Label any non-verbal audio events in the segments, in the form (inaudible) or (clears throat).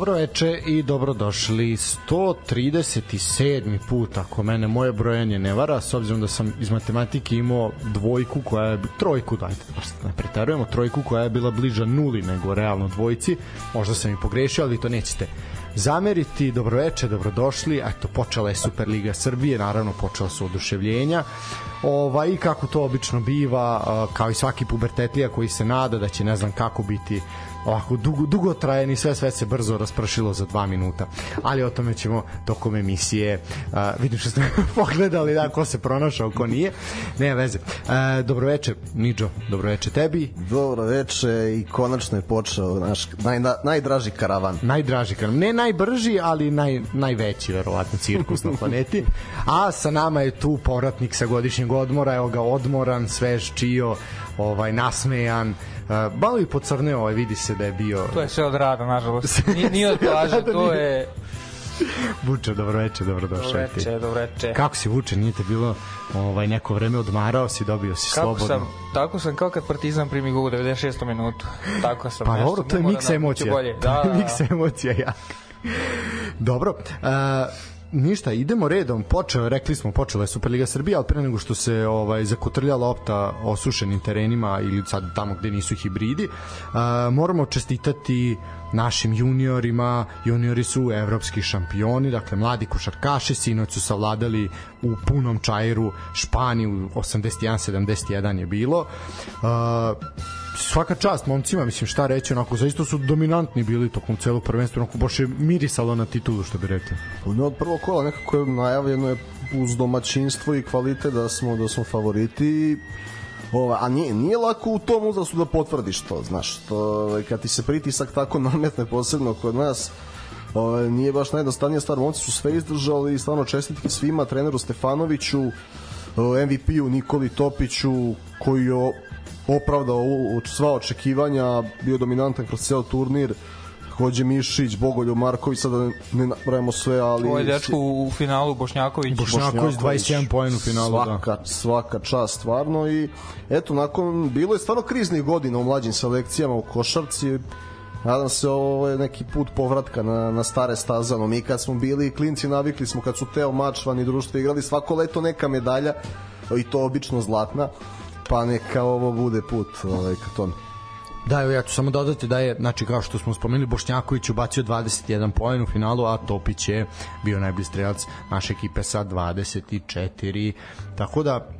Dobro veče i dobrodošli. 137. put ako mene moje brojanje ne vara s obzirom da sam iz matematike imao dvojku koja je trojku dajte ne preterujemo trojku koja je bila bliža nuli nego realno dvojci. Možda sam i pogrešio ali to nećete zameriti. Dobroveče, dobrodošli. Eto počela je Superliga Srbije naravno počela su oduševljenja. Ovaj, kako to obično biva kao i svaki pubertetlija koji se nada da će ne znam kako biti ovako dugo, dugo trajen i sve sve se brzo raspršilo za dva minuta. Ali o tome ćemo tokom emisije uh, vidim što ste (laughs) pogledali da ko se pronašao, ko nije. Nema veze. Uh, dobroveče, Niđo, dobroveče tebi. Dobroveče i konačno je počeo naš naj, najdraži karavan. Najdraži karavan. Ne najbrži, ali naj, najveći verovatno cirkus na planeti. A sa nama je tu povratnik sa godišnjeg odmora, evo ga odmoran, svež, čio, ovaj nasmejan, malo i pocrneo, ovaj, vidi se da je bio... To je sve od rada, nažalost. (laughs) Nije, nije od plaže, to je... Vuče, dobroveče, dobrodošao. Dobroveče, dobroveče. Kako si Vuče, nije te bilo ovaj, neko vreme odmarao si, dobio si Kako slobodno. Sam, tako sam kao kad Partizan primi gol u 96. minutu. Tako sam. Pa dobro, to je miks emocija. Bolje. Da, da, da. miks emocija, jak. Dobro. Uh, ništa, idemo redom. Počeo, rekli smo, počela je Superliga Srbije, ali pre nego što se ovaj zakotrlja lopta osušenim terenima ili sad tamo gde nisu hibridi, uh, moramo čestitati našim juniorima. Juniori su evropski šampioni, dakle mladi košarkaši, sinoć su savladali u punom čajeru Španiju 81-71 je bilo. Uh, svaka čast momcima, mislim šta reći, onako zaista su dominantni bili tokom celog prvenstva, onako baš je mirisalo na titulu što bi rekli. No, od prvog kola nekako je najavljeno je uz domaćinstvo i kvalitet da smo da smo favoriti Ova, a nije, nije lako u tom uzrastu da potvrdiš to, znaš, to, ovaj, kad ti se pritisak tako nametne posebno kod nas, ovaj, nije baš najjednostavnija stvar, momci su sve izdržali i stvarno čestitke svima, treneru Stefanoviću, MVP-u Nikoli Topiću, koji je opravdao sva očekivanja, bio dominantan kroz ceo turnir, takođe Mišić, Bogoljub Marković, sada ne napravimo sve, ali... Ovo je dečko u finalu Bošnjaković. Bošnjaković, 21 poen u finalu, da. svaka, da. Svaka čast, stvarno, i eto, nakon, bilo je stvarno kriznih godina u mlađim selekcijama u košarci, nadam se ovo je neki put povratka na, na stare stazano. Mi kad smo bili klinci navikli smo kad su Teo Mačvan i društvo igrali svako leto neka medalja i to obično zlatna pa neka ovo bude put ovaj, ka tome. Da, evo ja ću samo dodati da je, znači kao što smo spomenuli, Bošnjaković ubacio 21 poen u finalu, a Topić je bio najbolji strelac naše ekipe sa 24. Tako da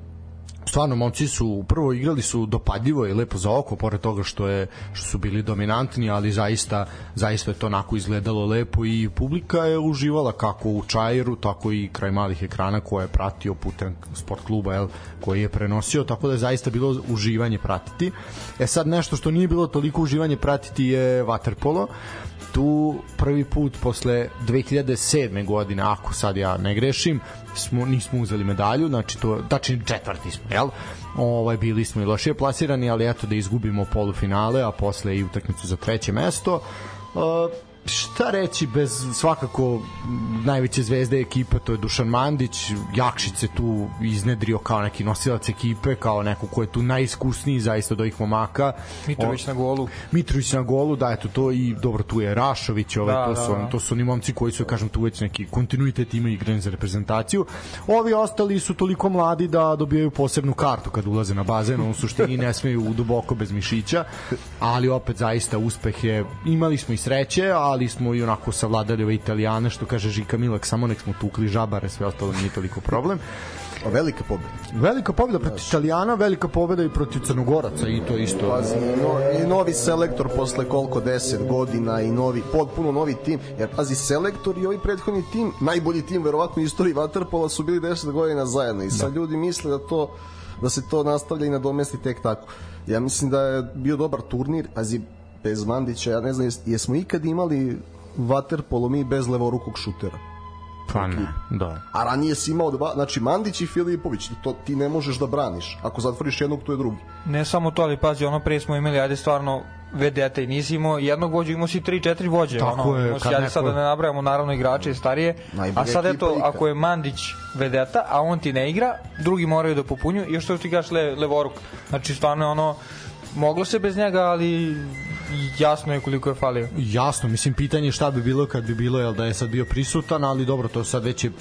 stvarno momci su prvo igrali su dopadljivo i lepo za oko pored toga što je što su bili dominantni ali zaista zaista je to onako izgledalo lepo i publika je uživala kako u Čajeru tako i kraj malih ekrana koje je pratio putem sport kluba el koji je prenosio tako da je zaista bilo uživanje pratiti. E sad nešto što nije bilo toliko uživanje pratiti je waterpolo tu prvi put posle 2007. godine, ako sad ja ne grešim, smo nismo uzeli medalju, znači to tačni četvrti smo, jel? Ovaj bili smo i lošije plasirani, ali eto da izgubimo polufinale, a posle i utakmicu za treće mesto. Uh, šta reći bez svakako najveće zvezde ekipe to je Dušan Mandić Jakšić se tu iznedrio kao neki nosilac ekipe kao neko ko je tu najiskusniji zaista od ovih momaka. Mitrović na golu. Mitrović na golu da eto to i dobro tu je Rašović ovaj, da, to, su, da, da. to su oni momci koji su kažem tu već neki kontinuitet imaju igranje za reprezentaciju. Ovi ostali su toliko mladi da dobijaju posebnu kartu kad ulaze na bazen u suštini ne smeju duboko bez mišića ali opet zaista uspeh je imali smo i sreće ali ali smo i onako savladali ove italijane, što kaže Žika Milak, samo nek smo tukli žabare, sve ostalo nije toliko problem. A velika pobeda. Velika pobeda protiv Italijana, velika pobeda i protiv Crnogoraca i to isto. Pazi, no, i novi selektor posle koliko 10 godina i novi potpuno novi tim. Jer pazi, selektor i ovaj prethodni tim, najbolji tim verovatno u istoriji Waterpola su bili 10 godina zajedno i sad da. ljudi misle da to da se to nastavlja i nadomesti tek tako. Ja mislim da je bio dobar turnir, pazi, bez Mandića, ja ne znam, jesmo ikad imali vaterpolo mi bez levorukog šutera? Pa ne, da. A ranije si imao dva, znači Mandić i Filipović, to ti ne možeš da braniš. Ako zatvoriš jednog, to je drugi. Ne samo to, ali pazi, ono pre smo imali, ajde stvarno, vedete i nisi imao jednog vođa, imao si 3-4 vođe. Tako ono, je. Kad neko... sad da ne nabrajamo naravno igrače i starije. a sad eto, ako je Mandić vedeta, a on ti ne igra, drugi moraju da popunju i još što ti gaš le, levoruk. Znači stvarno ono, moglo se bez njega, ali jasno je koliko je falio. Jasno, mislim pitanje šta bi bilo kad bi bilo jel da je sad bio prisutan, ali dobro, to sad već je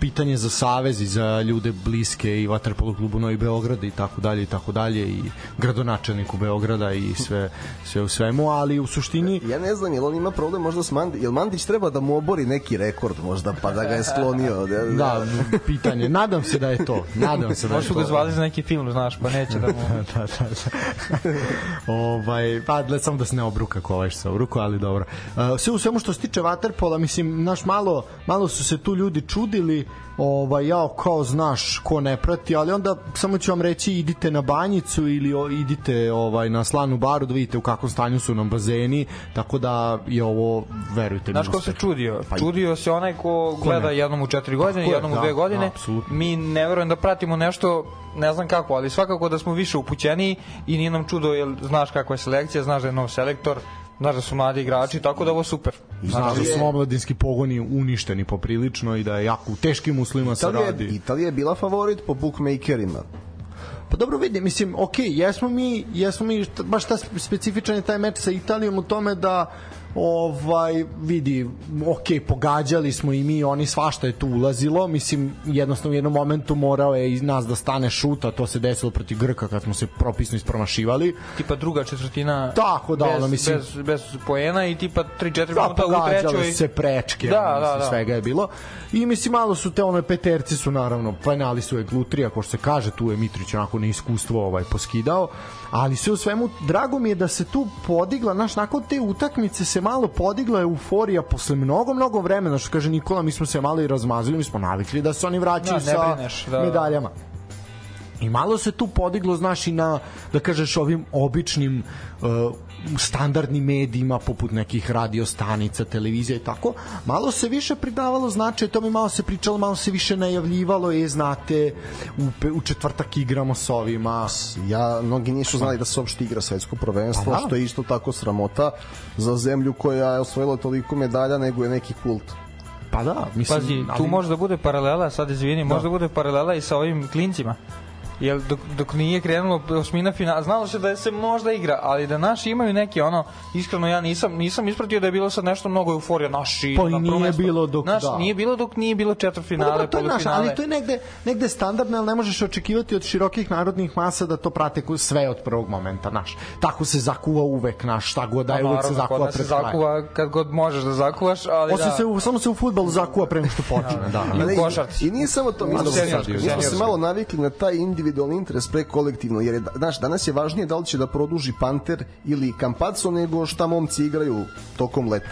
pitanje za savez i za ljude bliske i vaterpolo klubu Novi Beograd i tako dalje i tako dalje i gradonačelniku Beograda i sve sve u svemu, ali u suštini ja ne znam, jel on ima problem možda s Mandić, jel Mandić treba da mu obori neki rekord možda pa da ga je sklonio. (laughs) Da, da pitanje, nadam se da je to. Nadam se da je to. ga zvali za neki film, znaš, pa neće da (laughs) mu da, da, da. (laughs) ovaj pa gled samo da se ne obruka ko ovaj što se obruka, ali dobro. Uh, sve u svemu što se tiče vaterpola, mislim, naš malo malo su se tu ljudi čudili ovaj ja kao znaš ko ne prati, ali onda samo ću vam reći idite na banjicu ili o, idite ovaj na slanu baru da vidite u kakvom stanju su nam bazeni, tako da je ovo verujte mi. Znaš ko se čudio? Pa, čudio se onaj ko gleda ko jednom u četiri godine, je, jednom u dve da, godine. Da, mi ne verujem da pratimo nešto ne znam kako, ali svakako da smo više upućeni i nije nam čudo, jer znaš kakva je selekcija, znaš da je nov selektor, Znaš da su mladi igrači, tako da ovo super. I znaš da su omladinski pogoni uništeni poprilično i da je jako u teškim uslovima se radi. Italija je bila favorit po bookmakerima. Pa dobro vidi, mislim, ok, jesmo mi, jesmo mi, baš ta specifičan je taj meč sa Italijom u tome da ovaj vidi ok pogađali smo i mi oni svašta je tu ulazilo. Mislim jednostavno u jednom momentu morao je iz nas da stane šut a to se desilo protiv Grka kad smo se propisno ispromašivali. Tipa druga četvrtina tako da bez, ono mislim bez, bez poena i tipa 3 4 da, minuta u trećoj. se prečke da, ono, da, da. svega je bilo i mislim malo su te one peterci su naravno penali su je glutrija ko što se kaže tu je Mitrić onako neiskustvo ovaj poskidao. Ali sve u svemu drago mi je da se tu podigla naš nakon te utakmice se malo podigla euforija posle mnogo mnogo vremena što kaže Nikola mi smo se malo i razmazili mi smo navikli da se oni vraćaju da, sa brineš, da, medaljama. I malo se tu podiglo, znaš, i na, da kažeš, ovim običnim uh, standardnim medijima, poput nekih radio stanica, televizija i tako, malo se više pridavalo značaj, to mi malo se pričalo, malo se više najavljivalo, je, znate, u, u četvrtak igramo s ovima. Ja, mnogi nisu znali da se uopšte igra svetsko prvenstvo, pa, da. što je isto tako sramota za zemlju koja je osvojila toliko medalja, nego je neki kult. Pa da, mislim... Pazi, tu ali... može da bude paralela, sad izvini, da. može da bude paralela i sa ovim klincima Jel dok, dok nije krenulo osmina finala, znalo se da se možda igra, ali da naši imaju neki ono, iskreno ja nisam nisam ispratio da je bilo sad nešto mnogo euforija naši. Pa i nije mesto. bilo dok naš, da. nije bilo dok nije bilo četvrtfinale, pa, to je naš, ali to je negde negde standardno, ali ne možeš očekivati od širokih narodnih masa da to prate sve od prvog momenta, naš. Tako se zakuva uvek, naš, šta god da je, uvek se zakuva pred se zakuva kad god možeš da zakuvaš, ali Osim da. se u, samo se u fudbalu zakuva pre nego što počne, da. da. I u košarci. I nije samo to, mi smo se malo navikli na taj individualni interes pre kolektivno, jer je, znaš, danas je važnije da li će da produži Panter ili Campazzo nego šta momci igraju tokom leta.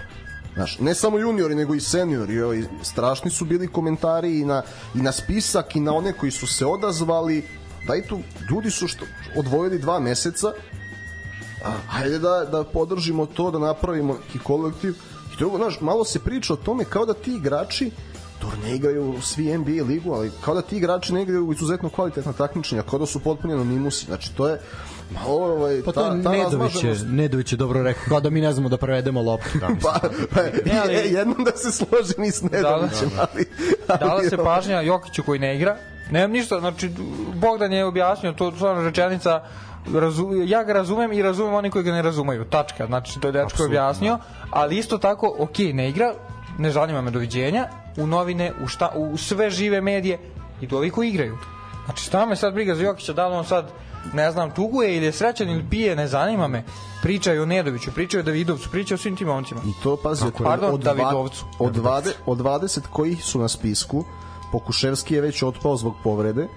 Znaš, ne samo juniori, nego i seniori. Ovaj, strašni su bili komentari i na, i na spisak i na one koji su se odazvali. Daj tu, ljudi su što, odvojili dva meseca, a, hajde da, da podržimo to, da napravimo neki kolektiv. I drugo, znaš, malo se priča o tome kao da ti igrači dobro ne igraju svi NBA ligu, ali kao da ti igrači ne igraju izuzetno kvalitetna takmičenja, kao da su potpuno anonimusi. Znači, to je malo ovaj pa to ta, ta Nedović je, Nedović je dobro rekao kao da mi ne znamo da prevedemo loptu. Da, pa, pa ne, ali, jednom da se složi ni s Nedovićem da, da. ali, ali dala se pažnja Jokiću koji ne igra. Nemam ništa znači Bogdan je objasnio to stvarno rečenica razu, ja ga razumem i razumem oni koji ga ne razumeju. Tačka znači to je dečko objasnio ali isto tako ok ne igra ne zanima me doviđenja u novine, u, šta, u sve žive medije i do ovih koji igraju. Znači, šta me sad briga za Jokića, da li on sad, ne znam, tuguje ili je srećan ili pije, ne zanima me. Pričaju o Nedoviću, pričaju o Davidovcu, pričaju o svim tim momcima. I to, pazi, Ako, pardon, od, Davidovcu. Od, 20, od 20 kojih su na spisku, Pokuševski je već otpao zbog povrede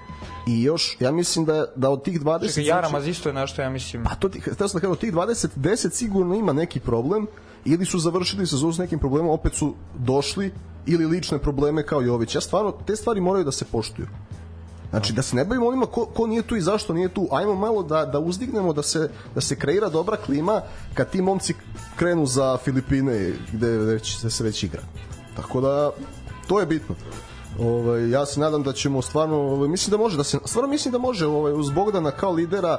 i još, ja mislim da, da od tih 20... Čekaj, Jaramaz isto je nešto, ja mislim. Pa to ti, htio sam da kažem, od tih 20, 10 sigurno ima neki problem, ili su završili sezonu s nekim problemom, opet su došli ili lične probleme kao Jović. Ja stvarno, te stvari moraju da se poštuju. Znači da se ne bavimo onima ko, ko nije tu i zašto nije tu. Ajmo malo da da uzdignemo da se da se kreira dobra klima kad ti momci krenu za Filipine gde već se već igra. Tako da to je bitno. Ovaj ja se nadam da ćemo stvarno ovaj mislim da može da se stvarno mislim da može ovaj uz Bogdana kao lidera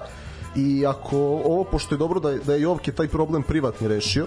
i ako ovo pošto je dobro da da je Jovke taj problem privatni rešio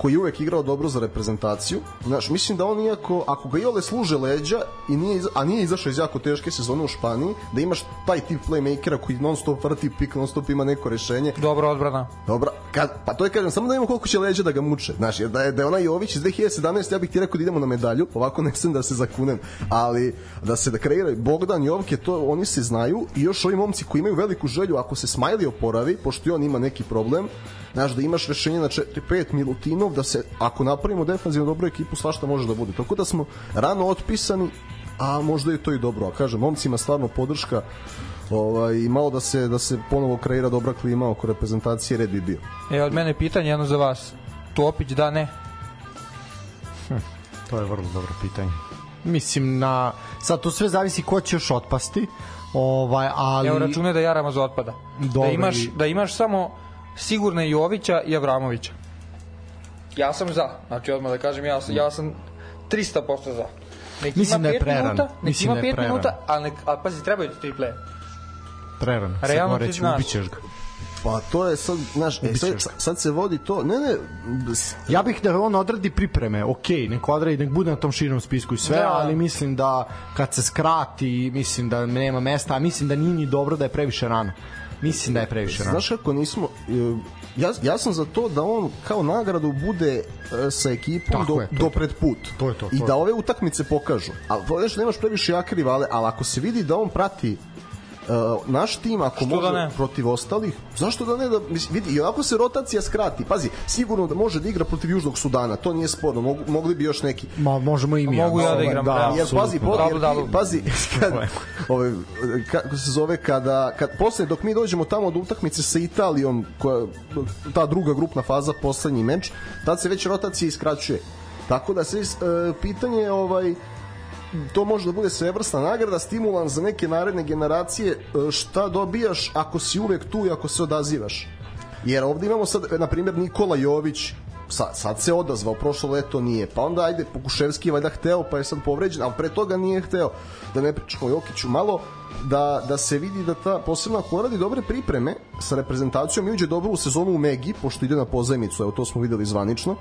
koji je uvek igrao dobro za reprezentaciju. Znaš, mislim da on iako, ako ga Iole služe leđa, i nije, a nije izašao iz jako teške sezone u Španiji, da imaš taj tip playmakera koji non stop vrti pik, non stop ima neko rešenje. Dobra odbrana. Dobra, kad, pa to je kažem, samo da imamo koliko će leđa da ga muče. Znaš, jer da je, da je onaj Jović iz 2017, ja bih ti rekao da idemo na medalju, ovako ne sam da se zakunem, ali da se da kreira Bogdan Jovke, to oni se znaju i još ovi momci koji imaju veliku želju, ako se Smiley oporavi, pošto i on ima neki problem, znaš, da imaš rešenje na 4-5 Milutinov, da se, ako napravimo defanzivno dobru ekipu, svašta može da bude. Tako da smo rano otpisani, a možda je to i dobro. A kažem, momcima stvarno podrška ovaj, i malo da se, da se ponovo kreira dobra klima oko reprezentacije, red bi bio. E, od mene pitanje jedno za vas. Topić da ne? To je vrlo dobro pitanje. Mislim na sad to sve zavisi ko će još otpasti. Ovaj ali Evo računaj da Jarama za otpada. Dobro, da imaš i- da imaš samo sigurne Jovića i Avramovića. Ja sam za. Znači odmah da kažem ja sam ja sam 300% za. Nek Mislim ima da je pet prerano. Minuta, nek Mislim ima da je 5 prerano. minuta, ali nek, a pazi, trebaju ti tri play. preran. Sad Realno moram ti reći, znaš. ubićeš ga. Pa to je sad, znaš, e, sad, sad se vodi to, ne, ne, s- Ja bih da on odradi pripreme, ok, nek odradi, nek bude na tom širom spisku i sve, Da. da. ali mislim da kad se skrati, mislim da nema mesta, a mislim da nije ni dobro da je previše rano. Mislim da je previše rano. Znaš kako nismo e, ja, ja sam za to da on kao nagradu bude e, sa ekipom Tako do, je, do pred put To je to, to i da ove utakmice pokažu. Ali znaš nemaš previše jake rivale ali ako se vidi da on prati Uh, naš tim ako Što može da ne? protiv ostalih zašto da ne da mislim, vidi i onako se rotacija skrati pazi sigurno da može da igra protiv Južnog Sudana to nije sporno Mogu, mogli bi još neki Ma, možemo i mi. Mogu ja da Ovaj, igram, da, da. jer pazi, apsolutno. po, Double, jer, ti- double. pazi, (laughs) kad, ove, kako se zove, kada, kad posle, dok mi dođemo tamo do utakmice sa Italijom, koja, ta druga grupna faza, poslednji meč, tad se već rotacija iskraćuje. Tako da se e, pitanje ovaj to može da bude svevrsna nagrada, stimulans za neke naredne generacije, e, šta dobijaš ako si uvek tu i ako se odazivaš. Jer ovde imamo sad, na primjer, Nikola Jović, sad, sad se odazvao, prošlo leto nije, pa onda ajde, Pokuševski je valjda hteo, pa je sad povređen, ali pre toga nije hteo, da ne pričamo Jokiću, malo da, da se vidi da ta, posebno ako radi dobre pripreme sa reprezentacijom i uđe dobro u sezonu u Megi, pošto ide na pozajmicu, evo to smo videli zvanično,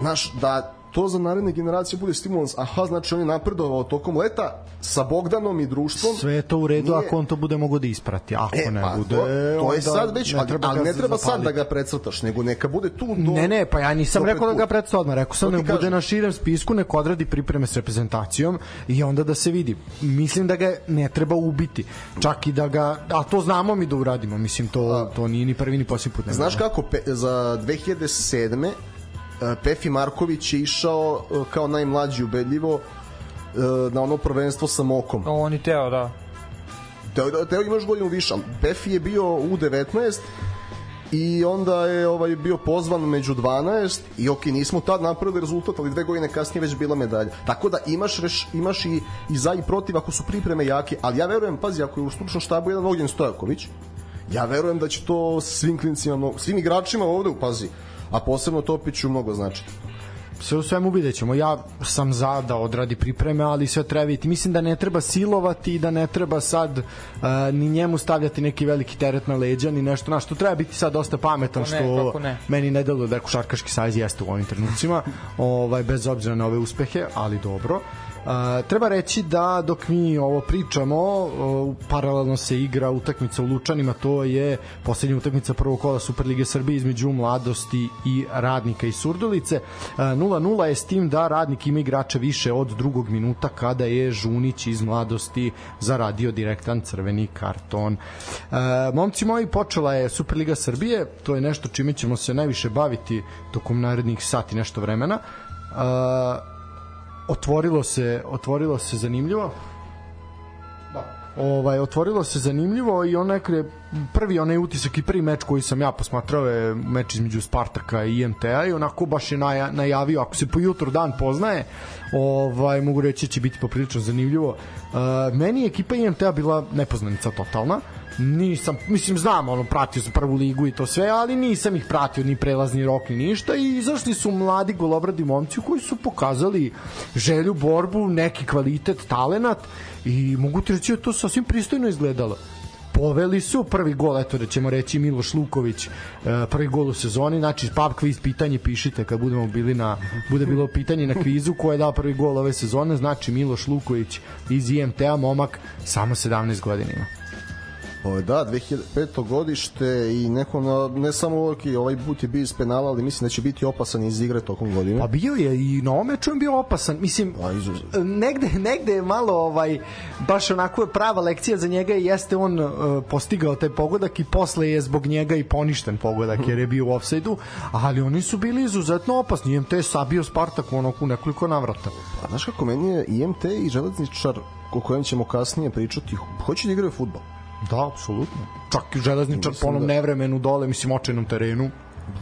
znaš, da to za naredne generacije bude stimulans. Aha, znači on je napredovao tokom leta sa Bogdanom i društvom. Sve je to u redu Nije- ako on to bude mogo da isprati. Ako E, ne pa, bude, to, to je sad već, ali, ali ga ne treba sad zapaliti. da ga precrtaš, nego neka bude tu do... Ne, ne, pa ja nisam rekao da ga predstavlja odmah, rekao sam da bude na širem spisku, nek odradi pripreme s reprezentacijom i onda da se vidi. Mislim da ga ne treba ubiti, čak i da ga, a to znamo mi da uradimo, mislim to, to nije ni prvi ni posljednji put. ne Znaš kako, pe, za 2007. e, Pefi Marković je išao e, kao najmlađi ubedljivo e, na ono prvenstvo sa Mokom. On i Teo, da. Teo, Teo imaš godinu više, Pefi je bio u 19 i onda je ovaj bio pozvan među 12 i ok, nismo tad napravili rezultat, ali dve godine kasnije već bila medalja. Tako da imaš, reš, imaš i, i za i protiv ako su pripreme jake, ali ja verujem, pazi, ako je u stručnom štabu jedan Ognjen Stojaković, ja verujem da će to svim klincima, svim igračima ovde, pazi, a posebno Topiću mnogo znači. Sve u svemu vidjet ćemo. Ja sam za da odradi pripreme, ali sve treba vidjeti. Mislim da ne treba silovati i da ne treba sad uh, ni njemu stavljati neki veliki teret na leđa, ni nešto na što treba biti sad dosta pametan, ne, što ne. meni ne deluje da je košarkaški sajz jeste u ovim trenucima, ovaj, bez obzira na ove uspehe, ali dobro. Uh, treba reći da dok mi ovo pričamo uh, paralelno se igra utakmica u Lučanima to je poslednja utakmica prvog kola Superlige Srbije između mladosti i radnika iz Surdulice. Uh, 0-0 je s tim da radnik ima igrača više od drugog minuta kada je Žunić iz mladosti zaradio direktan crveni karton. Uh, momci moji počela je Superliga Srbije to je nešto čime ćemo se najviše baviti tokom narednih sati nešto vremena. Uh, otvorilo se otvorilo se zanimljivo. Da. ovaj otvorilo se zanimljivo i onaj prvi onaj utisak i prvi meč koji sam ja posmatrao je meč između Spartaka i IMT-a i onako baš je naja, najavio ako se po jutru dan poznaje ovaj mogu reći da će biti poprilično zanimljivo. Uh, meni je ekipa IMT-a bila nepoznanica totalna nisam, mislim znam, ono, pratio sam prvu ligu i to sve, ali nisam ih pratio ni prelazni rok ni ništa. I izašli su mladi golobradi momci koji su pokazali želju, borbu, neki kvalitet, talenat i mogu ti reći da to sasvim pristojno izgledalo. Poveli su, prvi gol, eto da ćemo reći Miloš Luković, e, prvi gol u sezoni, znači pub kviz pitanje pišite kad budemo bili na, bude bilo pitanje na kvizu ko je dao prvi gol ove sezone, znači Miloš Luković iz IMT-a, momak, samo 17 godina ima. Ovo, da, 2005. godište i neko na, ne samo ok, ovaj put je bio iz penala, ali mislim da će biti opasan iz igre tokom godine. Pa bio je i na ovom meču je bio opasan. Mislim, Pa, negde, negde je malo ovaj, baš onako je prava lekcija za njega i jeste on uh, postigao taj pogodak i posle je zbog njega i poništen pogodak jer je bio u offside-u, ali oni su bili izuzetno opasni. IMT je sabio Spartak u onoku nekoliko navrata. A znaš kako meni je IMT i železničar o kojem ćemo kasnije pričati, hoće da igraju futbol. Da, apsolutno. Čak i železničar po onom da- nevremenu dole, mislim, očajnom terenu.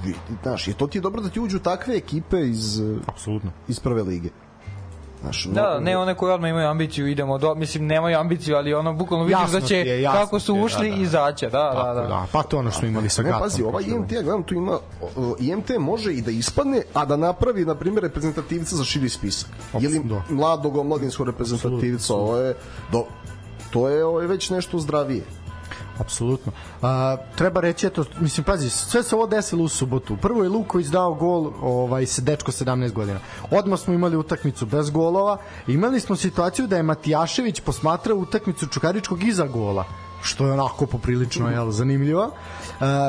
Vidi, Znaš, je to ti je dobro da ti uđu takve ekipe iz, Apsolutno. iz prve lige. Znaš, Da, mnogo- ne one koji odmah imaju ambiciju, idemo do, mislim nemaju ambiciju, ali ono bukvalno vidiš Jasno da će je, kako su ušli da, da. izaće, da, da, Tako, da. da. Pa to ono što smo imali sa Ne, Gatom. pazi, ovaj prošle IMT, ja gledam, tu ima, IMT može i da ispadne, a da napravi, na primjer, reprezentativca za širi spisak. Ili da. mladog omladinskog reprezentativca, ovo je, do, to je ovo je već nešto zdravije. Apsolutno. A, treba reći, eto, mislim, pazi, sve se ovo desilo u subotu. Prvo je Luković dao gol, ovaj, se dečko 17 godina. Odmah smo imali utakmicu bez golova. Imali smo situaciju da je Matijašević posmatrao utakmicu Čukaričkog iza gola što je onako poprilično jel, zanimljivo.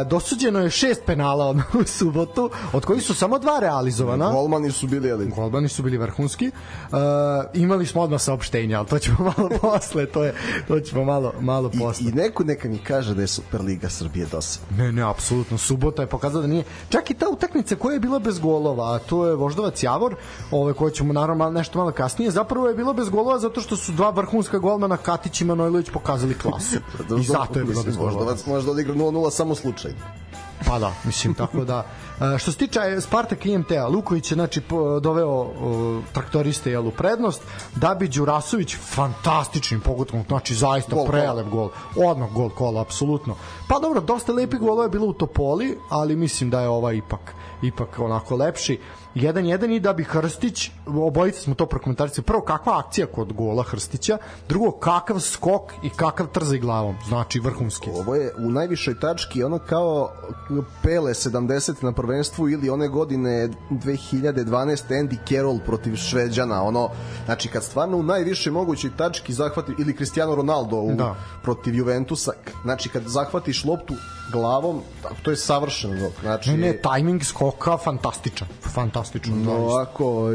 Dosuđeno je šest penala (laughs) u subotu, od kojih su samo dva realizovana. Golmani su bili, ali Golbani su bili vrhunski. Imali smo odmah saopštenja, ali to ćemo (laughs) malo posle, to je to ćemo malo malo posle. I, i neko neka mi kaže da je Superliga Srbije dosadna. Ne, ne, apsolutno. Subota je pokazala da nije. Čak i ta utakmica koja je bila bez golova, a to je Voždovac Javor, ove koje ćemo naravno malo, nešto malo kasnije, zapravo je bilo bez golova zato što su dva vrhunska golmana Katić i Manojlović pokazali klasu. (laughs) I zato je bilo bez golova. Možda, možda odigra 0-0 samo slučajno. Pa da, mislim, tako da... E, što se tiče Spartak i IMT-a, Luković je znači, doveo o, traktoriste jel, u prednost, Dabi Đurasović fantastičnim pogodkom, znači zaista Gol prelep gol, odmah gol kola, apsolutno. Pa dobro, dosta lepi golova je bilo u Topoli, ali mislim da je ovaj ipak ipak onako lepši. 1-1 i da bi Hrstić, obojice smo to prokomentarisali, prvo kakva akcija kod gola Hrstića, drugo kakav skok i kakav trzaj glavom, znači vrhunski. Ovo je u najvišoj tački ono kao Pele 70 na prvenstvu ili one godine 2012 Andy Carroll protiv Šveđana ono znači kad stvarno u najvišoj mogućoj tački zahvati ili Cristiano Ronaldo u, Da. protiv Juventusa znači kad zahvatiš loptu glavom to je savršeno znači Ne, ne, tajming skoka fantastičan, fantastičan. no, ovako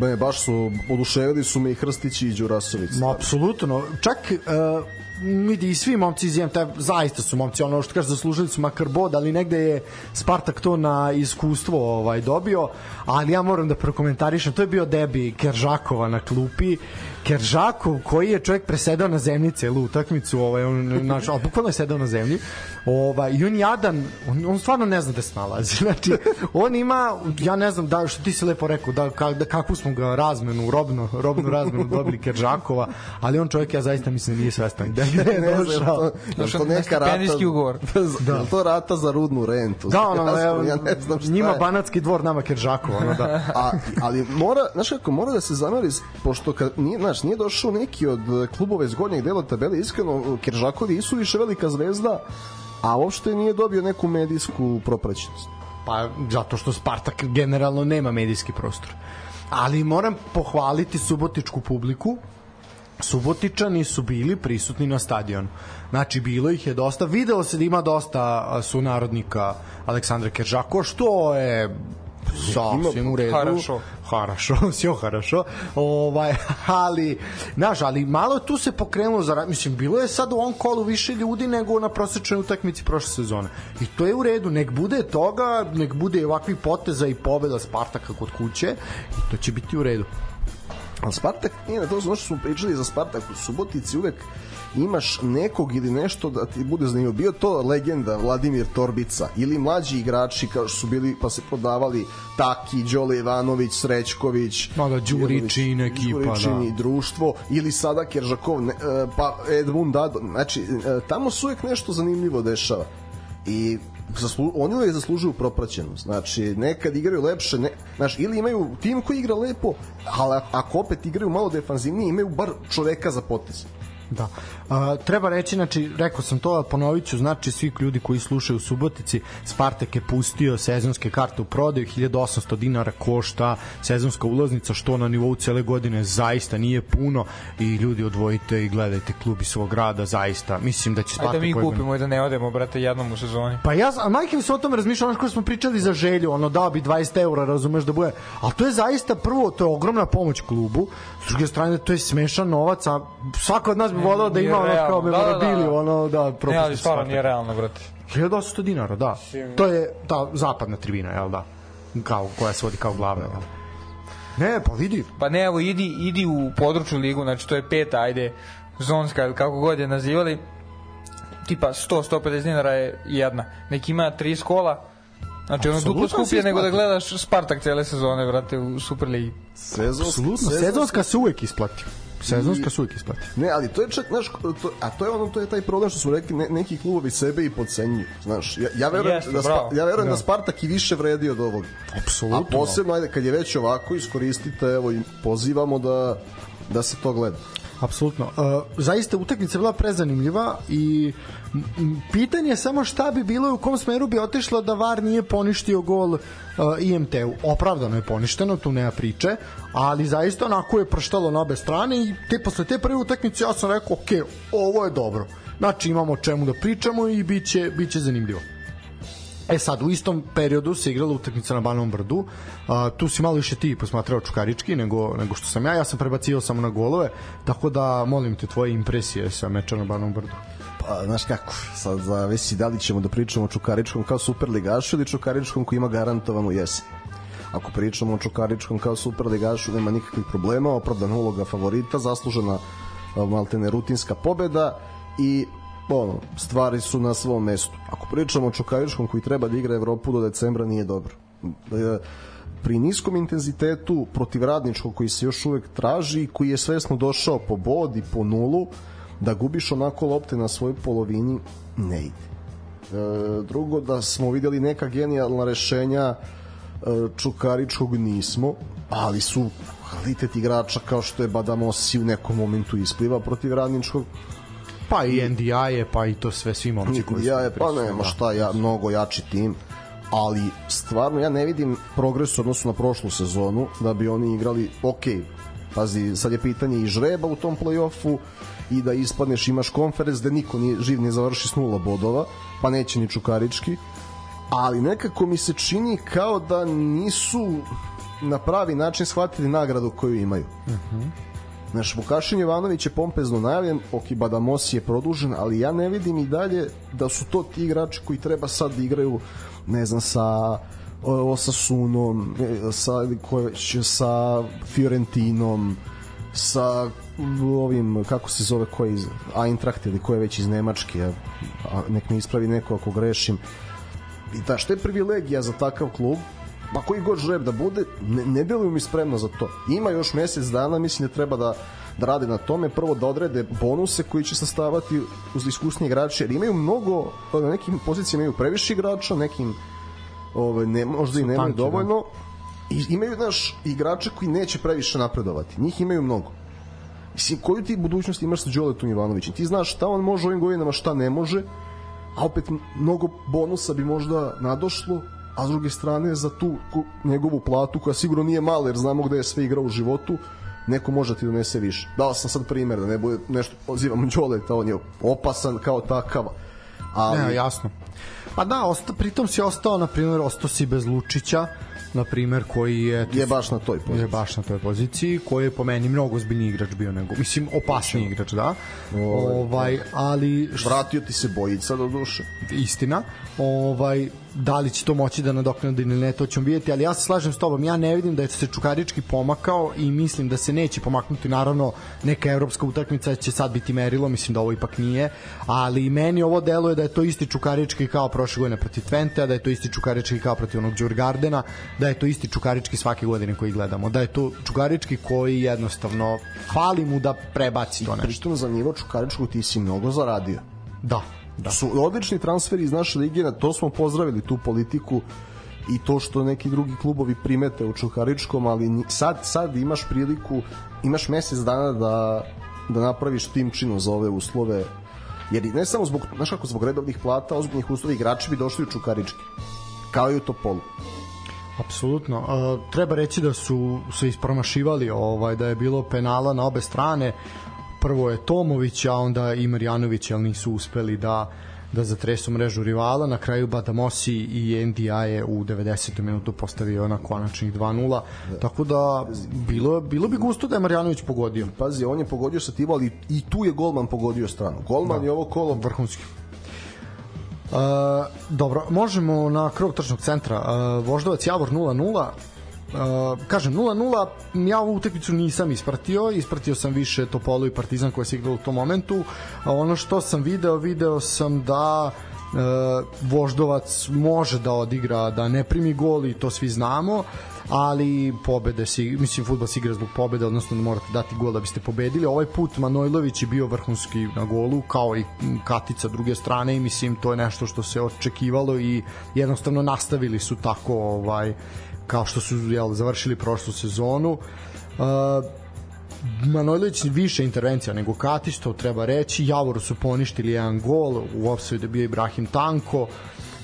Ne, baš su, oduševili su me i Hrstić i Đurasović. Ma, apsolutno. Čak uh, vidi i svi momci iz IMT zaista su momci ono što kaže zaslužili su makar bod ali negde je Spartak to na iskustvo ovaj dobio ali ja moram da prokomentarišem to je bio debi Keržakova na klupi. Keržakov koji je čovjek presedao na zemlji celu utakmicu ovaj on naš al bukvalno je sedeo na zemlji ovaj i on jadan on, on stvarno ne zna da se nalazi (laughs) znači on ima ja ne znam da što ti si lepo rekao da, ka, da kakvu smo ga razmenu robno robnu razmenu dobili Keržakova ali on čovjek ja zaista mislim nije svestan (laughs) (laughs) da je ne znam, došao neka rata, ugovor. da. Je to rata za rudnu rentu? Da, ono, (laughs) ja, evo, ja ne znam šta njima je. Banatski dvor, nama Keržakova, ono da. A, ali mora, znaš kako, mora da se zameri, pošto kad, nije, znaš, nije došao neki od klubova iz gornjeg dela tabele, iskreno, Keržakovi isu više velika zvezda, a uopšte nije dobio neku medijsku propraćenost. Pa zato što Spartak generalno nema medijski prostor. Ali moram pohvaliti subotičku publiku. Subotičani su bili prisutni na stadionu. Znači, bilo ih je dosta. Videlo se da ima dosta sunarodnika Aleksandra Keržako, što je sasvim u redu. Harašo. Harašo, (laughs) sve harašo. Ovaj, ali, znaš, ali malo tu se pokrenulo za, mislim, bilo je sad u ovom kolu više ljudi nego na prosečnoj utakmici prošle sezone. I to je u redu, nek bude toga, nek bude ovakvi poteza i pobeda Spartaka kod kuće i to će biti u redu. Ali Spartak, nije na to ono što smo pričali za Spartak u Subotici, uvek imaš nekog ili nešto da ti bude zanimljivo. Bio to legenda Vladimir Torbica ili mlađi igrači kao što su bili pa se prodavali Taki, Đole Ivanović, Srećković, Ma da, Đuričin, ekipa, da. i društvo ili sada Keržakov, ne, e, pa Edmund Dado. Znači, e, tamo se uvek nešto zanimljivo dešava. I zaslu, oni uvek zaslužuju propraćenost. Znači, nekad igraju lepše, ne, znači, ili imaju tim koji igra lepo, ali ako opet igraju malo defanzivnije, imaju bar čoveka za potez. Da. A, treba reći, znači, rekao sam to, a ponovit ću, znači, svi ljudi koji slušaju u Subotici, Spartak je pustio sezonske karte u prodaju, 1800 dinara košta sezonska ulaznica, što na nivou cele godine zaista nije puno i ljudi odvojite i gledajte klub iz svog grada, zaista. Mislim da će Spartak... Ajde da mi kupimo i da ne odemo, brate, jednom u sezoni. Pa ja, a majke mi se o tome razmišljao, ono što smo pričali za želju, ono dao bi 20 eura, razumeš da bude, ali to je zaista prvo, to je ogromna pomoć klubu, s druge strane to je smešan novac, a svako od nas bi voleo da ima ono kao memorabiliju, da, da, da. ono da Ne, ali stvarno nije realno, brate. 1800 dinara, da. To je ta zapadna tribina, jel da? Kao, koja se vodi kao glavna, jel? Ne, pa vidi. Pa ne, evo, idi, idi u područnu ligu, znači to je peta, ajde, zonska, kako god je nazivali, tipa 100-150 dinara je jedna. Neki ima tri skola, Znači ono duplo skuplje nego da gledaš Spartak cele sezone, vrate, u Superligi. Sezonska, Absolutno, sezonska se uvek isplati. Sezonska su uvijek isplati. Ne, ali to je čak, znaš, to, a to je ono, to je taj problem što su rekli, ne, neki klubovi sebe i podcenjuju, znaš. Ja, ja verujem, Jeste, da, Spa, ja verujem da. da Spartak i više vredi od ovog. Apsolutno. A posebno, ajde, kad je već ovako, iskoristite, evo, i pozivamo da, da se to gleda. Apsolutno. Uh, zaista utakmica bila prezanimljiva i pitanje je samo šta bi bilo i u kom smeru bi otišlo da VAR nije poništio gol uh, IMT-u. Opravdano je poništeno, tu nema priče, ali zaista onako je prštalo na obe strane i te, posle te prve utakmice ja sam rekao, ok, ovo je dobro. Znači imamo čemu da pričamo i biće, biće zanimljivo. E sad, u istom periodu se igrala utakmica na Banovom brdu. A, tu si malo više ti posmatrao Čukarički nego, nego što sam ja. Ja sam prebacio samo na golove, tako da molim te tvoje impresije sa meča na Banovom brdu. Pa, znaš kako, sad zavisi da li ćemo da pričamo o Čukaričkom kao superligašu ili Čukaričkom koji ima garantovanu jesen. Ako pričamo o Čukaričkom kao superligašu, nema nikakvih problema, opravdana uloga favorita, zaslužena maltene rutinska pobeda i ono, stvari su na svom mestu. Ako pričamo o Čukaričkom koji treba da igra Evropu do decembra, nije dobro. E, pri niskom intenzitetu protiv radničkog koji se još uvek traži i koji je svesno došao po bod i po nulu, da gubiš onako lopte na svojoj polovini, ne ide. E, drugo, da smo videli neka genijalna rešenja e, Čukaričkog nismo, ali su kvalitet igrača kao što je Badamosi u nekom momentu ispliva protiv radničkog Pa i NDI je, pa i to sve svi momci koji ja je, pa nema šta, ja, mnogo jači tim ali stvarno ja ne vidim progres u odnosu na prošlu sezonu da bi oni igrali ok, pazi sad je pitanje i žreba u tom play-offu i da ispadneš imaš konferens da niko nije, živ ne završi s nula bodova pa neće ni Čukarički ali nekako mi se čini kao da nisu na pravi način shvatili nagradu koju imaju. Uh mhm. -huh Znaš, Vukašin Jovanović je pompezno najavljen, ok, Badamos je produžen, ali ja ne vidim i dalje da su to ti igrači koji treba sad da igraju, ne znam, sa Osasunom, e, sa, koje, sa Fiorentinom, sa ovim, kako se zove, koji iz Eintracht ili ko je već iz Nemačke, a nek mi ispravi neko ako grešim. I da, što je privilegija za takav klub, pa koji god žreb da bude, ne, ne deluju mi spremno za to. Ima još mesec dana, mislim da treba da da rade na tome, prvo da odrede bonuse koji će sastavati uz iskusni igrače, jer imaju mnogo, na nekim pozicijama imaju previše igrača, nekim ove, ne, možda i nemaju da. dovoljno, i imaju, znaš, igrače koji neće previše napredovati. Njih imaju mnogo. Mislim, koju ti budućnost imaš sa Đoletom Ivanovićem? Ti znaš šta on može ovim godinama, šta ne može, a opet mnogo bonusa bi možda nadošlo, a s druge strane za tu njegovu platu koja sigurno nije mala jer znamo gde je sve igrao u životu neko može da ti donese više. Dao sam sad primer da ne bude nešto pozivam Đoleta, on je opasan kao takav. Ali... Ne, jasno. Pa da, osta, pritom si ostao, na primjer, ostao si bez Lučića, na primer koji je je baš na toj poziciji. Je baš na toj poziciji, koji je po meni mnogo ozbiljniji igrač bio nego, mislim opasniji igrač, da. Ovaj, ali vratio ti se bojica do duše. Istina. Ovaj da li će to moći da nadoknadi ili ne, to ćemo vidjeti, ali ja se slažem s tobom, ja ne vidim da je se Čukarički pomakao i mislim da se neće pomaknuti, naravno neka evropska utakmica će sad biti merilo, mislim da ovo ipak nije, ali meni ovo deluje da je to isti Čukarički kao prošle godine protiv Twente, da je to isti Čukarički kao protiv onog Đurgardena, da je to isti Čukarički svake godine koji gledamo, da je to Čukarički koji jednostavno hvali mu da prebaci to nešto. Pritom za nivo Čukaričkog ti si mnogo zaradio. Da, da. su odlični transferi iz naše lige, na to smo pozdravili tu politiku i to što neki drugi klubovi primete u Čukaričkom, ali sad, sad imaš priliku, imaš mesec dana da da napraviš timčinu za ove uslove jer ne samo zbog, znaš kako, zbog redovnih plata, ozbiljnih uslova igrači bi došli u Čukarički kao i u Topolu Apsolutno. Uh, treba reći da su se ispromašivali, ovaj da je bilo penala na obe strane. Prvo je Tomović, a onda i Marjanović, ali nisu uspeli da da zatresu mrežu rivala. Na kraju Badamosi i NDI je u 90. minutu postavio na konačnih 2-0. Tako da bilo, bilo bi gusto da je Marjanović pogodio. Pazi, on je pogodio sa tivo, ali i tu je golman pogodio stranu. Golman da. je ovo kolo vrhunski. Uh, dobro, možemo na krog tržnog centra. Uh, Voždovac Javor 0-0. Uh, kažem 0-0 ja ovu utakmicu nisam ispratio ispratio sam više Topolu i Partizan koja se igrala u tom momentu a ono što sam video video sam da uh, Voždovac može da odigra da ne primi gol i to svi znamo ali pobede si, mislim fudbal se igra zbog pobede, odnosno da morate dati gol da biste pobedili. Ovaj put Manojlović je bio vrhunski na golu, kao i Katica druge strane i mislim to je nešto što se očekivalo i jednostavno nastavili su tako ovaj kao što su jel, završili prošlu sezonu. Uh, Manojlović više intervencija nego Katić, to treba reći. Javoru su poništili jedan gol, u offside je bio Ibrahim Tanko.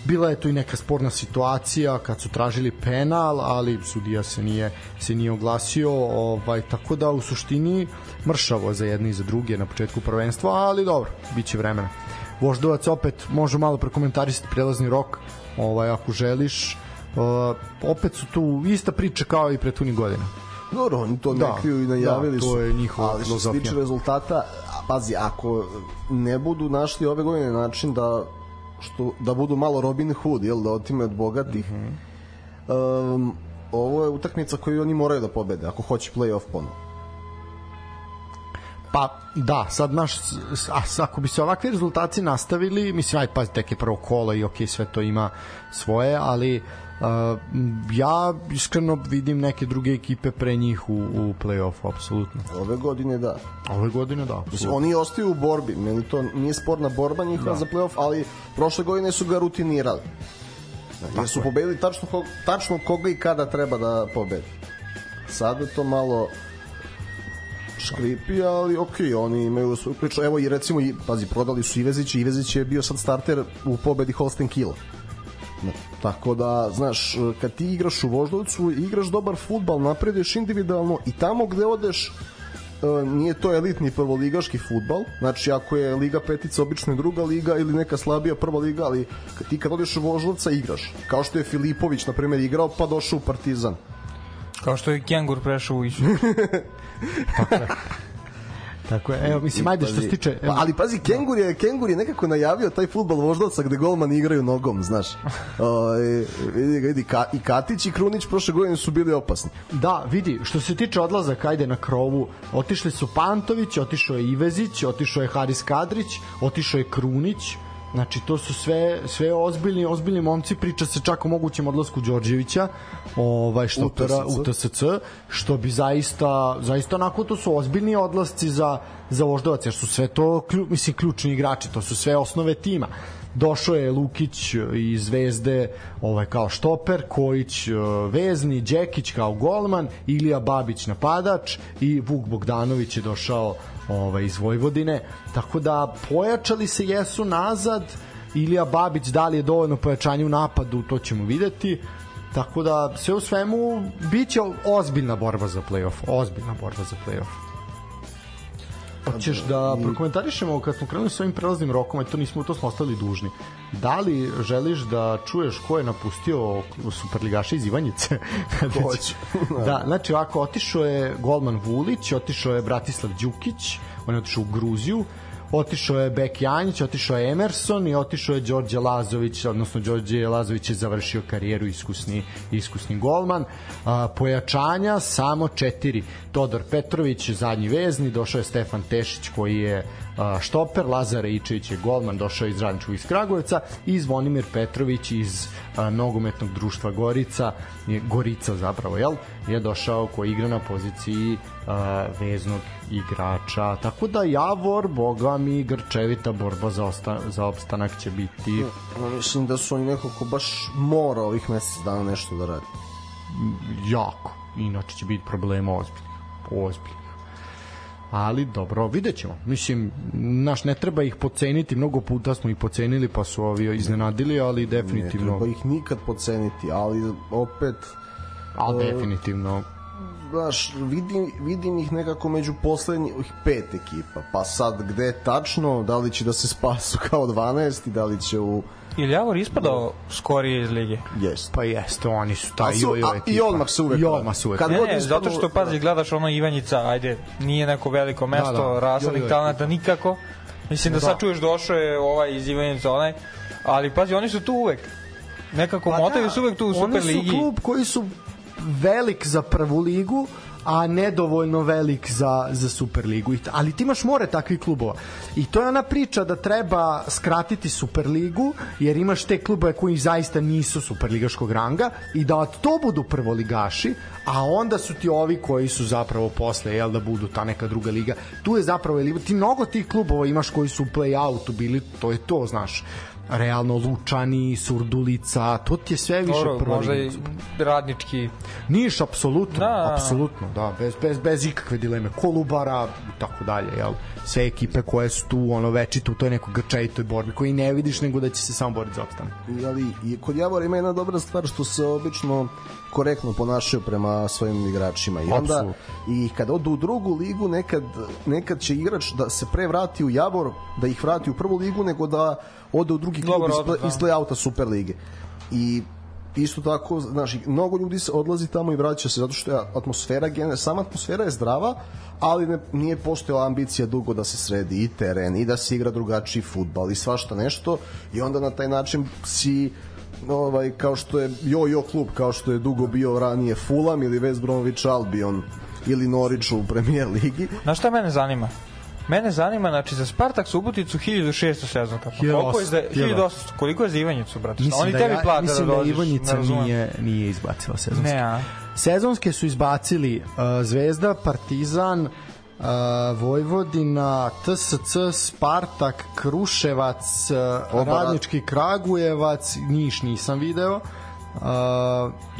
Bila je tu i neka sporna situacija kad su tražili penal, ali sudija se nije se nije oglasio, ovaj tako da u suštini mršavo za jedni i za druge na početku prvenstva, ali dobro, biće vremena. Voždovac opet može malo prokomentarisati prelazni rok, ovaj ako želiš Uh, opet su tu ista priča kao i prethodnih godina. Dobro, oni to da, ne kriju i najavili da, to je njihova ali što se tiče rezultata, pazi, ako ne budu našli ove godine način da što da budu malo Robin Hood, jel, da otime od bogatih. Mm -hmm. um, ovo je utakmica koju oni moraju da pobede ako hoće play-off ponovo. Pa da, sad naš a, ako bi se ovakvi rezultati nastavili, mislim aj pa tek je prvo kolo i ok, sve to ima svoje, ali ja iskreno vidim neke druge ekipe pre njih u, u play-offu, apsolutno. Ove godine da. Ove godine da. Mislim, oni ostaju u borbi, meni to nije sporna borba njihova da. za play-off, ali prošle godine su ga rutinirali. Jer su pobedili tačno, tačno koga i kada treba da pobedi. Sada to malo škripi, ali ok, oni imaju svoju priču. Evo i recimo, pazi, prodali su Ivezić, Ivezić je bio sad starter u pobedi Holsten Kiel. Tako da, znaš, kad ti igraš u Voždovcu, igraš dobar futbal, napreduješ individualno i tamo gde odeš e, nije to elitni prvoligaški futbal, znači ako je Liga Petica obično je druga liga ili neka slabija prva liga, ali ti kad odeš u Voždovca igraš, kao što je Filipović na primjer igrao pa došao u Partizan. Kao što je Kengur prešao u Isu. (laughs) Tako je, evo, mislim, ajde što se tiče... Pa, ali pazi, Kengur je, Kengur je nekako najavio taj futbol voždovca gde golman igraju nogom, znaš. (laughs) O, vidi, vidi, ka, i Katić i Krunić prošle godine su bili opasni. Da, vidi, što se tiče odlazaka, ajde na krovu, otišli su Pantović, otišao je Ivezić, otišao je Haris Kadrić, otišao je Krunić, Znači to su sve sve ozbiljni ozbiljni momci, priča se čak o mogućem odlasku Đorđevića, ovaj što u TSC, što bi zaista zaista onako to su ozbiljni odlasci za za Voždovac, jer su sve to klju, mislim ključni igrači, to su sve osnove tima došao je Lukić iz Zvezde ovaj kao štoper, Kojić vezni, Đekić kao golman, Ilija Babić napadač i Vuk Bogdanović je došao ovaj, iz Vojvodine. Tako da pojačali se jesu nazad, Ilija Babić da li je dovoljno pojačanje u napadu, to ćemo videti. Tako da sve u svemu biće ozbiljna borba za play-off, ozbiljna borba za play-off. Hoćeš da prokomentarišemo kad smo krenuli sa ovim prelaznim rokom, to nismo to smo ostali dužni. Da li želiš da čuješ ko je napustio Superligaša iz Ivanjice? (laughs) Hoću. (laughs) da, znači ovako otišao je golman Vulić, otišao je Bratislav Đukić, on je otišao u Gruziju, otišao je Bek Janjić, otišao je Emerson i otišao je Đorđe Lazović, odnosno Đorđe Lazović je završio karijeru iskusni, iskusni golman. A, pojačanja samo četiri. Todor Petrović, zadnji vezni, došao je Stefan Tešić koji je štoper, Lazar Ičević je golman, došao iz Radničkog iz Kragujevca i Zvonimir Petrović iz nogometnog društva Gorica, je, Gorica zapravo, jel? Je došao koji igra na poziciji veznog igrača. Tako da Javor, boga mi, grčevita borba za, osta, za opstanak će biti... Ja, mislim da su oni neko ko baš mora ovih mesec dana nešto da radi. Jako. Inače će biti problema ozbiljnih. Ozbiljnih ali dobro, vidjet ćemo. Mislim, naš ne treba ih poceniti, mnogo puta smo ih pocenili pa su ovi iznenadili, ali definitivno... Ne treba ih nikad poceniti, ali opet... Ali definitivno znaš, vidim, vidim ih nekako među poslednjih pet ekipa, pa sad gde tačno, da li će da se spasu kao 12 i da li će u Ili Javor ispadao skorije iz lige? Jeste. Pa jeste, oni su taj su, jojo ekipa. I odmah se uvek. I odmah se uvek. Kad Ne, ne, ispadnu- zato što pazi, gledaš ono Ivanjica, ajde, nije neko veliko mesto, Da, da, da, rasadnih talenta nikako. Mislim da, Da. sad čuješ došao je ovaj iz Ivanjica, onaj, ali pazi, oni su tu uvek. Nekako Pa motaju da, su uvek tu u Oni Super su klub koji su velik za prvu ligu, a nedovoljno velik za, za Superligu. Ali ti imaš more takvih klubova. I to je ona priča da treba skratiti Superligu, jer imaš te klubove koji zaista nisu Superligaškog ranga i da od to budu prvoligaši, a onda su ti ovi koji su zapravo posle, jel da budu ta neka druga liga. Tu je zapravo, ti mnogo tih klubova imaš koji su u play-outu bili, to je to, znaš realno Lučani, Surdulica, to ti je sve više Dobro, prva možda i radnički. Niš, apsolutno, Da. apsolutno, da, bez, bez, bez ikakve dileme. Kolubara i tako dalje, jel? Sve ekipe koje su tu, ono, večito u toj nekoj grčajitoj borbi, koji ne vidiš nego da će se samo boriti za opstanak. Ali i kod Javora ima jedna dobra stvar što se obično korektno ponašaju prema svojim igračima i onda Apsolutno. i kad odu u drugu ligu nekad, nekad će igrač da se pre vrati u Javor da ih vrati u prvu ligu nego da ode u drugi klub Dobar iz, da. iz play-outa Super lige i isto tako, znaš, mnogo ljudi se odlazi tamo i vraća se zato što je atmosfera, sama atmosfera je zdrava, ali ne, nije postojala ambicija dugo da se sredi i teren i da se igra drugačiji futbal i svašta nešto i onda na taj način si ovaj kao što je jo-jo klub kao što je dugo bio ranije Fulham ili West Bromwich Albion ili Norwich u Premier ligi Znaš šta mene zanima? Mene zanima, znači, za Spartak Suboticu 1600 sezonka. Pa koliko je za, 1800, 1800, koliko je za Ivanjicu, brate? Šta Oni da tebi ja- plate mislim da da, dođeš, Ivanjica nije, nije izbacila sezonske. Ne, a? Sezonske su izbacili uh, Zvezda, Partizan, uh, Vojvodina, TSC, Spartak, Kruševac, uh, Radnički Kragujevac, Niš nisam video, uh,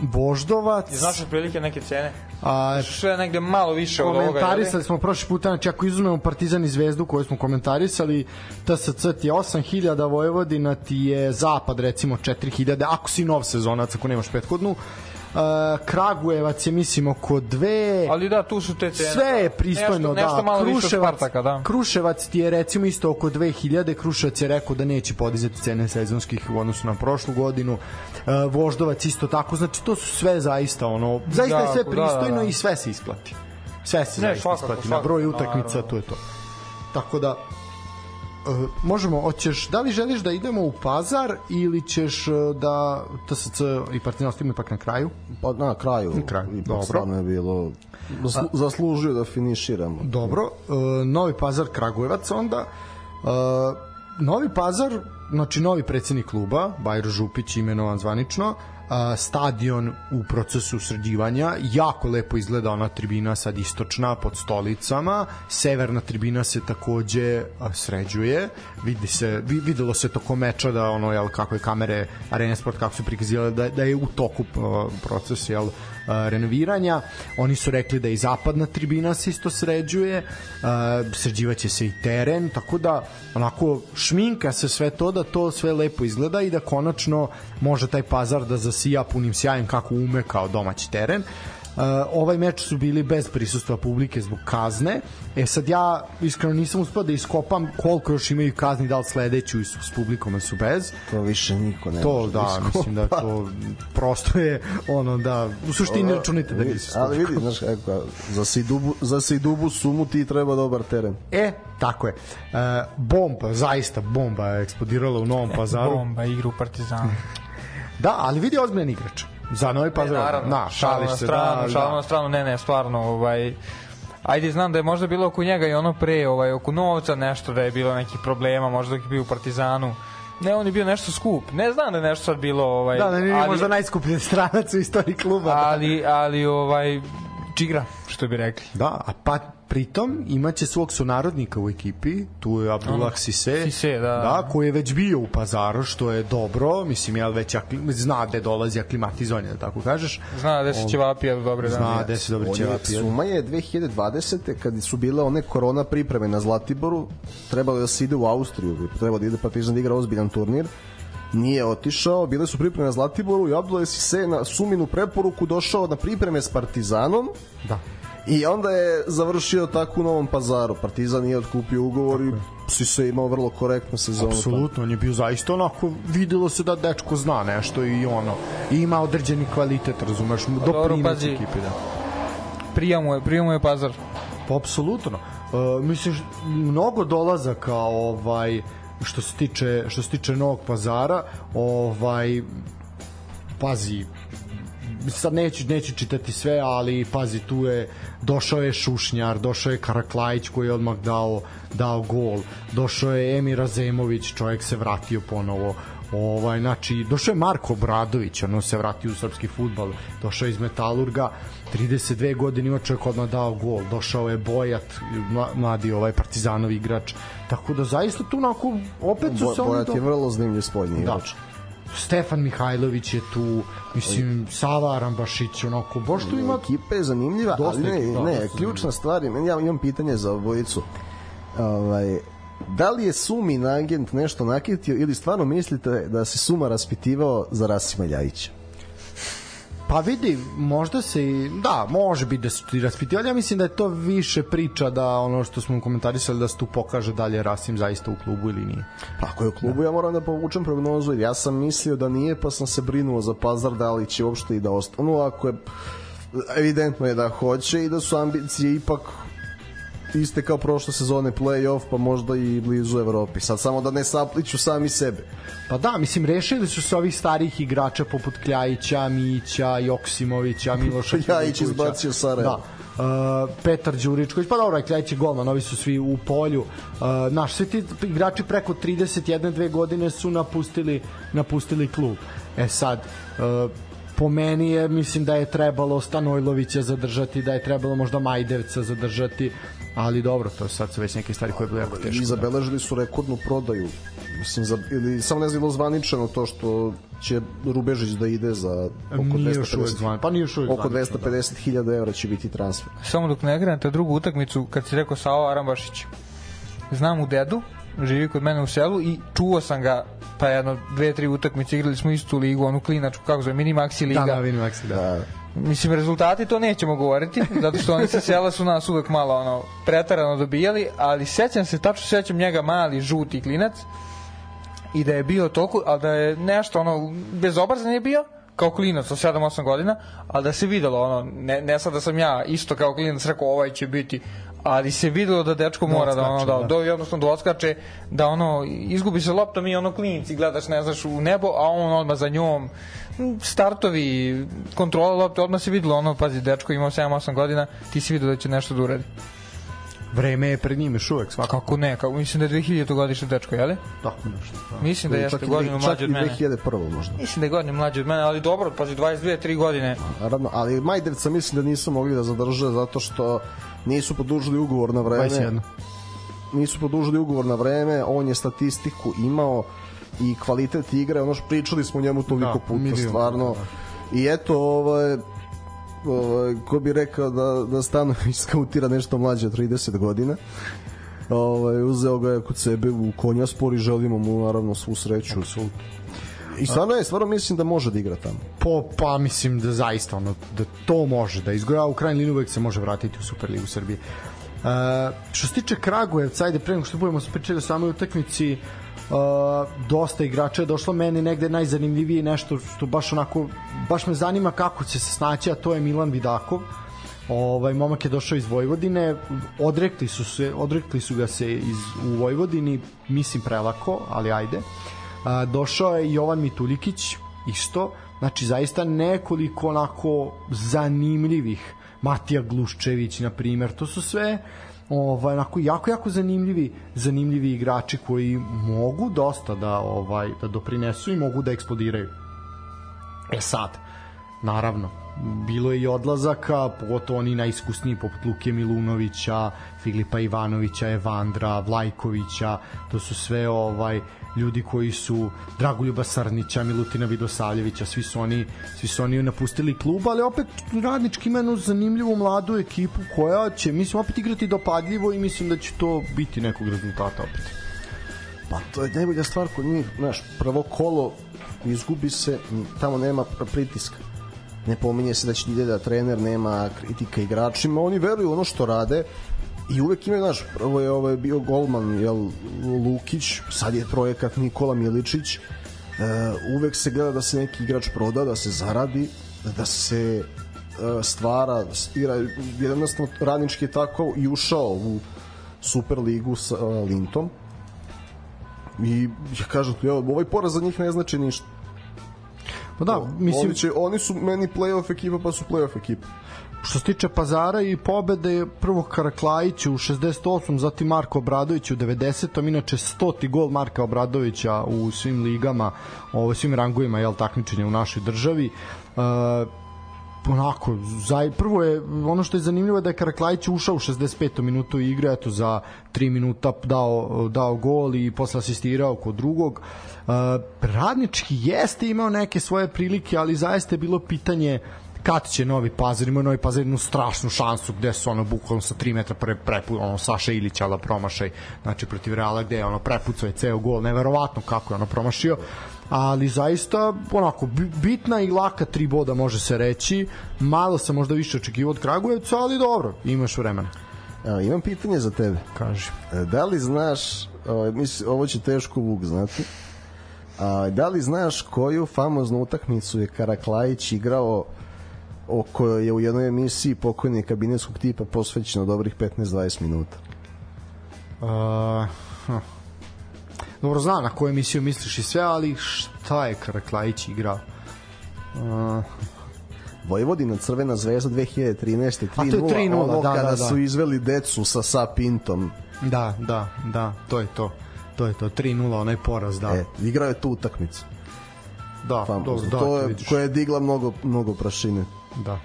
Voždovac, Znaš otprilike neke cene? A, Sve negde malo više od ovoga. komentarisali smo prošli puta, znači ako izuzmemo Partizan i Zvezdu koju smo komentarisali, TSC ti je 8000, Vojvodina ti je Zapad recimo 4000, ako si nov sezonac, ako nemaš prethodnu, Kragujevac je mislim oko dve Ali da, tu su te cene. sve je pristojno nešto, Nešto da malo više od Spartaka, da. Kruševac ti je recimo isto oko 2000 Kruševac je rekao da neće podizati cene sezonskih u odnosu na prošlu godinu Voždovac isto tako znači to su sve zaista ono zaista je sve Jako, da, da, pristojno da. i sve se isplati sve se Ne, zaista svakako, isplati na svakako, broj utakmica naravno. to je to tako da možemo, hoćeš, da li želiš da idemo u Pazar ili ćeš uh, da TSC i Partizan ostavimo ipak na kraju? pa na kraju, Na kraju, ipak dobro. stvarno je bilo zaslu, zaslužio da finiširamo Dobro, uh, Novi Pazar Kragujevac onda. Uh, Novi Pazar, znači novi predsednik kluba, Bajro Župić imenovan zvanično, uh, stadion u procesu sređivanja, jako lepo izgleda ona tribina sad istočna pod stolicama, severna tribina se takođe sređuje, vidi se, vi, videlo se tokom meča da ono, jel, kako je kamere Arena Sport, kako su prikazivali da, da je u toku proces, jel, renoviranja. Oni su rekli da i zapadna tribina se isto sređuje, sređivaće se i teren, tako da onako šminka se sve to da to sve lepo izgleda i da konačno može taj pazar da zasija punim sjajem kako ume kao domaći teren. Uh, ovaj meč su bili bez prisustva publike zbog kazne. E sad ja iskreno nisam uspeo da iskopam koliko još imaju kazni, da li sledeću su s publikom ili su bez. to više niko ne To može da, iskopa. mislim da to prosto je ono da u suštini računite da nisu. ali vidi, znaš kako, za Sejdubu, za Sejdubu sumu ti treba dobar teren. E, tako je. E, bomba, zaista bomba je eksplodirala u Novom Pazaru. Bomba, igru u Partizanu. Da, ali vidi ozbiljan igrač. Za Novi Pazar. naravno, da, šališ na se, stranu, da, šalu da. na stranu, ne, ne, stvarno, ovaj, ajde, znam da je možda bilo oko njega i ono pre, ovaj, oko novca nešto da je bilo nekih problema, možda dok je bio u Partizanu, ne, on je bio nešto skup, ne znam da je nešto sad bilo, ovaj, Da, da nije ali, možda najskuplji stranac u istoriji kluba. ali, ali, ovaj, čigra, što bi rekli. Da, a pa pritom imaće svog sunarodnika u ekipi, tu je Abdullah Sise, Sise, da. da, koji je već bio u pazaru, što je dobro, mislim, jel već akli, zna da dolazi aklimatizovan, da tako kažeš. Zna da se ćevapija dobre Zna dane. da se dobre ćevapije. Suma je 2020. kad su bile one korona pripreme na Zlatiboru, trebalo je da se ide u Austriju, trebalo da ide Partizan da igra ozbiljan turnir, nije otišao, bile su pripreme na Zlatiboru i Abdullah se na suminu preporuku došao na pripreme s Partizanom Da. I onda je završio tako u Novom pazaru. Partizan nije otkupio ugovor i Sise imao vrlo korektnu sezonu. Apsolutno, on je bio zaista onako, videlo se da dečko zna nešto i ono, i ima određeni kvalitet, razumeš, mu dobro, doprinosi pazi. ekipi, da. Prija mu je, prija mu je pazar. Pa apsolutno. Uh, misliš mnogo dolazaka ovaj što se tiče što se tiče Novog Pazara, ovaj pazi sad neću, neću čitati sve, ali pazi, tu je došao je Šušnjar, došao je Karaklajić koji je odmah dao, dao gol, došao je Emir Azemović, čovjek se vratio ponovo, ovaj, znači, došao je Marko Bradović, ono se vratio u srpski futbal, došao je iz Metalurga, 32 godine ima čovjek odmah dao gol, došao je Bojat, mla- mladi ovaj partizanov igrač, tako da zaista tu onako, opet su Bo, se oni Bojat je dobro- vrlo zanimljiv spoljni Da. Stefan Mihajlović je tu, mislim, Sava Arambašić, onako, baš tu ima Ekipa je zanimljiva, ali ne, da, ne, ključna stvar je, ja imam pitanje za obojicu. Ovaj, da li je Sumin agent nešto nakitio ili stvarno mislite da se Suma raspitivao za Rasima Ljajića? Pa vidi, možda se i, da, može biti da su ti raspitivali, ja mislim da je to više priča da ono što smo komentarisali da se tu pokaže da li je Rasim zaista u klubu ili nije. Pa ako je u klubu, ja moram da povučem prognozu, ja sam mislio da nije, pa sam se brinuo za pazar da li će uopšte i da ostane. Ono, ako je, evidentno je da hoće i da su ambicije ipak iste kao prošle sezone play-off, pa možda i blizu Evropi. Sad samo da ne sapliću sami sebe. Pa da, mislim, rešili su se ovih starih igrača poput Kljajića, Mića, Joksimovića, (laughs) Miloša Ljajić Filipovića. izbacio Sarajevo. Da. Uh, Petar Đuričković, pa dobro, Kljajić je golman, ovi su svi u polju. Uh, naš, svi ti igrači preko 31 dve godine su napustili, napustili klub. E sad, uh, po meni je, mislim da je trebalo Stanojlovića zadržati, da je trebalo možda Majdevca zadržati, ali dobro, to sad su već neke stvari koje je bilo jako teško. I zabeležili su rekordnu prodaju. Mislim, za, ili samo ne znam bilo zvaničano to što će Rubežić da ide za oko Nije još uvek 250 zvan, pa nije još oko zvanično, da. 250.000 evra će biti transfer. Samo dok ne krenete drugu utakmicu, kad si rekao Savo Arambašić, znam u dedu, živi kod mene u selu i čuo sam ga pa jedno, dve, tri utakmice igrali smo istu ligu, onu klinačku, kako zove, mini maxi liga. Da, da, vidim Maxi, da. Da, Mislim, rezultati to nećemo govoriti, zato što oni sa sela su nas uvek malo ono, pretarano dobijali, ali sećam se, tačno sećam njega mali, žuti klinac i da je bio toliko, ali da je nešto ono, bezobrazan je bio, kao klinac od 7-8 godina, ali da se videlo ono, ne, ne sad da sam ja isto kao klinac rekao ovaj će biti, ali se videlo da dečko mora da ono odskače, da, da. da jednostavno da odskače da ono izgubi se loptom i ono klinci gledaš ne znaš u nebo a on odmah za njom startovi kontrola lopte odmah se videlo ono pazi dečko imao 7-8 godina ti si vidio da će nešto da uradi Vreme je pred njim još uvek svakako. kako ne kako mislim da je 2000 godišnje dečko je li Tako nešto. Da. mislim da Čak jeste i godinu čak mlađi od i mene 2001. možda. mislim da je godinu mlađi od mene ali dobro pazi 22 3 godine Naravno, ali Majdevca mislim da nisu mogli da zadrže zato što nisu produžili ugovor na vreme. 21. Nisu produžili ugovor na vreme, on je statistiku imao i kvalitet igre, ono što pričali smo njemu toliko Da, puta milion stvarno. puta, I eto, ovaj, ovaj, ko bi rekao da, da Stanović (laughs) skautira nešto mlađe od 30 godina. Ovaj, uzeo ga je kod sebe u konjaspor i želimo mu naravno svu sreću. Apsolutno. I stvarno je, stvarno mislim da može da igra tamo. Po, pa mislim da zaista ono, da to može da izgleda, u krajnjoj liniji uvek se može vratiti u Superligu Srbije. Uh, što se tiče Kragujevca, ajde pre nego što budemo pričali o samoj utakmici, uh, dosta igrača je došlo meni negde najzanimljivije nešto što baš onako baš me zanima kako će se snaći a to je Milan Vidakov ovaj momak je došao iz Vojvodine odrekli su se odrekli su ga se iz u Vojvodini mislim prelako ali ajde a, došao je Jovan Mituljikić isto. Znači zaista nekoliko onako zanimljivih. Matija Gluščević na primer. To su sve ovaj onako jako jako zanimljivi zanimljivi igrači koji mogu dosta da ovaj da doprinesu i mogu da eksplodiraju. E sad, naravno bilo je i odlazaka, pogotovo oni najiskusniji poput Luke Milunovića, Filipa Ivanovića, Evandra, Vlajkovića, to su sve ovaj ljudi koji su Dragoljuba Sarnića, Milutina Vidosavljevića, svi su oni svi su oni napustili klub, ali opet radnički ima jednu zanimljivu mladu ekipu koja će mislim opet igrati dopadljivo i mislim da će to biti nekog rezultata opet. Pa to je najbolja stvar kod njih, znaš, prvo kolo izgubi se, tamo nema pritiska ne pominje se da će da trener nema kritika igračima, oni veruju ono što rade i uvek imaju, znaš, prvo je ovaj bio golman, jel, Lukić, sad je projekat Nikola Miličić, e, uvek se gleda da se neki igrač proda, da se zaradi, da se e, stvara, stira, jednostavno radnički je tako i ušao u Super ligu sa e, Lintom. I ja kažem, evo, ovaj poraz za njih ne znači ništa Pa da, mislim... Oni, će, oni su meni playoff ekipa, pa su playoff ekipa. Što se tiče Pazara i pobede, prvo Karaklajić u 68, zatim Marko Obradović u 90. Inače 100. gol Marka Obradovića u svim ligama, ovo, svim rangovima jel, takmičenja u našoj državi. Uh, onako, za, prvo je, ono što je zanimljivo je da je Karaklajić ušao u 65. minutu igre, eto za 3 minuta dao, dao gol i posle asistirao kod drugog. Uh, radnički jeste imao neke svoje prilike, ali zaista je bilo pitanje kad će Novi Pazar, ima Novi Pazar jednu strašnu šansu gde su ono bukvalno sa 3 metra pre, prepu, ono Saša Ilić ala promašaj, znači protiv Reala gde je ono prepucao je ceo gol, neverovatno kako je ono promašio ali zaista onako bitna i laka tri boda može se reći. Malo sam možda više očekivao od Kragujevca ali dobro, imaš vremena. Evo, imam pitanje za tebe. Kaži. E, da li znaš ovo, mislim, ovo će teško Vuk znati a, da li znaš koju famoznu utakmicu je Karaklajić igrao o kojoj je u jednoj emisiji pokojni kabinetskog tipa posvećeno dobrih 15-20 minuta? Uh, dobro znam na koju emisiju misliš i sve, ali šta je Karaklajić igrao? Uh, Vojvodina Crvena zvezda 2013. 3-0, ono da, kada da, da. su izveli decu sa sa Pintom. Da, da, da, to je to. To je to, 3-0, onaj poraz, da. E, igrao je tu utakmicu. Da, dobro, da, to je, koja je digla mnogo, mnogo prašine. Da.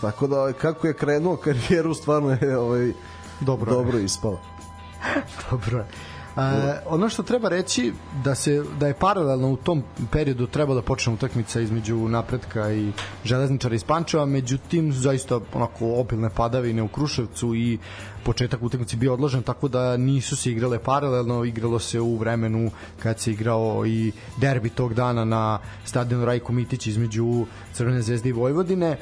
Tako da, ovaj, kako je krenuo (laughs) karijeru, stvarno je ovaj, dobro, dobro ispao. (laughs) dobro je. E, ono što treba reći da se da je paralelno u tom periodu trebalo da počne utakmica između napretka i železničara iz Pančeva, međutim zaista onako obilne padavine u Kruševcu i početak utakmice bio odložen tako da nisu se igrale paralelno, igralo se u vremenu kad se igrao i derbi tog dana na stadionu Rajko Mitić između Crvene zvezde i Vojvodine.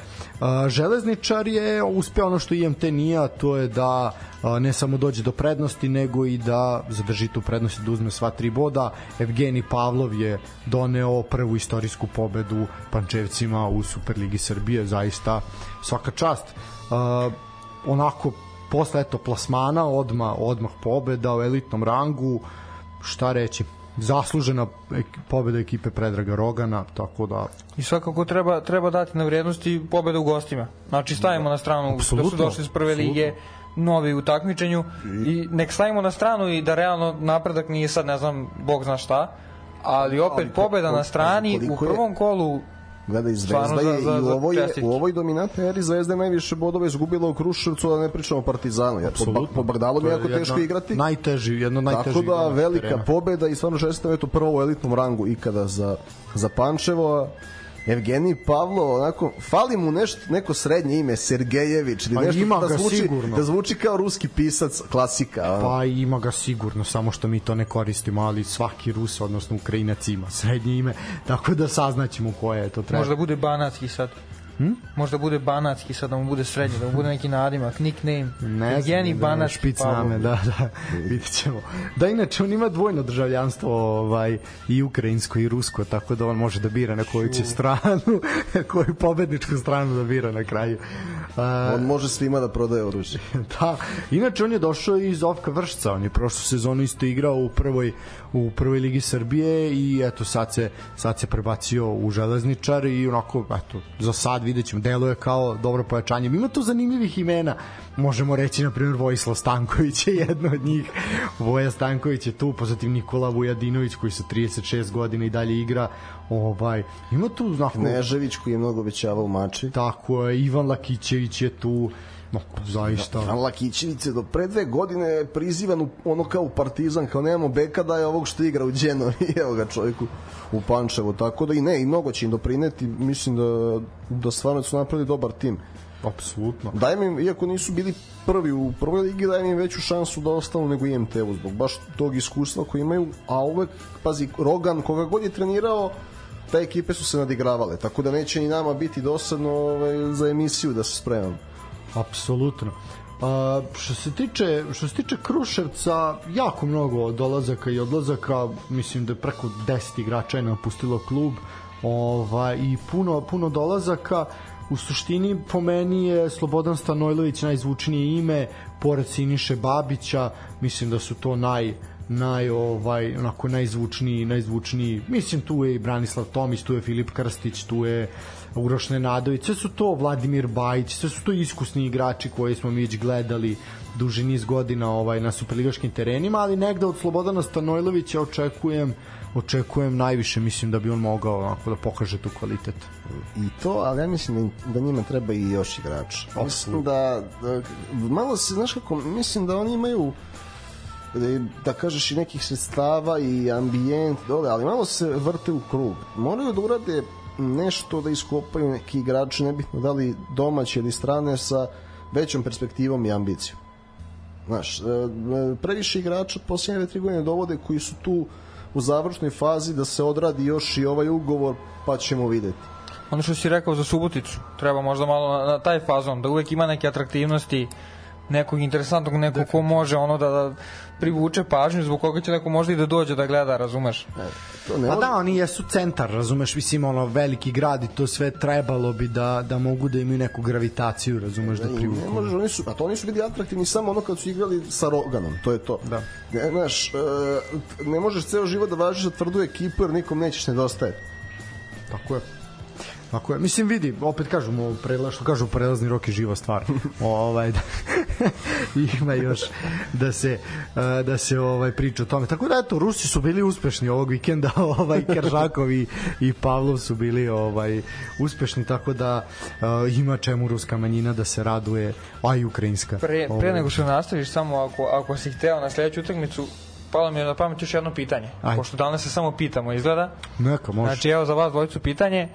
Železničar je uspeo ono što IMT nije, a to je da ne samo dođe do prednosti, nego i da zadrži tu prednost i da uzme sva tri boda. Evgeni Pavlov je doneo prvu istorijsku pobedu Pančevcima u Superligi Srbije, zaista svaka čast. Uh, onako posle eto plasmana odma odmah pobeda u elitnom rangu šta reći zaslužena pobeda ekipe Predraga Rogana, tako da i svakako treba treba dati na vrednosti pobeda u gostima. Znači stavimo da. na stranu Absolutno. da su došli iz prve Absolutno. lige novi u takmičenju I... i nek stavimo na stranu i da realno napredak nije sad ne znam bog zna šta, ali opet ali, pobeda na strani u prvom kolu Gleda, Zvezda je za, za, i u ovoj, u ovoj dominantnoj eri Zvezda je najviše bodova izgubila u Kruševcu, da ne pričamo o Partizanu. Jer po, po Brdalom je jako teško igrati. Najteži, jedno najteži. Tako da, velika terena. pobeda i stvarno čestitam eto prvo u elitnom rangu ikada za, za Pančevo. Evgenij Pavlo, onako, fali mu nešto, neko srednje ime, Sergejević, ili pa nešto ima da zvuči, sigurno. da zvuči kao ruski pisac, klasika. Ono. Pa ima ga sigurno, samo što mi to ne koristimo, ali svaki Rus, odnosno Ukrajinac ima srednje ime, tako da saznaćemo koje je to treba. Možda bude banatski sad. Hm? Možda bude banatski, sad da mu bude srednje, da mu bude neki nadimak, nickname. Ne Evgeni znam, banatski špic name, da, da, (laughs) vidit ćemo. Da, inače, on ima dvojno državljanstvo, ovaj, i ukrajinsko i rusko, tako da on može da bira na koju će stranu, (laughs) koju pobedničku stranu da bira na kraju. Uh, on može svima da prodaje oružje. (laughs) da, inače on je došao iz Ovka Vršca, on je prošlu sezonu isto igrao u prvoj u prvoj ligi Srbije i eto sad se sad se prebacio u železničar i onako eto za sad videćemo deluje kao dobro pojačanje ima tu zanimljivih imena možemo reći na primjer Vojislav Stanković je jedno od njih Voja Stanković je tu, pozatim Nikola Vujadinović koji sa 36 godina i dalje igra Ovaj, ima tu znako... Nežević koji je mnogo obećavao u mači. Tako je, Ivan Lakićević je tu, no, zaista. Ivan Lakićević je do pre dve godine prizivan u, ono kao u Partizan, kao nemamo beka da je ovog što igra u Đeno i (laughs) evo ga čovjeku u Pančevo, tako da i ne, i mnogo će im doprineti, mislim da, da stvarno su napravili dobar tim. Apsolutno. Dajem im, iako nisu bili prvi u prvoj ligi, dajem im veću šansu da ostanu nego IMT-u, zbog baš tog iskustva koje imaju, a uvek, pazi, Rogan, koga god je trenirao, te ekipe su se nadigravale, tako da neće ni nama biti dosadno ovaj, za emisiju da se spremam. Apsolutno. A, što se tiče što se tiče Kruševca jako mnogo dolazaka i odlazaka mislim da je preko 10 igrača je napustilo klub ovaj i puno puno dolazaka u suštini po meni je Slobodan Stanojlović najzvučnije ime pored Siniše Babića mislim da su to naj naj ovaj onako najzvučniji najzvučniji mislim tu je i Branislav Tomić tu je Filip Krstić tu je Uroš Nenadović sve su to Vladimir Bajić sve su to iskusni igrači koje smo mi već gledali duži niz godina ovaj na superligaškim terenima ali negde od Slobodana Stanojlovića očekujem očekujem najviše mislim da bi on mogao onako da pokaže tu kvalitet i to, ali ja mislim da, da njima treba i još igrač. Mislim da, da malo se, znaš kako, mislim da oni imaju da, da kažeš i nekih sredstava i ambijent dole, ali malo se vrte u krug. Moraju da urade nešto da iskopaju neki igrači, nebitno da li domaći ili strane sa većom perspektivom i ambicijom. Znaš, e, previše igrača posljednje tri godine dovode koji su tu u završnoj fazi da se odradi još i ovaj ugovor, pa ćemo videti. Ono što si rekao za Suboticu, treba možda malo na taj fazon, da uvek ima neke atraktivnosti, nekog interesantnog, nekog ko može ono da, da privuče pažnju zbog koga će neko možda i da dođe da gleda, razumeš? Ne, to ne pa da, oni jesu centar, razumeš, mislim, ono, veliki grad i to sve trebalo bi da, da mogu da imaju neku gravitaciju, razumeš, da privuku. Ne, možeš, oni su, a to oni su bili atraktivni samo ono kad su igrali sa Roganom, to je to. Da. Ne, znaš, e, ne možeš ceo život da važiš za tvrdu ekipu jer nikom nećeš nedostaje. Tako je. Tako je. Mislim vidi, opet kažemo prelaz što kažu prelazni rok je živa stvar. (laughs) ovaj da, (laughs) ima još da se da se ovaj priča o tome. Tako da eto Rusi su bili uspešni ovog vikenda, (laughs) ovaj Keržakov i, i Pavlov su bili ovaj uspešni tako da uh, ima čemu ruska manjina da se raduje, a i ukrajinska. Pre, pre ovaj. nego što nastaviš samo ako ako si hteo na sledeću utakmicu palo mi je na pamet još jedno pitanje. Ajde. Pošto danas se samo pitamo, izgleda. Neka, može. Znači, evo za vas dvojicu pitanje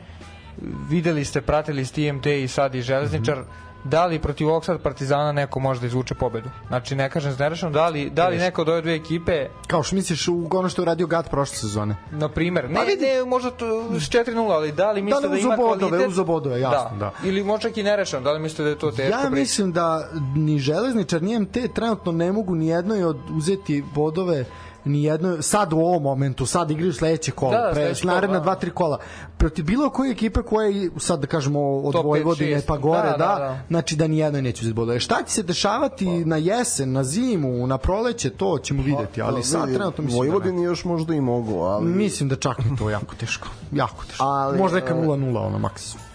videli ste, pratili ste IMT i sad i Železničar, mm -hmm. da li protiv ovog sad Partizana neko može da izvuče pobedu? Znači, ne kažem znerešeno, da li, da li neko od ove dve ekipe... Kao što misliš u ono što je radio Gat prošle sezone? Na primer, ne, pa vidi, ne, možda s 4-0, ali da li mislite da, da ima bodove, kvalitet? Uzo bodove, jasno, da. da. Ili možda i nerešeno, da li mislite da je to teško? Ja mislim da ni Železničar, ni IMT trenutno ne mogu ni jednoj od uzeti bodove ni jedno sad u ovom momentu sad igraju sledeće kolo da, pre naredna da. dva tri kola protiv bilo koje ekipe koja je sad da kažemo od Top Vojvodine pa gore da, da, da, da. znači da ni jedno neće bodove šta će se dešavati pa. na jesen na zimu na proleće to ćemo videti ali pa, sad vidi, trenutno mislim da Vojvodini da još možda i mogu ali mislim da čak i to jako teško jako teško ali, možda neka 0-0 ono maksimum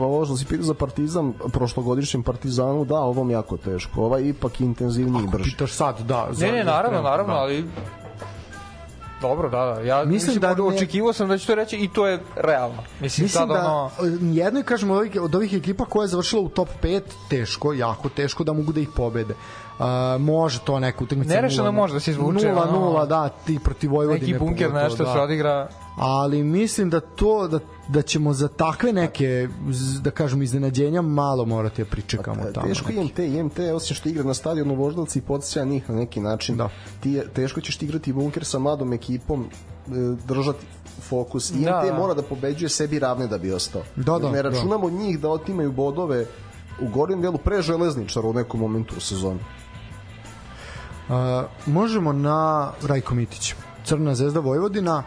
ovo što si pitao za Partizan, prošlogodišnjem Partizanu, da, ovom jako teško. Ovaj ipak intenzivniji i brži. Pitaš sad, da. Ne, ne, naravno, naravno, da. ali Dobro, da, da. Ja mislim, mislim da ne... očekivao sam da će to reći i to je realno. Mislim, mislim da ono... jedno kažemo od ovih, od ovih ekipa koja je završila u top 5, teško, jako teško da mogu da ih pobede. Uh, može to neku utakmicu. Nerešeno može da se izvuče. 0-0, da, ti protiv Vojvodine. Neki bunker nešto da. se odigra. Ali mislim da to, da da ćemo za takve neke da kažemo iznenađenja malo morati da pričekamo pa, tamo. Teško IMT, IMT osim što igra na stadionu Voždovci i podsjeća njih na neki način. Da. Ti teško ćeš ti igrati bunker sa mladom ekipom, e, držati fokus. IMT da, da. mora da pobeđuje sebi ravne da bi ostao. Da, da, ne da. računamo da. njih da otimaju bodove u gornjem delu pre železničara u nekom momentu u sezoni. Možemo na Rajko Mitić. Crna zvezda Vojvodina.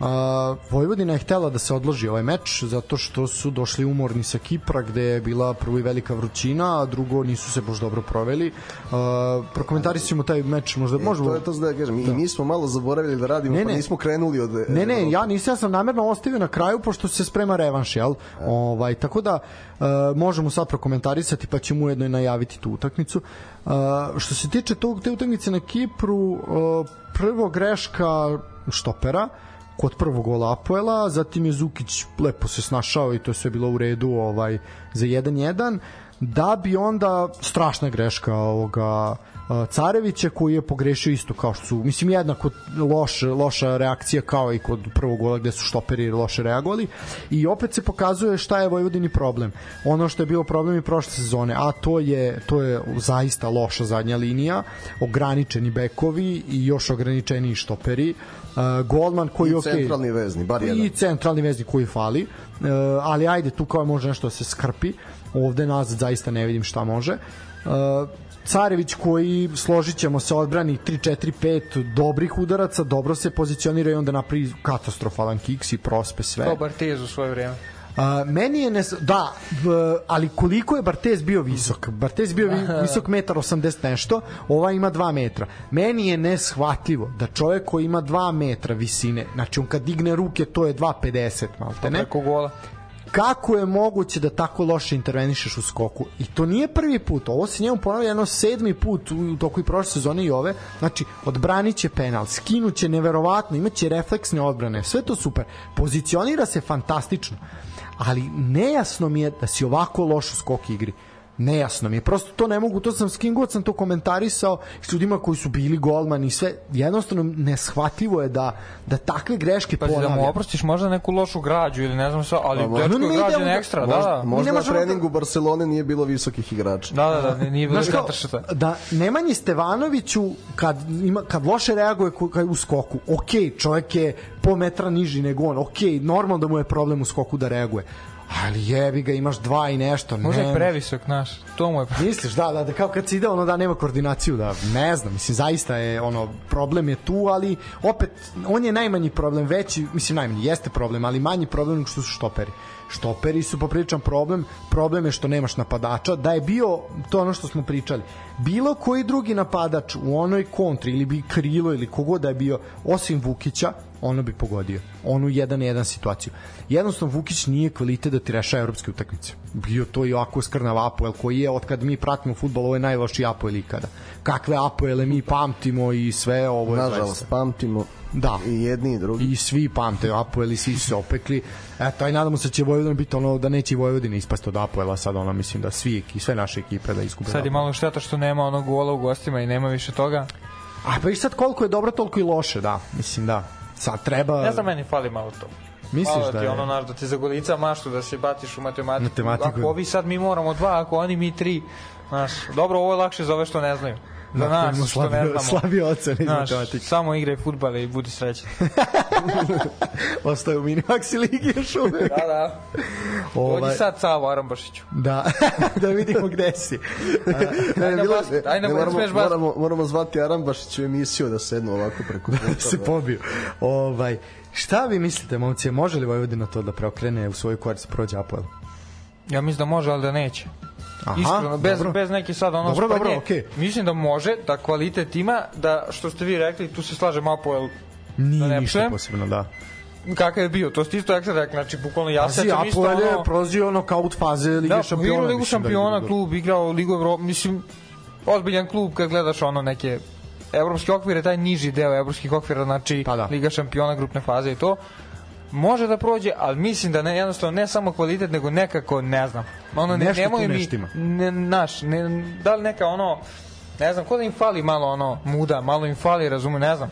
A, Vojvodina je htela da se odloži ovaj meč zato što su došli umorni sa Kipra gde je bila prvo i velika vrućina, a drugo nisu se baš dobro proveli. A, prokomentarisimo taj meč, možda e, možemo. To je to da kažem. Da. I mi smo malo zaboravili da radimo, ne, pa nismo krenuli od Ne, ne, ja nisam ja sam namerno ostavio na kraju pošto se sprema revanš, jel? E. Ovaj tako da uh, možemo sad prokomentarisati pa ćemo ujedno i najaviti tu utakmicu. Uh, što se tiče tog te utakmice na Kipru, uh, prvo greška štopera kod prvog gola Apoela, zatim je Zukić lepo se snašao i to sve bilo u redu ovaj za 1-1 da bi onda strašna greška ovoga Carevića koji je pogrešio isto kao što su mislim jednako loš, loša reakcija kao i kod prvog gola gde su štoperi loše reagovali. I opet se pokazuje šta je Vojvodini problem. Ono što je bio problem i prošle sezone a to je to je zaista loša zadnja linija ograničeni bekovi i još ograničeni štoperi uh, golman koji je okej. centralni vezni bar jedan. i centralni vezni koji fali. Uh, ali ajde tu kao može nešto da se skrpi. Ovde nazad zaista ne vidim šta može. Uh, Carević koji složit ćemo se odbrani 3-4-5 dobrih udaraca, dobro se pozicionira i onda napravi katastrofalan kiks i prospe sve. To Bartez u svoje vreme. Uh, meni je nes... da, v, ali koliko je Bartez bio visok? Bartez bio vi, (laughs) visok metar 80 nešto, ova ima 2 metra. Meni je neshvatljivo da čovjek koji ima 2 metra visine, znači on kad digne ruke to je 2,50 malte ne? Preko gola. Kako je moguće da tako loše intervenišeš u skoku? I to nije prvi put. Ovo se njemu ponavlja jedno sedmi put u toku i prošle sezone i ove. Znači odbranit će penal skinuće neverovatno imaće refleksne odbrane. Sve to super. Pozicionira se fantastično ali nejasno mi je da si ovako loš u skok igri nejasno mi je, prosto to ne mogu, to sam s kim god sam to komentarisao s ljudima koji su bili golman i sve, jednostavno neshvatljivo je da, da takve greške pa ponavlja. da mu oprostiš možda neku lošu građu ili ne znam šta, ali pa, dečko je građen da, ekstra, možda, da, da. Možda na treningu Barcelone nije bilo visokih igrača. Da, da, da, nije bilo kao, Da, Nemanji Stevanoviću, kad, ima, kad loše reaguje u skoku, ok, čovjek je po metra niži nego on, ok, normalno da mu je problem u skoku da reaguje ali jebi ga, imaš dva i nešto. Može je previsok naš, to mu je... Misliš, da, da, da, kao kad se ide, ono da nema koordinaciju, da, ne znam, mislim, zaista je, ono, problem je tu, ali opet, on je najmanji problem, veći, mislim, najmanji, jeste problem, ali manji problem što su štoperi štoperi su popričan problem problem je što nemaš napadača da je bio to ono što smo pričali bilo koji drugi napadač u onoj kontri ili bi krilo ili kogod da je bio osim Vukića ono bi pogodio onu 1-1 situaciju jednostavno Vukić nije kvalitet da ti reša evropske utakmice bio to i ovako skrnav Apoel koji je od kad mi pratimo futbol ovo je najloši Apoel ikada kakve Apoele mi pamtimo i sve ovo je nažalost pamtimo Da. I jedni i drugi. I svi pamte Apoel i svi su se opekli. Eto, aj nadamo se da će Vojvodina biti ono da neće Vojvodina ispasti od Apoela sad ono mislim da svi i sve naše ekipe da izgube. Sad je malo šteta što nema onog gola u gostima i nema više toga. A pa i sad koliko je dobro, toliko i loše, da. Mislim da. Sad treba Ne znam, meni fali malo to. Misliš Malo da je? ono naš da ti za golica maštu da se batiš u matematiku. Matematiku. Ako ovi sad mi moramo dva, ako oni mi tri. Znaš, dobro, ovo je lakše za ove što ne znaju. Za nas, što slabi, ne znamo. Slabi ocen iz matematike. samo igraj futbal i budi srećan. (laughs) (laughs) Ostaje u Minimaxi ligi još uvek. da, da. Ovaj- Dođi sad Savo Arambašiću. Da, (laughs) da vidimo gde si. (laughs) Ne, Ajde, bilo, ne, ajde, ne, moramo, moramo, moramo zvati Arambašiću emisiju da sednu ovako preko puta. da se pobiju. Ovaj, šta vi mislite, momci, može li Vojvodina to da preokrene u svoju korist prođe Apoel? Ja mislim da može, ali da neće. Aha, Iskreno, bez, dobro. bez neke sad ono Dobro, dobro, sprdnje. okej. Mislim da može, da kvalitet ima, da što ste vi rekli, tu se slažem Apoel Nije ne ništa posebno, da. kakav je bio, to ste isto ekstra rekli, znači bukvalno ja Pazi, sećam isto Apoel je ono... prozio ono kaut faze Lige Da, šampiona. Ligu da je šampiona, klub, igrao Ligu Evrope, mislim, ozbiljan klub kad gledaš ono neke evropski okvir je taj niži deo evropskih okvira, znači Pa da. Liga šampiona, grupne faze i to može da prođe, ali mislim da ne, jednostavno ne samo kvalitet, nego nekako, ne znam. Ono, ne, Nešto tu nemoj ne mi, ne, naš, ne, da li neka ono, ne znam, ko da im fali malo ono muda, malo im fali, razume, ne znam.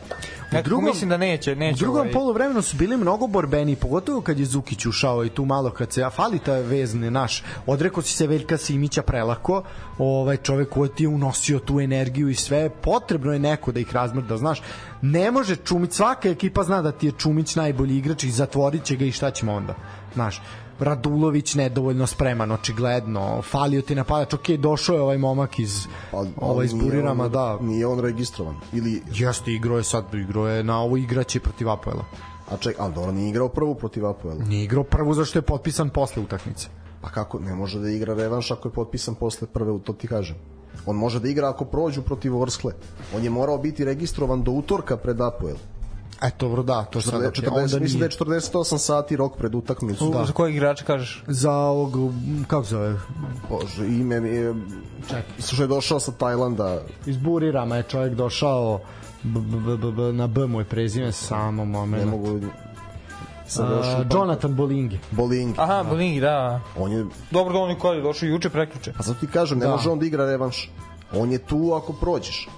Nekako drugom- mislim da neće, neće. U drugom ovaj, poluvremenu su bili mnogo borbeni, pogotovo kad je Zukić ušao i tu malo kad se a fali ta vezne naš. Odrekao si se Veljka Simića prelako, ovaj čovek koji ti je unosio tu energiju i sve, potrebno je neko da ih razmrda, znaš. Ne može Čumić, svaka ekipa zna da ti je Čumić najbolji igrač i zatvorit će ga i šta ćemo onda. Znaš, Radulović nedovoljno spreman, očigledno. Falio ti napadač, ok, došao je ovaj momak iz Pa, ovaj iz Burirama, da. Nije on registrovan. Ili, Jeste, igrao je sad, igrao je na ovo igraće protiv Apoela. a ček, ali dobro, nije igrao prvu protiv Apoela. Nije igrao prvo zašto je potpisan posle utakmice. Pa kako, ne može da igra revanš ako je potpisan posle prve, to ti kažem. On može da igra ako prođu protiv Orskle. On je morao biti registrovan do utorka pred Apoel. E, dobro, da, to sad, 40, onda mislim da je 48 sati rok pred utakmicu. Za kojeg igrača kažeš? Za ovog, kako se zove, Bože, ime mi je... Čekaj. Što je došao sa Tajlanda, iz Burirama je čovjek došao, b, b, b, b, b, na B mu je prezime, samo ne moment. mogu... Sad još Uh, upam- Jonathan Bolingi. Bolingi. Aha, Bolingi, da. On je, Dobro da on je koji došao juče, prekjuče. pa zato ti kažem, ne Da. može on da igra revanš. On je tu ako prođeš.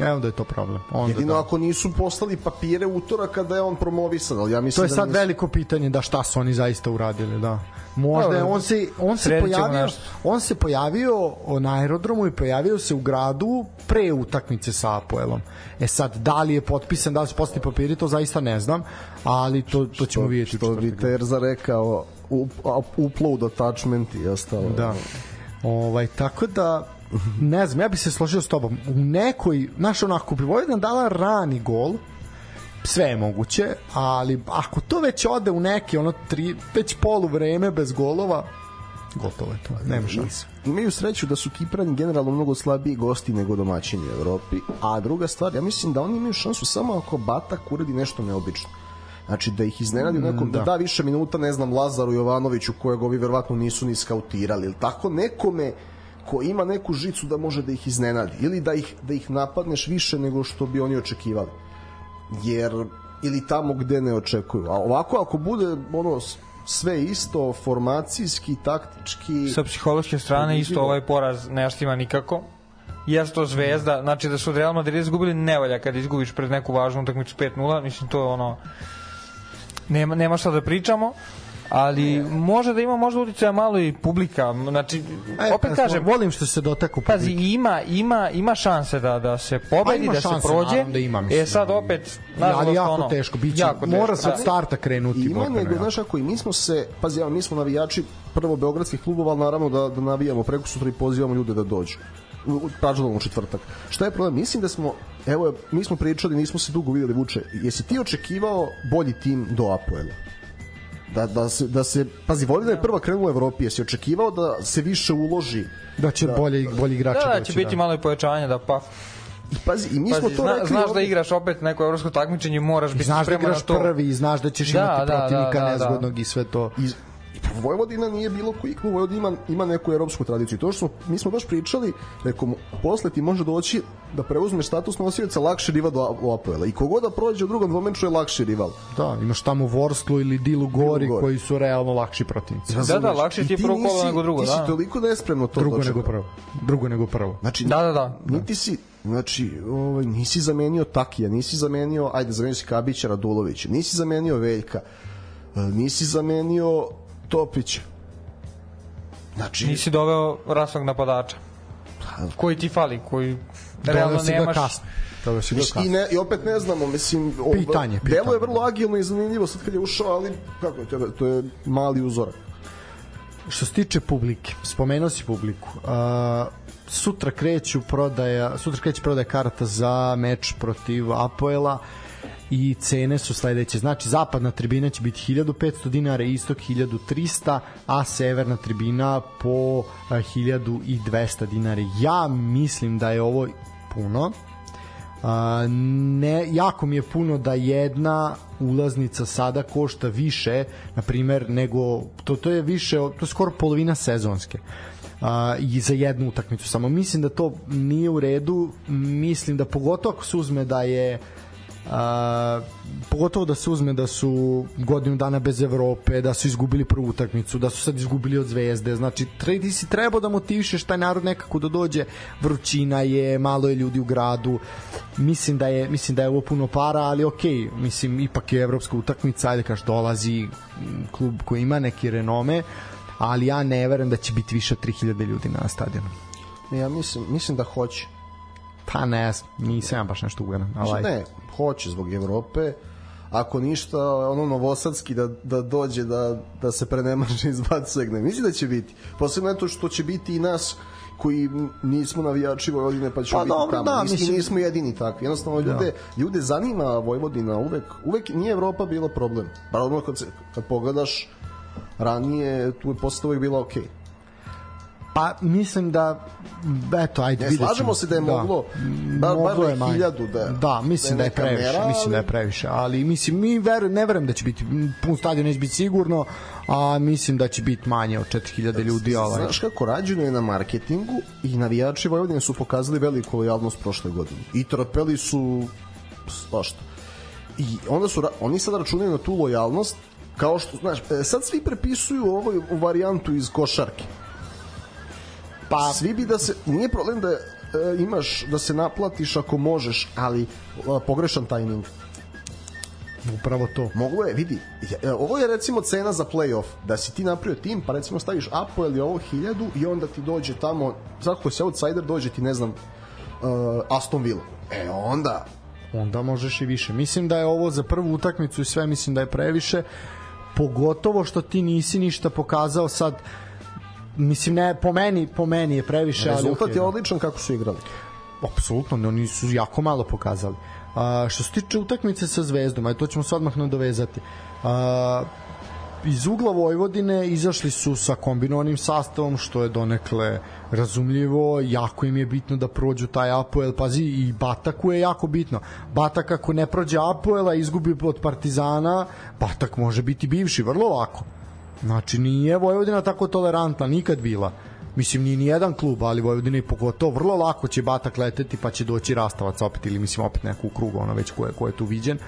Evo da je to problem. Onda Jedino da. ako nisu poslali papire utora kada je on promovisan, ali ja mislim To je da sad nisu. veliko pitanje da šta su oni zaista uradili, da. Možda je on se on se pojavio nešto. on se pojavio na aerodromu i pojavio se u gradu pre utakmice sa Apoelom. E sad da li je potpisan, da li su poslali papiri, to zaista ne znam, ali to to ćemo vidjeti. Što bi. Terza rekao, up, upload attachment i ostalo. Da. Ovaj, tako da ne znam, ja bih se složio s tobom. U nekoj, znaš onako, bi Vojvodina dala rani gol, sve je moguće, ali ako to već ode u neke, ono, tri, već polu vreme bez golova, gotovo je to, nema šanse. Imaju sreću da su Kiprani generalno mnogo slabiji gosti nego domaćini u Evropi, a druga stvar, ja mislim da oni imaju šansu samo ako Batak uradi nešto neobično. Znači da ih iznenadi mm, nekom, da. da da više minuta, ne znam, Lazaru Jovanoviću kojeg ovi verovatno nisu ni skautirali, ili tako nekome ko ima neku žicu da može da ih iznenadi ili da ih, da ih napadneš više nego što bi oni očekivali. Jer ili tamo gde ne očekuju. A ovako ako bude ono sve isto formacijski, taktički Sa psihološke strane isto ovaj poraz ne štima nikako. Jeste to zvezda, znači da su od Real Madrid izgubili nevalja kad izgubiš pred neku važnu utakmicu 5-0, mislim to je ono nema, nema šta da pričamo ali može da ima možda uticaja malo i publika znači E, opet pa, kažem volim što se doteku Pazi, ima, ima, ima šanse da da se pobedi, ima da se šanse, prođe. naravno da ima, mislim, e sad ali- opet, ali nažalost, jako ono, teško, biće, jako mora teško. se od starta krenuti. Ima borbeno, nego, ja. znaš ako i mi smo se, pazi, evo, mi smo navijači prvo beogradskih klubova, ali naravno da, da navijamo preko sutra i pozivamo ljude da dođu pražalom u četvrtak. Šta je problem? Mislim da smo, evo, mi smo pričali, nismo se dugo videli Vuče, jesi ti očekivao bolji tim do Apoela? Da, da, se, da se, pazi, Vojvodina je prva krenula u Evropi, jesi očekivao da se više uloži Da će bolje, bolji igrači Da, da, doći, će biti malo i pojačanje da pa I pazi, i mi smo Pazi, to zna, rekli znaš da igraš opet neko evropsko takmičenje, moraš I biti znaš da spreman na igraš to. prvi i znaš da ćeš Da, imati da, protivnika da, da, da. nezgodnog i sve to. Iz Vojvodina nije bilo koji klub, Vojvodina ima, ima neku evropsku tradiciju. I to što smo, mi smo baš pričali, rekom, posle ti može doći da preuzmeš status nosioca lakši rival do, Apoela. I kogod da prođe u drugom dvomeču je lakši rival. Da, imaš tamo Vorsklu ili Dilu Gori Gori. koji su realno lakši protivnici. Da, da, lakše ti je I prvo kolo nego drugo, Ti si da. toliko nespremno to Drugo dočekao. nego prvo. Drugo nego prvo. Znači, Da, da, da. niti si znači ovaj nisi zamenio Takija, nisi zamenio ajde zamenio si Kabića Radulovića, nisi zamenio Veljka. e, Nisi zamenio Topića. Znači, Nisi doveo rasnog napadača. Koji ti fali, koji realno nemaš... kasno. Si I, ne, I opet ne znamo, mislim... o- Pitanje, Delo je pitanje. vrlo agilno i zanimljivo sad kad je ušao, ali kako je, to je, to je mali uzorak. Što se tiče publike, spomenuo si publiku. Uh, sutra kreću prodaja, sutra kreće prodaja karata za meč protiv Apoela i cene su sledeće. Znači, zapadna tribina će biti 1500 dinara, istok 1300, a severna tribina po a, 1200 dinara. Ja mislim da je ovo puno. Ne, jako mi je puno da jedna ulaznica sada košta više, na primer, nego to, to je više, to je skoro polovina sezonske a, i za jednu utakmicu samo. Mislim da to nije u redu, mislim da pogotovo ako se uzme da je a, pogotovo da se uzme da su godinu dana bez Evrope, da su izgubili prvu utakmicu, da su sad izgubili od Zvezde. Znači, tre, ti si trebao da motivišeš taj narod nekako da dođe. Vrućina je, malo je ljudi u gradu. Mislim da je mislim da je ovo puno para, ali okej, mislim ipak je evropska utakmica, ajde kaš dolazi klub koji ima neki renome, ali ja ne verujem da će biti više od 3000 ljudi na stadionu. Ja mislim, mislim da hoće. Pa ne, nisam ja baš nešto uveren. Ali, Znači, ne, hoće zbog Evrope. Ako ništa, ono novosadski da, da dođe da, da se prenemaže (laughs) izbacuje. Ne, mislim da će biti. Posebno to što će biti i nas koji nismo navijači Vojvodine pa ćemo Pa biti dobro, tamo. da, mislim, mislim- nismo jedini takvi. Jednostavno ljude, ljude zanima Vojvodina uvek, uvek nije Evropa bila problem. Bar ono kad, se, kad pogledaš ranije, tu je posle uvek bila okej. Pa mislim da eto ajde Ne, vidjet ćemo. slažemo se da je moglo, bar- Moglo bar je na hiljadu da- da mislim da da je je neka previše mera, mislim da je previše ali mislim mi verujem ne verujem da će biti pun stadion neće biti sigurno a mislim da će biti manje od 4000 ljudi ovaj Znaš kako rađeno je na marketingu i navijači Vojvodine su pokazali veliku lojalnost prošle godine. I trpeli su svašta. i onda su, oni sad računaju na tu lojalnost kao što, znaš, e, sad svi prepisuju ovo u varijantu iz košarke. Pa svi bi da se nije problem da e, imaš da se naplatiš ako možeš, ali e, pogrešan tajming. Upravo to. Mogu je, vidi, e, ovo je recimo cena za playoff, da si ti napravio tim, pa recimo staviš Apo ili ovo hiljadu i onda ti dođe tamo, svako si outsider, dođe ti, ne znam, uh, Aston Villa. E, onda, onda možeš i više. Mislim da je ovo za prvu utakmicu i sve mislim da je previše, pogotovo što ti nisi ništa pokazao sad mislim ne po meni po meni je previše ali rezultat okej, je da. odličan kako su igrali. apsolutno oni su jako malo pokazali a, što se tiče utakmice sa Zvezdom aj to ćemo se odmah nadovezati a, iz ugla Vojvodine izašli su sa kombinovanim sastavom što je donekle razumljivo, jako im je bitno da prođu taj Apoel, pazi i Bataku je jako bitno. Batak ako ne prođe Apoela, izgubi od Partizana, Batak može biti bivši, vrlo lako. Znači nije Vojvodina tako tolerantna, nikad bila. Mislim, ni jedan klub, ali Vojvodina i pogotovo vrlo lako će Batak leteti pa će doći Rastavac opet ili mislim opet neku u krugu, ono već ko je, ko je tu viđen,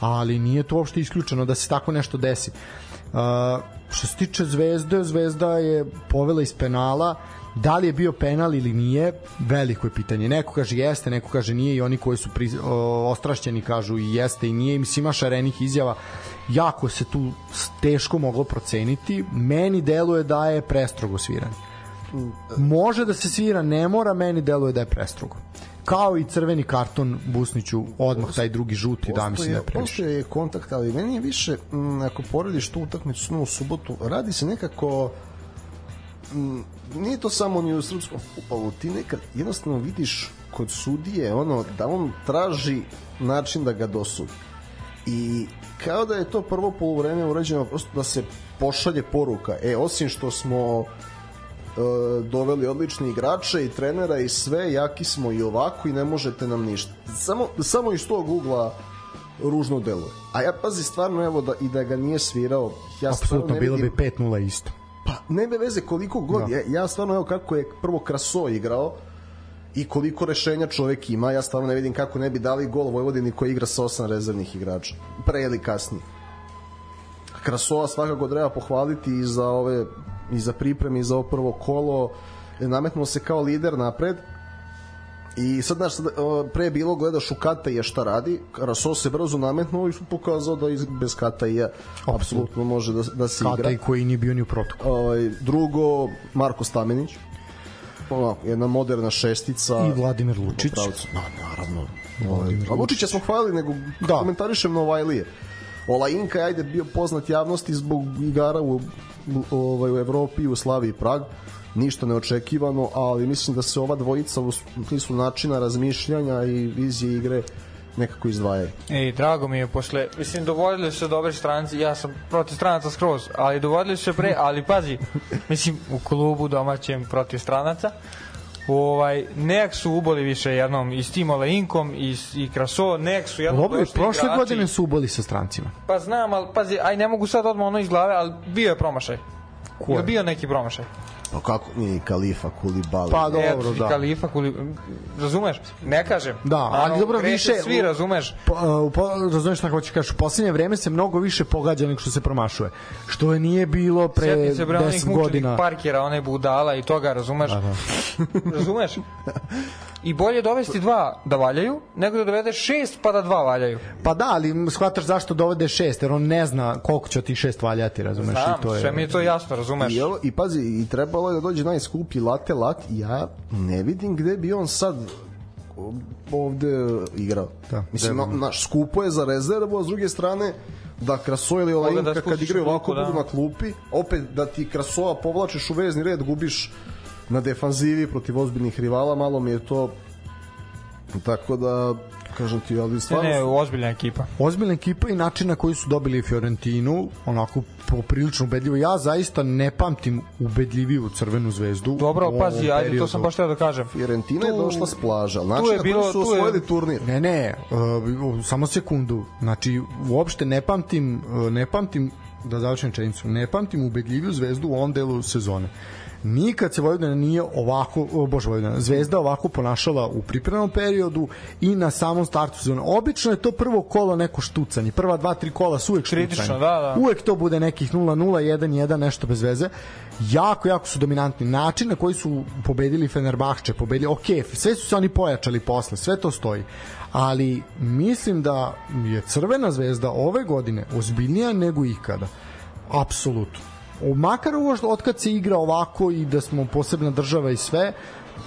ali nije to uopšte isključeno da se tako nešto desi. Uh, što se tiče Zvezde, Zvezda je povela iz penala, da li je bio penal ili nije, veliko je pitanje. Neko kaže jeste, neko kaže nije i oni koji su pri, o, ostrašćeni kažu i jeste i nije. I Mislim, ima šarenih izjava. Jako se tu teško moglo proceniti. Meni deluje da je prestrogo sviranje. Može da se svira, ne mora, meni deluje da je prestrogo. Kao i crveni karton Busniću, odmah taj drugi žuti, da mislim da je previše. Postoje kontakt, ali meni je više, m, ako porediš tu utakmicu s u subotu, radi se nekako nije to samo ni u srpskom futbolu, ti nekad jednostavno vidiš kod sudije ono da on traži način da ga dosudi. I kao da je to prvo poluvreme urađeno prosto da se pošalje poruka. E, osim što smo e, doveli odlične igrače i trenera i sve, jaki smo i ovako i ne možete nam ništa. Samo, samo iz tog ugla ružno deluje. A ja pazi stvarno evo da i da ga nije svirao, ja stvarno Apsolutno, ne bilo bi vidim, 5-0 isto. Pa nema veze koliko god, ja, ja stvarno evo kako je prvo Kraso igrao i koliko rešenja čovek ima, ja stvarno ne vidim kako ne bi dali gol Vojvodini koji igra sa osam rezervnih igrača, pre ili kasnije. Krasova svakako treba pohvaliti i za ove i za pripreme i za ovo prvo kolo. Nametnuo se kao lider napred i sad znaš sad, pre je bilo gledaš u Kata je šta radi Raso se brzo nametnuo i pokazao da iz, bez Kata je apsolutno može da, da se igra Kata i koji nije bio ni u protokolu. ovaj, drugo Marko Stamenić ono, jedna moderna šestica I Vladimir Lučić. pravcu. Na, naravno ovaj, a Lučića smo hvalili nego da. Da. komentarišem Novajlije Olajinka je ajde bio poznat javnosti zbog igara u, u, ovaj, u Evropi, u Slaviji i Prag ništa neočekivano, ali mislim da se ova dvojica u smislu načina razmišljanja i vizije igre nekako izdvajaju. Ej, drago mi je posle, mislim, dovodili su se dobre stranci, ja sam protiv stranaca skroz, ali dovodili su se pre, ali pazi, (laughs) mislim, u klubu domaćem protiv stranaca, ovaj, nek su uboli više jednom i s tim Oleinkom i, i Kraso, nek su jednom Dobro, došli prošle igrači. godine su uboli sa strancima. Pa znam, ali pazi, aj ne mogu sad odmah ono iz glave, ali bio je promašaj. Ko je? Je bio neki promašaj. Pa kako? Nije Kalifa, Kulibali. Pa dobro, da. Kalifa, kuli... razumeš? Ne kažem. Da, ali Ano, dobro više Svi razumeš. Po, uh, po, razumeš šta hoće kažeš, u poslednje vreme se mnogo više pogađa nego što se promašuje. Što je nije bilo pre Sjetim se bre onih 10 mučenih godina. parkera, one budala i toga, razumeš? Da, da. (laughs) razumeš? I bolje dovesti dva da valjaju, nego da dovedeš šest pa da dva valjaju. Pa da, ali shvataš zašto dovede šest, jer on ne zna koliko će tih šest valjati, razumeš? Znam, I to je... sve mi je to jasno, razumeš? I, ovo, I pazi, i trebalo je da dođe najskuplji late lat i ja ne vidim gde bi on sad ovde igrao. Da, Mislim, gde na, bi- naš, skupo je za rezervu, a s druge strane da Kraso ili da Olajinka kad spustiš igraju ovako da. budu na klupi, opet da ti Krasova povlačiš u vezni red, gubiš na defanzivi protiv ozbiljnih rivala, malo mi je to tako da kažem ti, ali Ne, stvarno ne, ozbiljna ekipa. Ozbiljna ekipa i način na koji su dobili Fiorentinu, onako poprilično ubedljivo. Ja zaista ne pamtim ubedljiviju crvenu zvezdu. Dobro, pazi, ajde, to sam baš teo da kažem. Fiorentina je Tu- došla s plaža, znači tu je bilo- su tu je- osvojili turnir. Ne, ne, uh, samo sekundu. Znači, uopšte ne pamtim, uh, ne pamtim da završim čenicu, ne pamtim ubedljiviju zvezdu u ovom delu sezone. Nikad se Vojvodina nije ovako, bože Vojvodina, Zvezda ovako ponašala u pripremnom periodu i na samom startu sezone. Obično je to prvo kolo neko štucanje. Prva dva, tri kola su uvek štucanje. Kritično, da, da. Uvek to bude nekih 0-0, 1-1, nešto bez veze. Jako, jako su dominantni. Način na koji su pobedili Fenerbahče, pobedili, ok, sve su se oni pojačali posle, sve to stoji ali mislim da je Crvena zvezda ove godine ozbiljnija nego ikada. Apsolutno. Makar ovo što otkad se igra ovako i da smo posebna država i sve,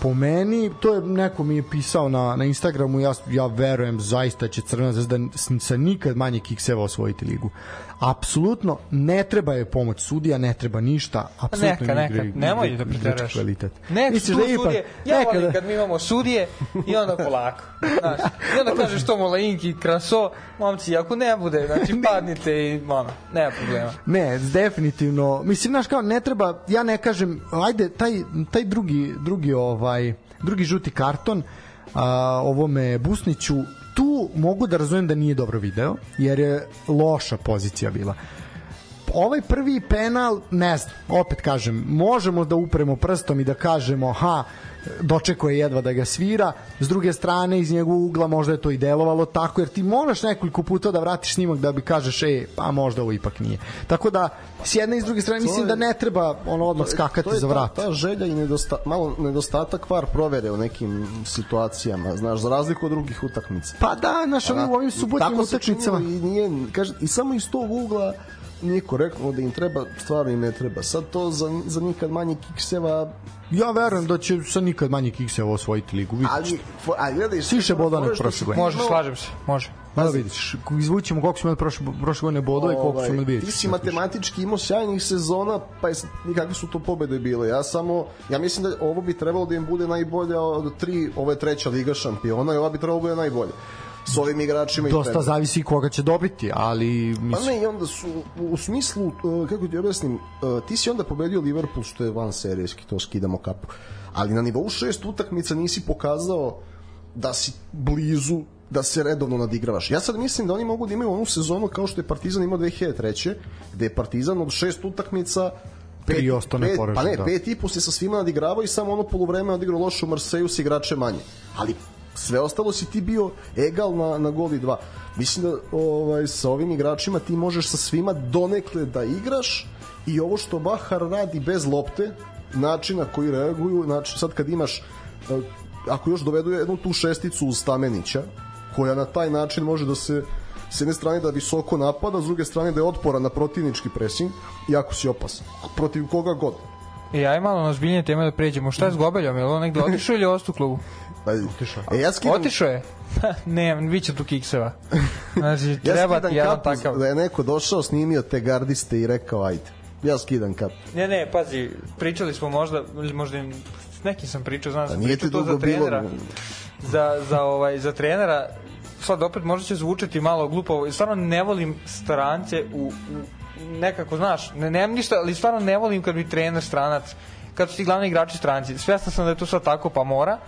po meni, to je neko mi je pisao na, na Instagramu, ja, ja verujem zaista će Crvena zvezda sa nikad manje kikseva osvojiti ligu apsolutno ne treba je pomoć sudija, ne treba ništa, apsolutno neka, neka, igra, nemoj da preteraš. Kvalitet. Nek Misliš da ipak, sudije, ja nekada... volim kad mi imamo sudije i onda polako. Znaš, I onda kažeš to Mola-Inki, Kraso, momci, ako ne bude, znači (laughs) padnite i ono, nema problema. Ne, definitivno, mislim, znaš kao, ne treba, ja ne kažem, ajde, taj, taj drugi, drugi ovaj, drugi žuti karton, a, ovome Busniću tu mogu da razumem da nije dobro video, jer je loša pozicija bila ovaj prvi penal, ne znam, opet kažem, možemo da upremo prstom i da kažemo, ha, dočekuje jedva da ga svira, s druge strane iz njegovog ugla možda je to i delovalo tako, jer ti moraš nekoliko puta da vratiš snimak da bi kažeš, e, pa možda ovo ipak nije. Tako da, s jedne i s druge strane, mislim da ne treba ono odmah skakati za vrat. Ta, ta želja i nedosta, malo nedostatak var provere u nekim situacijama, znaš, za razliku od drugih utakmica. Pa da, znaš, u ovim subotnim utakmicama. I, nije, kaže, I samo iz tog ugla nije korektno da im treba, stvarno im ne treba. Sad to za, za nikad manje kikseva Ja verujem da će sa nikad manje kikseva osvojiti ligu. Vidiš. Ali, ali gledaj, Siše bodane prošle godine. Može, slažem se, može. Ma da vidiš, izvućemo koliko smo imali prošle, prošle godine bodove i koliko smo ovaj, imali vidjeti. Ti si matematički imao sjajnih sezona, pa je, nikakve su to pobede bile. Ja samo, ja mislim da ovo bi trebalo da im bude najbolja od tri, ovo je treća liga šampiona i ova bi trebalo da bude najbolja s ovim igračima dosta i zavisi koga će dobiti, ali mislim... Pa ne, i onda su u smislu uh, kako ti objasnim, uh, ti si onda pobedio Liverpool što je van serijski, to skidamo kapu. Ali na nivou šest utakmica nisi pokazao da si blizu da se redovno nadigravaš. Ja sad mislim da oni mogu da imaju onu sezonu kao što je Partizan imao 2003. gde je Partizan od šest utakmica pet, Tri ostane pet, porežen, pa ne, da. pet i po se sa svima nadigravao i samo ono polovreme odigrao loše u Marseju s igrače manje. Ali sve ostalo si ti bio egal na, na goli dva. Mislim da ovaj, sa ovim igračima ti možeš sa svima donekle da igraš i ovo što Bahar radi bez lopte, način na koji reaguju, znači sad kad imaš eh, ako još dovedu jednu tu šesticu u Stamenića, koja na taj način može da se s jedne strane da visoko napada, s druge strane da je otpora na protivnički pressing, jako si opasan. Protiv koga god. E, aj malo na zbiljnije teme da pređemo. Šta je s Gobeljom? Je li on negde (laughs) otišao ili ostu klubu? Pa, otišao. E, ja skidam... Otišao je? (laughs) ne, bit će tu kikseva. Znači, (laughs) treba ti jedan takav. Da je neko došao, snimio te gardiste i rekao, ajde. Ja skidam kap. Ne, ne, pazi, pričali smo možda, možda s nekim sam pričao, znam da sam pričao to za trenera. Bilo... Za, za, ovaj, za trenera, sad opet možda će zvučati malo glupo, stvarno ne volim strance u, u nekako, znaš, ne, nemam ništa, ali stvarno ne volim kad mi trener stranac, kad su ti glavni igrači stranci. Svestan sam da je to sad tako, pa mora,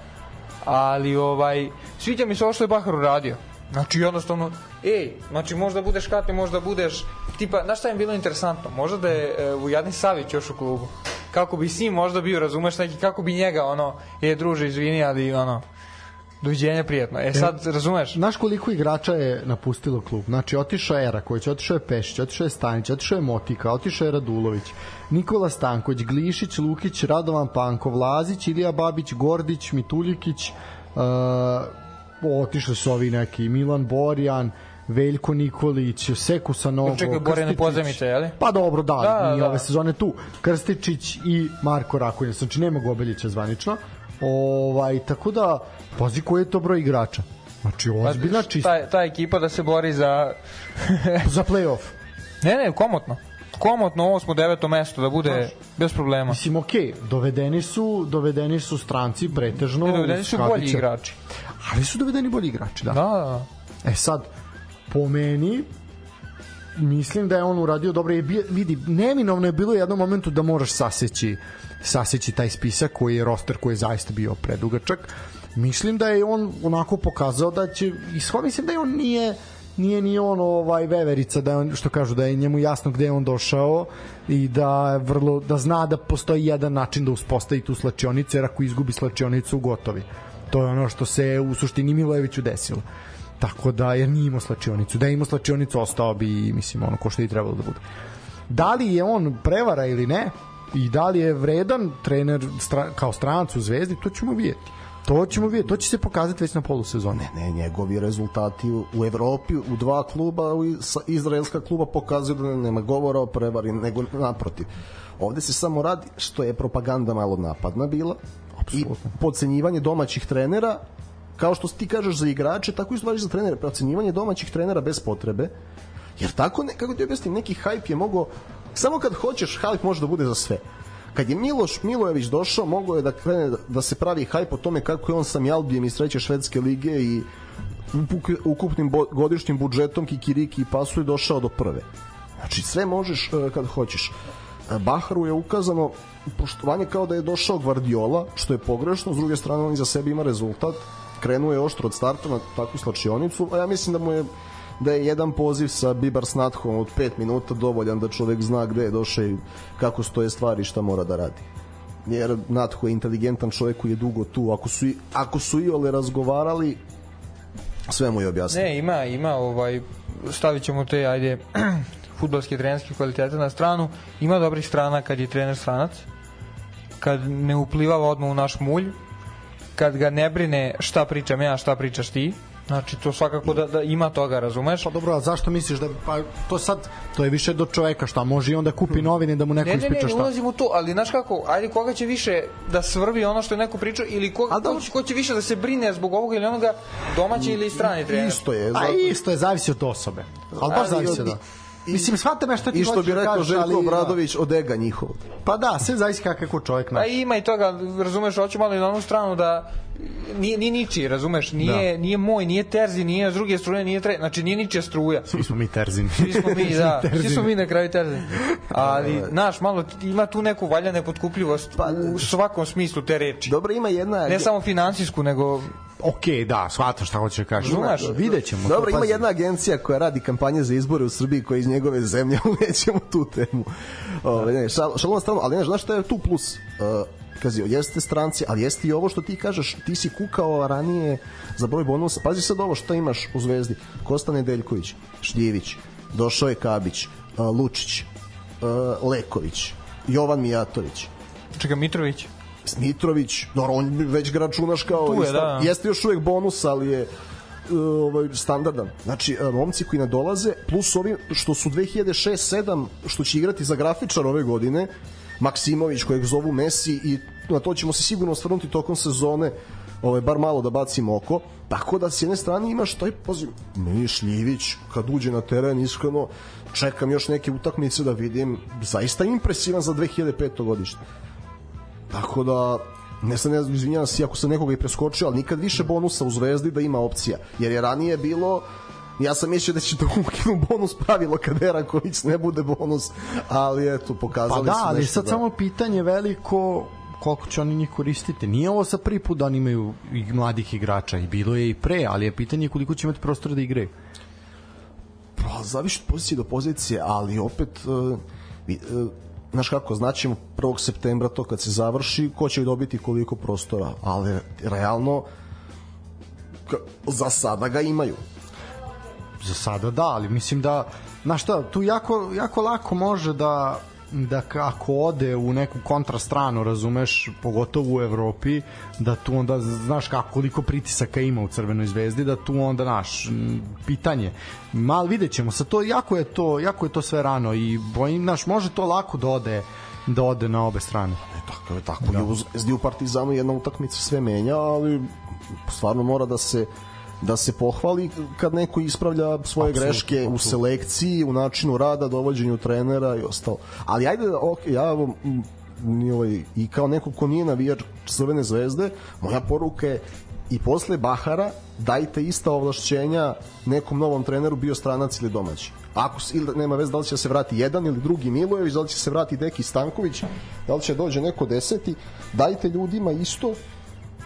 ali ovaj sviđa mi se ovo što je Bahar uradio. Znači jednostavno, ej, znači možda budeš katni, možda budeš, tipa, znaš šta je bilo interesantno? Možda da je e, Vujadin Savić još u klubu. Kako bi s njim možda bio, razumeš neki, kako bi njega, ono, je druže, izvini, ali ono, Doviđenja prijatno. E sad, e, razumeš? Znaš koliko igrača je napustilo klub? Znači, otišao je Eraković, otišao je Pešić, otišao je Stanić, otišao je Motika, otišao je Radulović, Nikola Stanković, Glišić, Lukić, Radovan Pankov, Lazić, Ilija Babić, Gordić, Mituljikić, uh, otišli su ovi neki Milan Borjan, Veljko Nikolić, Seku Sanogo, Čekaj, Borjane pozemice, je li? Pa dobro, da, da, da, ove sezone tu. Krstičić i Marko Rakonja. Znači, nema Gobeljića zvanično. Ovaj, tako da, pazi koji je to broj igrača. Znači, ozbiljna čista. Ta, ta ekipa da se bori za... (laughs) za play-off. Ne, ne, komotno komotno osmo, deveto mesto da bude Znaš, bez problema. Mislim, okej, okay, dovedeni su, dovedeni su stranci pretežno. Ne, dovedeni su bolji igrači. Ali su dovedeni bolji igrači, da. Da, da. E sad, po meni, mislim da je on uradio dobro i vidi neminovno je bilo u jednom momentu da moraš saseći saseći taj spisak koji je roster koji je zaista bio predugačak mislim da je on onako pokazao da će i mislim da je on nije nije ni on ovaj veverica da on, što kažu da je njemu jasno gde je on došao i da vrlo da zna da postoji jedan način da uspostavi tu slačionicu jer ako izgubi slačionicu gotovi. To je ono što se u suštini Milojeviću desilo. Tako da jer nije imao slačionicu. Da je imao slačionicu ostao bi mislim ono ko što je i trebalo da bude. Da li je on prevara ili ne? I da li je vredan trener stra, kao stranac u Zvezdi to ćemo vidjeti To ćemo vidjeti, to će se pokazati već na polusezoni. Ne, ne, njegovi rezultati u, u Evropi u dva kluba, u izraelska kluba pokazuju da nema govora o prevari, nego naprotiv. Ovde se samo radi što je propaganda malo napadna bila Absolutno. i podcenjivanje domaćih trenera kao što ti kažeš za igrače, tako isto za trenere, podcenjivanje domaćih trenera bez potrebe. Jer tako, ne, kako ti objasnim, neki hype je mogo samo kad hoćeš, hype može da bude za sve kad je Miloš Milojević došao, mogao je da krene da se pravi hajp o tome kako je on sa Mjalbijem iz treće švedske lige i ukupnim godišnjim budžetom Kikiriki i Pasu je došao do prve. Znači sve možeš e, kad hoćeš. E, Baharu je ukazano poštovanje kao da je došao Guardiola, što je pogrešno, s druge strane on iza sebe ima rezultat, krenuo je oštro od starta na takvu slačionicu, a ja mislim da mu je da je jedan poziv sa Bibar Snathom od 5 minuta dovoljan da čovek zna gde je došao i kako stoje stvari i šta mora da radi. Jer Natho je inteligentan čovek koji je dugo tu ako su, ako su i ole razgovarali sve mu je objasnio. Ne ima, ima ovaj stavit ćemo te ajde (clears throat) futbalske trenerske kvalitete na stranu. Ima dobrih strana kad je trener stranac kad ne uplivava odmah u naš mulj kad ga ne brine šta pričam ja, šta pričaš ti Znači to svakako da, da ima toga, razumeš? Pa dobro, a zašto misliš da pa to sad to je više do čoveka šta može i onda kupi hmm. novine da mu neko ispriča šta. Ne, ne, ne, ulazim u to, ali znaš kako, ajde koga će više da svrbi ono što je neko pričao ili ko, ko, će, ko će više da se brine zbog ovoga ili onoga domaći ili strani trener? Isto je. A isto je, zavisi od osobe. Al baš zavisi od, da. I, Mislim, shvate me što ti I što bi da rekao Željko Obradović od ega njihov. Pa da, sve zavisi kakav čovjek naš. Pa ima i toga, razumeš, hoću malo i na onu stranu da nije, nije ničiji, razumeš, nije, da. nije moj, nije Terzi, nije s druge struje, nije tre, znači nije ničija struja. Svi smo mi Terzini. Svi smo mi, (laughs) da, svi smo mi na kraju Terzini. Ali, znaš, malo ima tu neku valjane potkupljivost pa, u svakom smislu te reči. Dobro, ima jedna... Ne samo finansijsku, nego ok, da, shvatam šta hoće da kažeš. Znaš, videćemo. Dobro, ima jedna agencija koja radi kampanje za izbore u Srbiji koja iz njegove zemlje, (laughs) nećemo tu temu. Ove, ne, šal, šalom stranu, ali ne, znaš šta je tu plus? Uh, kazi, jeste stranci, ali jeste i ovo što ti kažeš, ti si kukao ranije za broj bonusa. Pazi sad ovo što imaš u Zvezdi. Kosta Nedeljković, Šljivić, došao je Kabić, uh, Lučić, uh, Leković, Jovan Mijatović. Čekaj, Mitrović? Mitrović, dobro, on već ga računaš kao tu je, ista, da. jeste još uvek bonus, ali je ovaj standardan. Znači, e, momci koji nadolaze, plus ovi što su 2006-7, što će igrati za grafičar ove godine, Maksimović kojeg zovu Messi i na to ćemo se sigurno osvrnuti tokom sezone ovaj, bar malo da bacimo oko tako da s jedne strane imaš taj poziv meni Šljivić kad uđe na teren iskreno čekam još neke utakmice da vidim zaista impresivan za 2005. godište tako da ne sam ne izvinjavam se ako sam nekoga i preskočio ali nikad više bonusa u Zvezdi da ima opcija jer je ranije bilo Ja sam mislio da će to ukinu bonus pravilo kad Eraković ne bude bonus, ali eto, pokazali pa da, ali sad da... samo pitanje veliko koliko će oni njih koristiti. Nije ovo sa prvi put da oni imaju i mladih igrača i bilo je i pre, ali je pitanje koliko će imati prostora da igraju. Pa, zaviš od pozicije do pozicije, ali opet uh, uh, znaš kako, znaćemo 1. septembra to kad se završi, ko će dobiti koliko prostora, ali realno za sada ga imaju za sada da, ali mislim da na šta, tu jako, jako lako može da da ako ode u neku kontrastranu, razumeš, pogotovo u Evropi, da tu onda znaš kako koliko pritisaka ima u Crvenoj zvezdi, da tu onda naš pitanje. Mal videćemo, sa to jako je to, jako je to sve rano i bojim naš može to lako da ode da ode na obe strane. E, tako je, tako da. je. U Zvezdi u Partizanu jedna utakmica sve menja, ali stvarno mora da se da se pohvali kad neko ispravlja svoje absolut, greške absolut. u selekciji, u načinu rada, dovođenju trenera i ostalo. Ali ajde, ok, ja ni ovaj, i kao neko ko nije navijač Crvene zvezde, moja poruka je i posle Bahara dajte ista ovlašćenja nekom novom treneru bio stranac ili domaći. Ako ili nema veze da li će se vrati jedan ili drugi Milojević, da li će se vrati Deki Stanković, da li će dođe neko deseti, dajte ljudima isto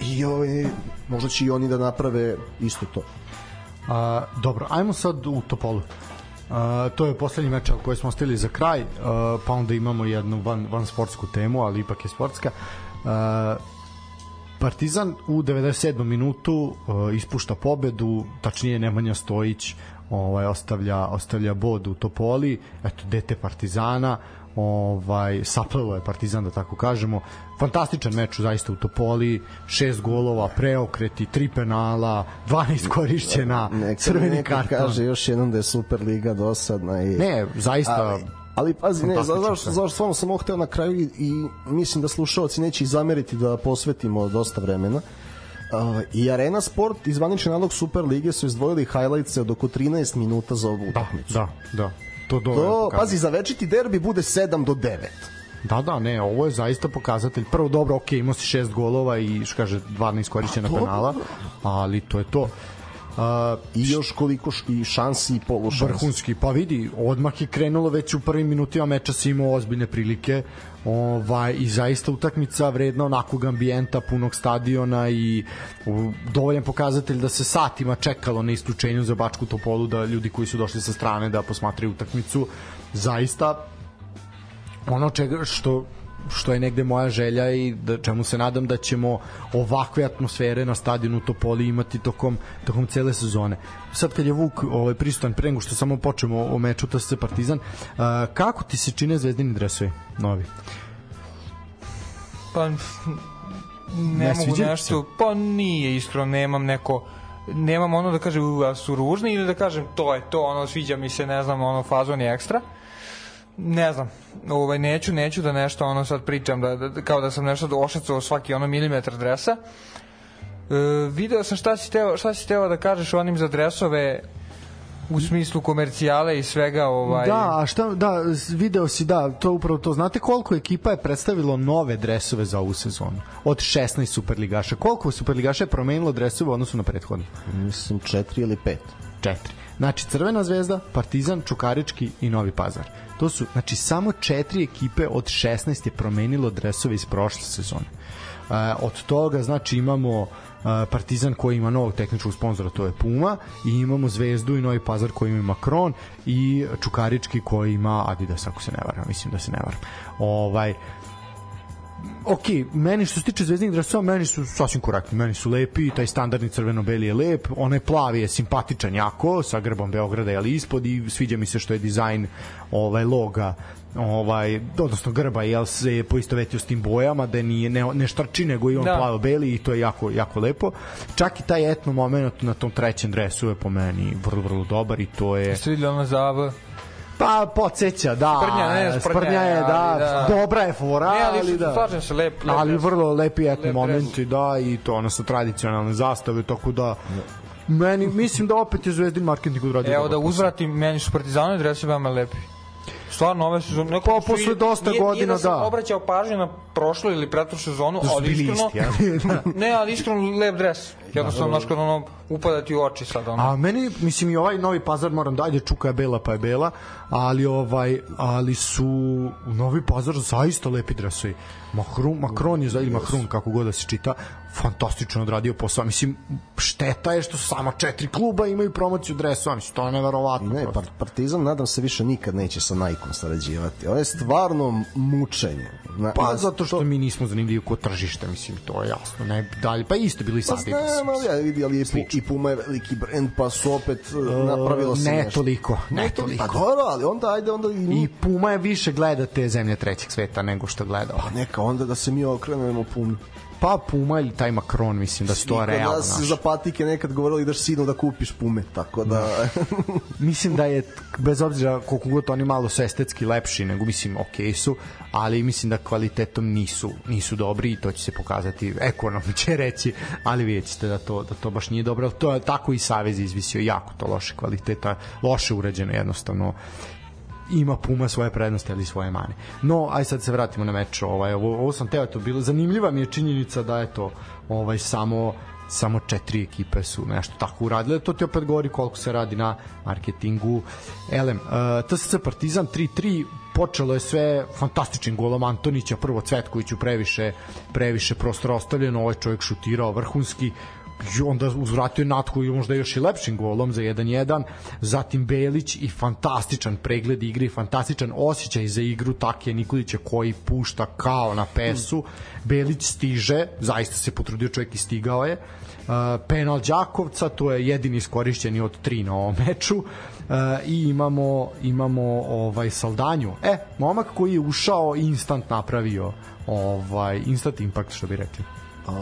i ovaj, možda će i oni da naprave isto to. A, dobro, ajmo sad u Topolu. Uh, to je poslednji meč koji smo ostavili za kraj, uh, pa onda imamo jednu van, van sportsku temu, ali ipak je sportska. Uh, Partizan u 97. minutu uh, ispušta pobedu, tačnije Nemanja Stojić ovaj ostavlja ostavlja bod u Topoli, eto dete Partizana, ovaj saplelo je Partizan da tako kažemo. Fantastičan meč zaista u Topoli, šest golova, preokreti, tri penala, 12 korišćena, neka, crveni neka karton. kaže još jednom da je Superliga dosadna i Ne, zaista ali, ali pazi, ne, zašto, sve. zašto stvarno sam ovo hteo na kraju i, i mislim da slušalci neće i zameriti da posvetimo dosta vremena. Uh, I Arena Sport i zvanični nalog Super Lige su izdvojili highlights od oko 13 minuta za ovu da, utakmicu. da, da. To dobro. To, pazi, za večiti derbi bude 7 do 9. Da, da, ne, ovo je zaista pokazatelj. Prvo, dobro, ok, imao si šest golova i, što kaže, dva neiskorišćena penala, ali to je to. Uh, I još koliko š, i šansi i polušansi. vrhunski, pa vidi, odmah je krenulo već u prvim minutima meča si imao ozbiljne prilike. Ovaj, i zaista utakmica vredna onakvog ambijenta, punog stadiona i dovoljan pokazatelj da se satima čekalo na isključenju za Bačku Topolu da ljudi koji su došli sa strane da posmatraju utakmicu. Zaista ono čega što što je negde moja želja i da čemu se nadam da ćemo ovakve atmosfere na stadionu Topoli imati tokom tokom cele sezone. Sad kad je Vuk ovaj prisutan pre nego što samo počnemo o meču TSC Partizan, a, kako ti se čine zvezdini dresovi novi? Pa ne, Ne mogu nešto, pa nije iskreno, nemam neko nemam ono da kažem "U, a su ružni ili da kažem to je to, ono sviđa mi se, ne znam, ono fazon je ekstra. Ne znam, ovaj, neću, neću da nešto ono sad pričam, da, da, kao da sam nešto ošacao svaki ono milimetar dresa. E, video sam šta si, teo, šta si teo da kažeš o onim za dresove u smislu komercijale i svega ovaj Da, a šta, da, video si, da, to upravo to. Znate koliko ekipa je predstavilo nove dresove za ovu sezonu? Od 16 superligaša. Koliko superligaša je promenilo dresove u odnosu na prethodnu? Mislim 4 ili 5. četiri. Znači Crvena zvezda, Partizan, Čukarički i Novi Pazar. To su znači samo četiri ekipe od 16 je promenilo dresove iz prošle sezone. E, od toga znači imamo e, Partizan koji ima novog tehničkog sponzora, to je Puma, i imamo Zvezdu i Novi Pazar koji ima Macron i Čukarički koji ima Adidas, ako se ne varam, mislim da se ne varam. Ovaj, ok, meni što se tiče zvezdinih dresova, meni su sasvim korektni, meni su lepi, taj standardni crveno-beli je lep, onaj plavi je simpatičan jako, sa grbom Beograda ali ispod i sviđa mi se što je dizajn ovaj loga ovaj odnosno grba jel se poistovetio s tim bojama da nije ne, ne štrči nego i on Da. plavo beli i to je jako jako lepo čak i taj etno moment na tom trećem dresu je po meni vrlo vrlo dobar i to je Jeste videli ono za AV? Pa podsjeća da Sprnja, ne, sprnja sprnja je da, ali da. dobra je fora Ne, ali, ali da. slažem se, lep, lep ali vrlo lepi etni Lep momenti da i to ono sa tradicionalne zastave tako da meni mislim da opet je Zvezdin marketing odradio Evo da uzvratim, meni su partizanovi dresi veoma lepi. Stvarno, ove sezone... nekako Pa, posle dosta nije, Nije godina, da sam da. obraćao pažnju na prošlu ili pretprošlu sezonu, Da ali iskreno... isti, da. (laughs) ne, ali iskreno lep dres. Jednostavno, znaš, kad ono, upadati u oči sad, ono. A meni, mislim, i ovaj novi pazar moram dalje, čuka je bela pa je bela, ali ovaj, ali su u novi pazar zaista lepi dresovi. Mahrum, Makron je, za- ili Mahrun, kako god da se čita, fantastično odradio posao. Mislim, šteta je što samo četiri kluba imaju promociju dresova, mislim, to je neverovatno. Ne, prosto. par, Partizan nadam se više nikad neće sa Nike-om sarađivati. Ovo je stvarno mučenje. Na, Pa na- zato što mi nismo zanimljivi kod tržišta, mislim, to je jasno. Ne, dalje, pa isto bilo i Pa sad. znam, ali ja vidi, ali Pu- i Puma je veliki brend, pa su opet uh, napravilo se ne nešto. toliko, ne to- toliko. Pa dobro, ali onda ajde onda i, I. Puma je više gleda te zemlje trećeg sveta nego što gleda ovo. neka onda da se mi okrenemo Pumi. Pa Puma ili taj Macron, mislim da su to Niko realno. nas znaš. za patike nekad govorili ideš sinu da kupiš Pume, tako da... (laughs) Mislim da je, bez obzira koliko god oni malo su estetski lepši, nego mislim ok su, ali mislim da kvalitetom nisu nisu dobri i to će se pokazati ekonom će reći, ali vidjet ćete da to, da to baš nije dobro, to je tako i Savez izvisio jako to loše kvaliteta, loše urađeno jednostavno ima Puma svoje prednosti ali svoje mane. No, aj sad se vratimo na meč. Ovaj ovo, ovo sam teo to bilo zanimljiva mi je činjenica da je to ovaj samo samo četiri ekipe su nešto tako uradile. To ti opet govori koliko se radi na marketingu. Elem, uh, TSC Partizan 3-3 počelo je sve fantastičnim golom Antonića, prvo Cvetkoviću previše previše prostora ostavljeno, ovaj čovjek šutirao vrhunski i onda uzvratio Natko i možda još i lepšim golom za 1-1 zatim Belić i fantastičan pregled igre fantastičan osjećaj za igru Takije Nikolića koji pušta kao na pesu Belić stiže zaista se potrudio čovjek i stigao je Uh, penal Đakovca, to je jedini iskorišćeni od tri na ovom meču. Uh, I imamo imamo ovaj Saldanju. E, momak koji je ušao i instant napravio ovaj instant impact što bi rekli. Uh,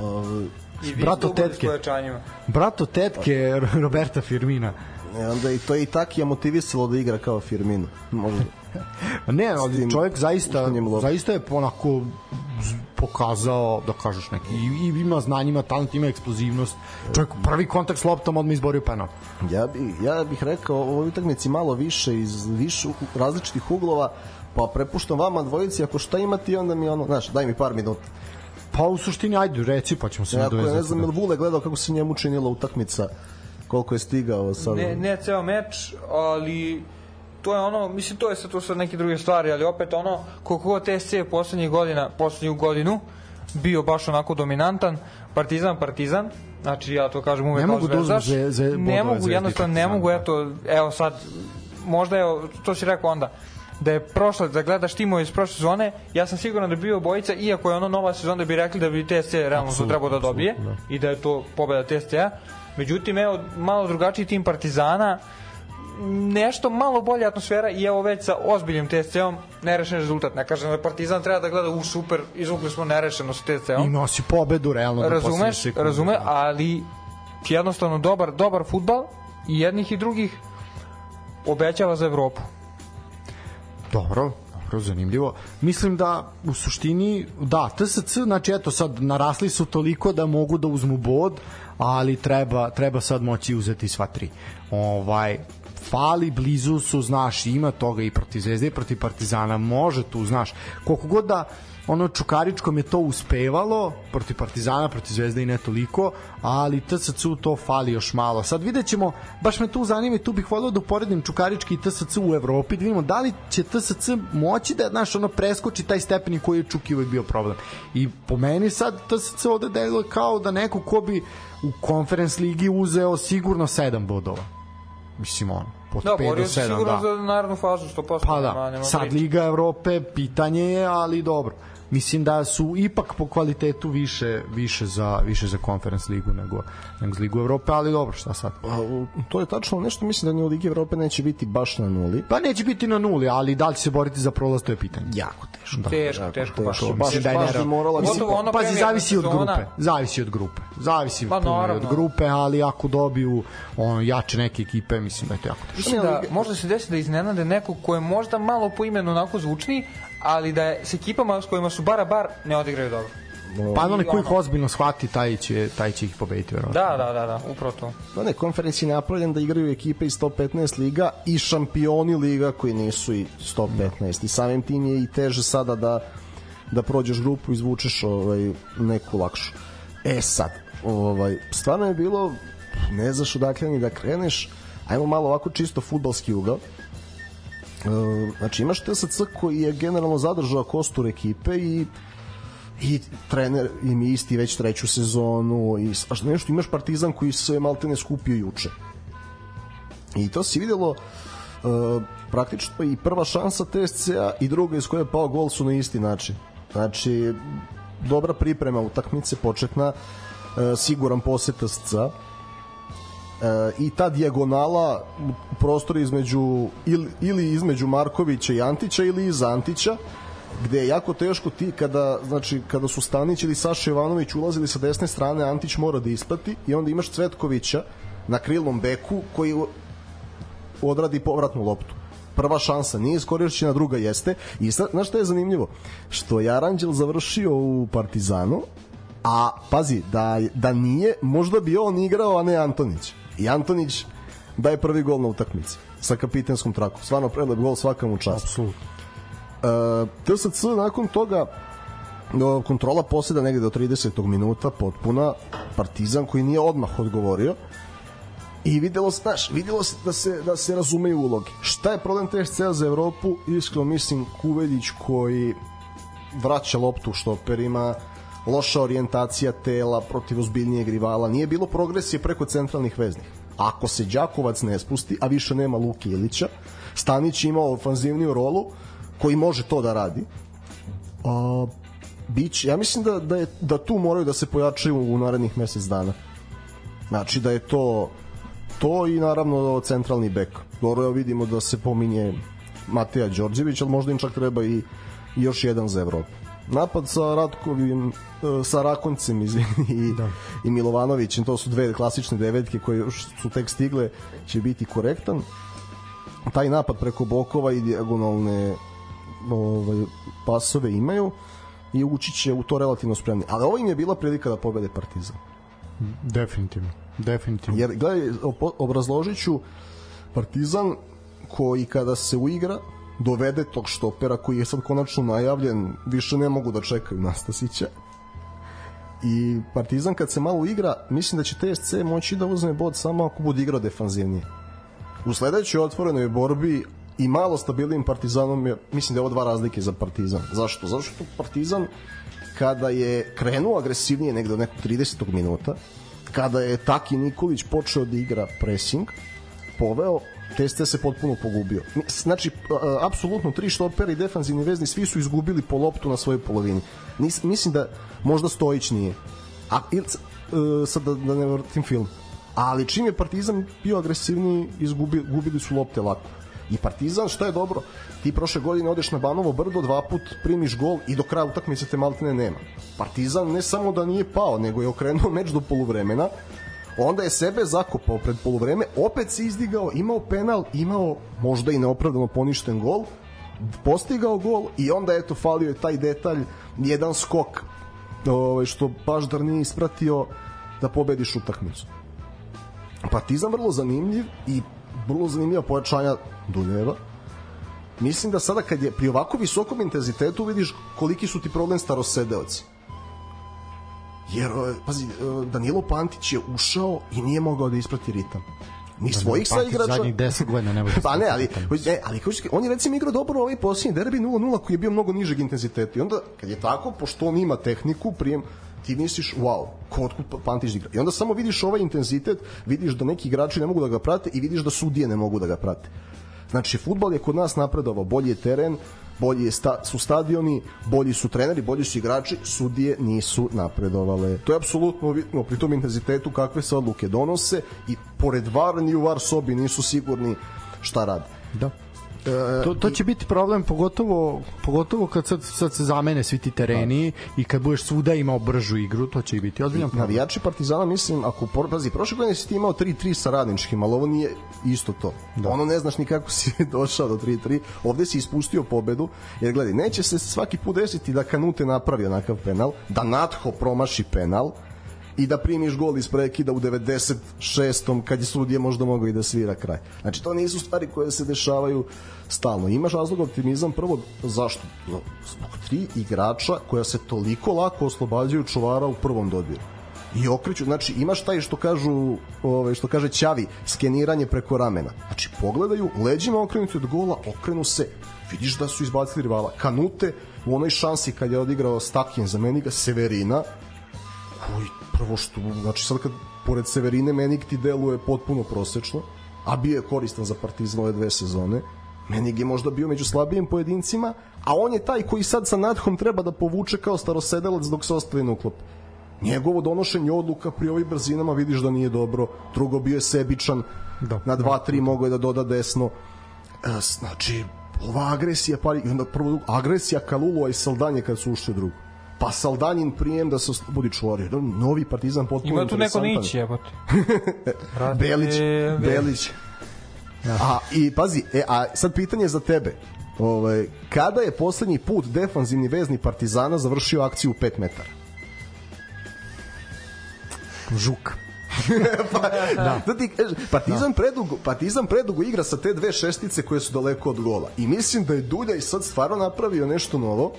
I Brato tetke. Brato (laughs) tetke Roberta Firmina. E, onda i to je i tak je motivisalo da igra kao Firmino. Možda. (laughs) Ne, ali tim čovjek zaista zaista je onako pokazao da kažeš neki i, i ima znanje, ima talent, ima eksplozivnost. Čovjek prvi kontakt s loptom odmah izborio penal. Ja, bi, ja bih rekao o ovoj utakmici malo više iz više različitih uglova, pa prepuštam vama dvojici, ako šta imate, onda mi ono, znaš, daj mi par minuta. Pa u suštini ajde reci pa ćemo se Ja, ako nadovezati. ne znam, da. Vule gledao kako se njemu činila utakmica, koliko je stigao sad. Ne, ne ceo meč, ali to je ono, mislim to je sad to su neke druge stvari, ali opet ono koliko god TSC je poslednjih godina, poslednju godinu bio baš onako dominantan, Partizan Partizan, znači ja to kažem uvek Ne kao mogu da uzmu zvezdaš, ze- ne mogu jednostavno ne mogu eto evo sad možda evo to si rekao onda da je prošla, da gledaš timove iz prošle sezone, ja sam siguran da bi bio bojica, iako je ono nova sezona da bi rekli da bi TSC realno to trebao da dobije apsolutno, i da je to pobeda TSC-a. Međutim, evo, malo drugačiji tim Partizana, nešto malo bolja atmosfera i evo već sa ozbiljnim TSC-om nerešen rezultat. Ne kažem da Partizan treba da gleda u super, izvukli smo nerešeno sa I TSC-om. nosi pobedu realno Razumeš, razume, ali jednostavno dobar, dobar futbal i jednih i drugih obećava za Evropu. Dobro, dobro, zanimljivo. Mislim da u suštini, da, TSC, znači eto sad narasli su toliko da mogu da uzmu bod, ali treba, treba sad moći uzeti sva tri. Ovaj, fali, blizu su, znaš, ima toga i protiv Zvezde i protiv Partizana, može tu, znaš, koliko god da ono Čukaričkom je to uspevalo protiv Partizana, protiv Zvezde i ne toliko, ali TSC-u to fali još malo. Sad vidjet ćemo, baš me tu zanima i tu bih volio da uporedim Čukarički i TSC u Evropi, da vidimo da li će TSC moći da znaš, ono preskoči taj stepen koji je Čuki uvek bio problem. I po meni sad TSC ovde deluje kao da neko ko bi u konferens ligi uzeo sigurno 7 bodova. Mislim on, od Da, 5 do borio se 7, sigurno da. za narednu fazu, 100%. Pa nema- da, sad. Liga Evrope pitanje je, ali dobro. Mislim da su ipak po kvalitetu više više za više za Conference ligu nego nego za Ligu Evrope, ali dobro, šta sad? Pa, u- to je tačno nešto, mislim da ni u Ligi Evrope neće biti baš na nuli. Pa neće biti na nuli, ali da li će se boriti za prolaz, to je pitanje. Jako teško. Da. Teško, Jako teško, teško. baš. Baš- Mislim da je baš bi morala... Mislim, ono pazi, zavisi od grupe. Zavisi od grupe. Zavisi Pa, puno od grupe, ali ako dobiju ono, jače neke ekipe, mislim da je to jako teško. Mislim da možda se desi da iznenade nekog ko je možda malo po imenu onako zvučni, ali da je s ekipama s kojima su bara bar ne odigraju dobro. Pa onaj koji ih ozbiljno shvati, taj će, taj će ih pobediti, verovatno. Da, da, da, da, upravo to. Da ne, konferenci je napravljen da igraju ekipe iz 115 liga i šampioni liga koji nisu i 115 i samim tim je i teže sada da da prođeš grupu i izvučeš ovaj, neku lakšu. E sad, ovaj, stvarno je bilo ne znaš odakle ni da kreneš ajmo malo ovako čisto futbalski ugao znači imaš TSC koji je generalno zadržao kostur ekipe i i trener im je isti već treću sezonu i a što nešto imaš Partizan koji se maltene skupio juče. I to se videlo uh, praktično i prva šansa TSC-a i druga iz koje je pao gol su na isti način. Znači, dobra priprema utakmice, početna, uh, siguran posjet TSC-a, e, i ta dijagonala u prostoru između ili, ili između Markovića i Antića ili iz Antića gde je jako teško ti kada znači kada su Stanić ili Saša Jovanović ulazili sa desne strane Antić mora da isplati i onda imaš Cvetkovića na krilnom beku koji odradi povratnu loptu. Prva šansa nije iskorišćena, druga jeste. I sad, znaš šta je zanimljivo? Što je Aranđel završio u Partizanu a pazi, da, da nije možda bi on igrao, a ne Antonić i Antonić daje prvi gol na utakmici sa kapitenskom trakom stvarno prelep gol svaka mu čast Apsolutno. Uh, TSC nakon toga kontrola poseda negde do 30. minuta potpuna Partizan koji nije odmah odgovorio i videlo se, znaš, videlo se da se, da se razumeju uloge. Šta je problem TSC-a za Evropu? Iskreno mislim Kuveljić koji vraća loptu štoperima, loša orijentacija tela protiv ozbiljnijeg rivala, nije bilo progresije preko centralnih veznih. Ako se Đakovac ne spusti, a više nema Luke Ilića, Stanić ima ofanzivniju rolu koji može to da radi. A, bić, ja mislim da, da, je, da tu moraju da se pojačaju u narednih mesec dana. Znači da je to to i naravno naravno bek. Dobro, vidimo da se pominje Mateja Đorđević, ali možda im čak treba i još jedan za Evropu. Napad sa Ratkovim, e, sa Rakoncem izvini, i, da. i Milovanovićem, to su dve klasične devetke koje još su tek stigle, će biti korektan. Taj napad preko bokova i dijagonalne ovaj, pasove imaju i ući će u to relativno spremni. Ali ovo im je bila prilika da pobede Partizan. Definitivno. Definitivno. Jer, gledaj, obrazložit ću Partizan koji kada se uigra dovede tog štopera koji je sad konačno najavljen, više ne mogu da čekaju Nastasića. I Partizan kad se malo igra, mislim da će TSC moći da uzme bod samo ako bude igrao defanzivnije. U sledećoj otvorenoj borbi i malo stabilnim Partizanom je, mislim da je ovo dva razlike za Partizan. Zašto? Zato što Partizan kada je krenuo agresivnije negde od nekog 30. minuta, kada je Taki Nikolić počeo da igra pressing, poveo, TST se potpuno pogubio. Znači, apsolutno tri štopera i defanzivni vezni, svi su izgubili po loptu na svojoj polovini. Nis, mislim da možda Stojić nije. A, il, uh, sad da, da ne vrtim film. Ali čim je Partizan bio agresivniji, izgubili, gubili su lopte lako. I Partizan, što je dobro, ti prošle godine odeš na Banovo brdo, dva put primiš gol i do kraja utakmice te maltene nema. Partizan ne samo da nije pao, nego je okrenuo meč do poluvremena, onda je sebe zakopao pred poluvreme, opet se izdigao, imao penal, imao možda i neopravdano poništen gol, postigao gol i onda eto falio je taj detalj, jedan skok ovaj, što baš da nije ispratio da pobediš utakmicu. Partizan vrlo zanimljiv i vrlo zanimljiva pojačanja Dunjeva. Mislim da sada kad je pri ovako visokom intenzitetu vidiš koliki su ti problem starosedeoci. Jer, e, pazi, e, Danilo Pantić je ušao i nije mogao da isprati ritam ni da, svojih sa igrača. Zadnjih 10 godina ne može. (laughs) pa ne, ali ne, ali on je recimo igrao dobro ovaj posljednji derbi 0:0 koji je bio mnogo nižeg intenziteta. I onda kad je tako, pošto on ima tehniku, prijem ti misliš, wow, ko otkud Pantić da igra. I onda samo vidiš ovaj intenzitet, vidiš da neki igrači ne mogu da ga prate i vidiš da sudije ne mogu da ga prate. Znači, futbal je kod nas napredovao, bolji je teren, bolji sta, su stadioni, bolji su treneri, bolji su igrači, sudije nisu napredovale. To je apsolutno vidno pri tom intenzitetu kakve se odluke donose i pored VAR ni u VAR sobi nisu sigurni šta rade. Da. To, to će biti problem pogotovo pogotovo kad sad, sad se zamene svi ti tereni da. i kad budeš svuda imao bržu igru, to će biti ozbiljan problem. Navijači Partizana mislim ako pazi prošle godine si ti imao 3-3 sa radničkim, ali ovo nije isto to. Da. Ono ne znaš ni kako si (laughs) došao do 3-3. Ovde si ispustio pobedu, jer gledaj, neće se svaki put desiti da Kanute napravi onakav penal, da Natho promaši penal, i da primiš gol iz prekida u 96. kad je sudije možda mogao i da svira kraj. Znači, to nisu stvari koje se dešavaju stalno. Imaš razlog optimizam prvo, zašto? Zbog tri igrača koja se toliko lako oslobađaju čuvara u prvom dodiru i okreću, znači imaš taj što kažu, ovaj što kaže Ćavi, skeniranje preko ramena. Znači pogledaju, leđima okrenuti od gola, okrenu se, vidiš da su izbacili rivala. Kanute u onoj šansi kad je odigrao Stakin za meni ga Severina koji prvo što, znači sad kad pored Severine Menik ti deluje potpuno prosečno, a bio je koristan za Partizan ove dve sezone, Menig je možda bio među slabijim pojedincima, a on je taj koji sad sa Nadhom treba da povuče kao starosedelac dok se ostavi na uklop. Njegovo donošenje odluka pri ovim brzinama vidiš da nije dobro. Drugo bio je sebičan, da, na 2-3 da, mogo je da doda desno. E, znači, ova agresija, pa, i onda prvo, agresija Kalulova i Saldanje kad su ušli u drugu pa Saldanjin prijem da se budi čuvari. Novi partizan potpuno Ima tu neko nić, jebote. (laughs) Belić, Belić. Ja. A, i pazi, e, a sad pitanje za tebe. Ovaj, kada je poslednji put defanzivni vezni Partizana završio akciju u 5 metara? Žuk. (laughs) pa, da. da ti Partizan da. predugo, Partizan predugo igra sa te dve šestice koje su daleko od gola. I mislim da je Dulja i sad stvarno napravio nešto novo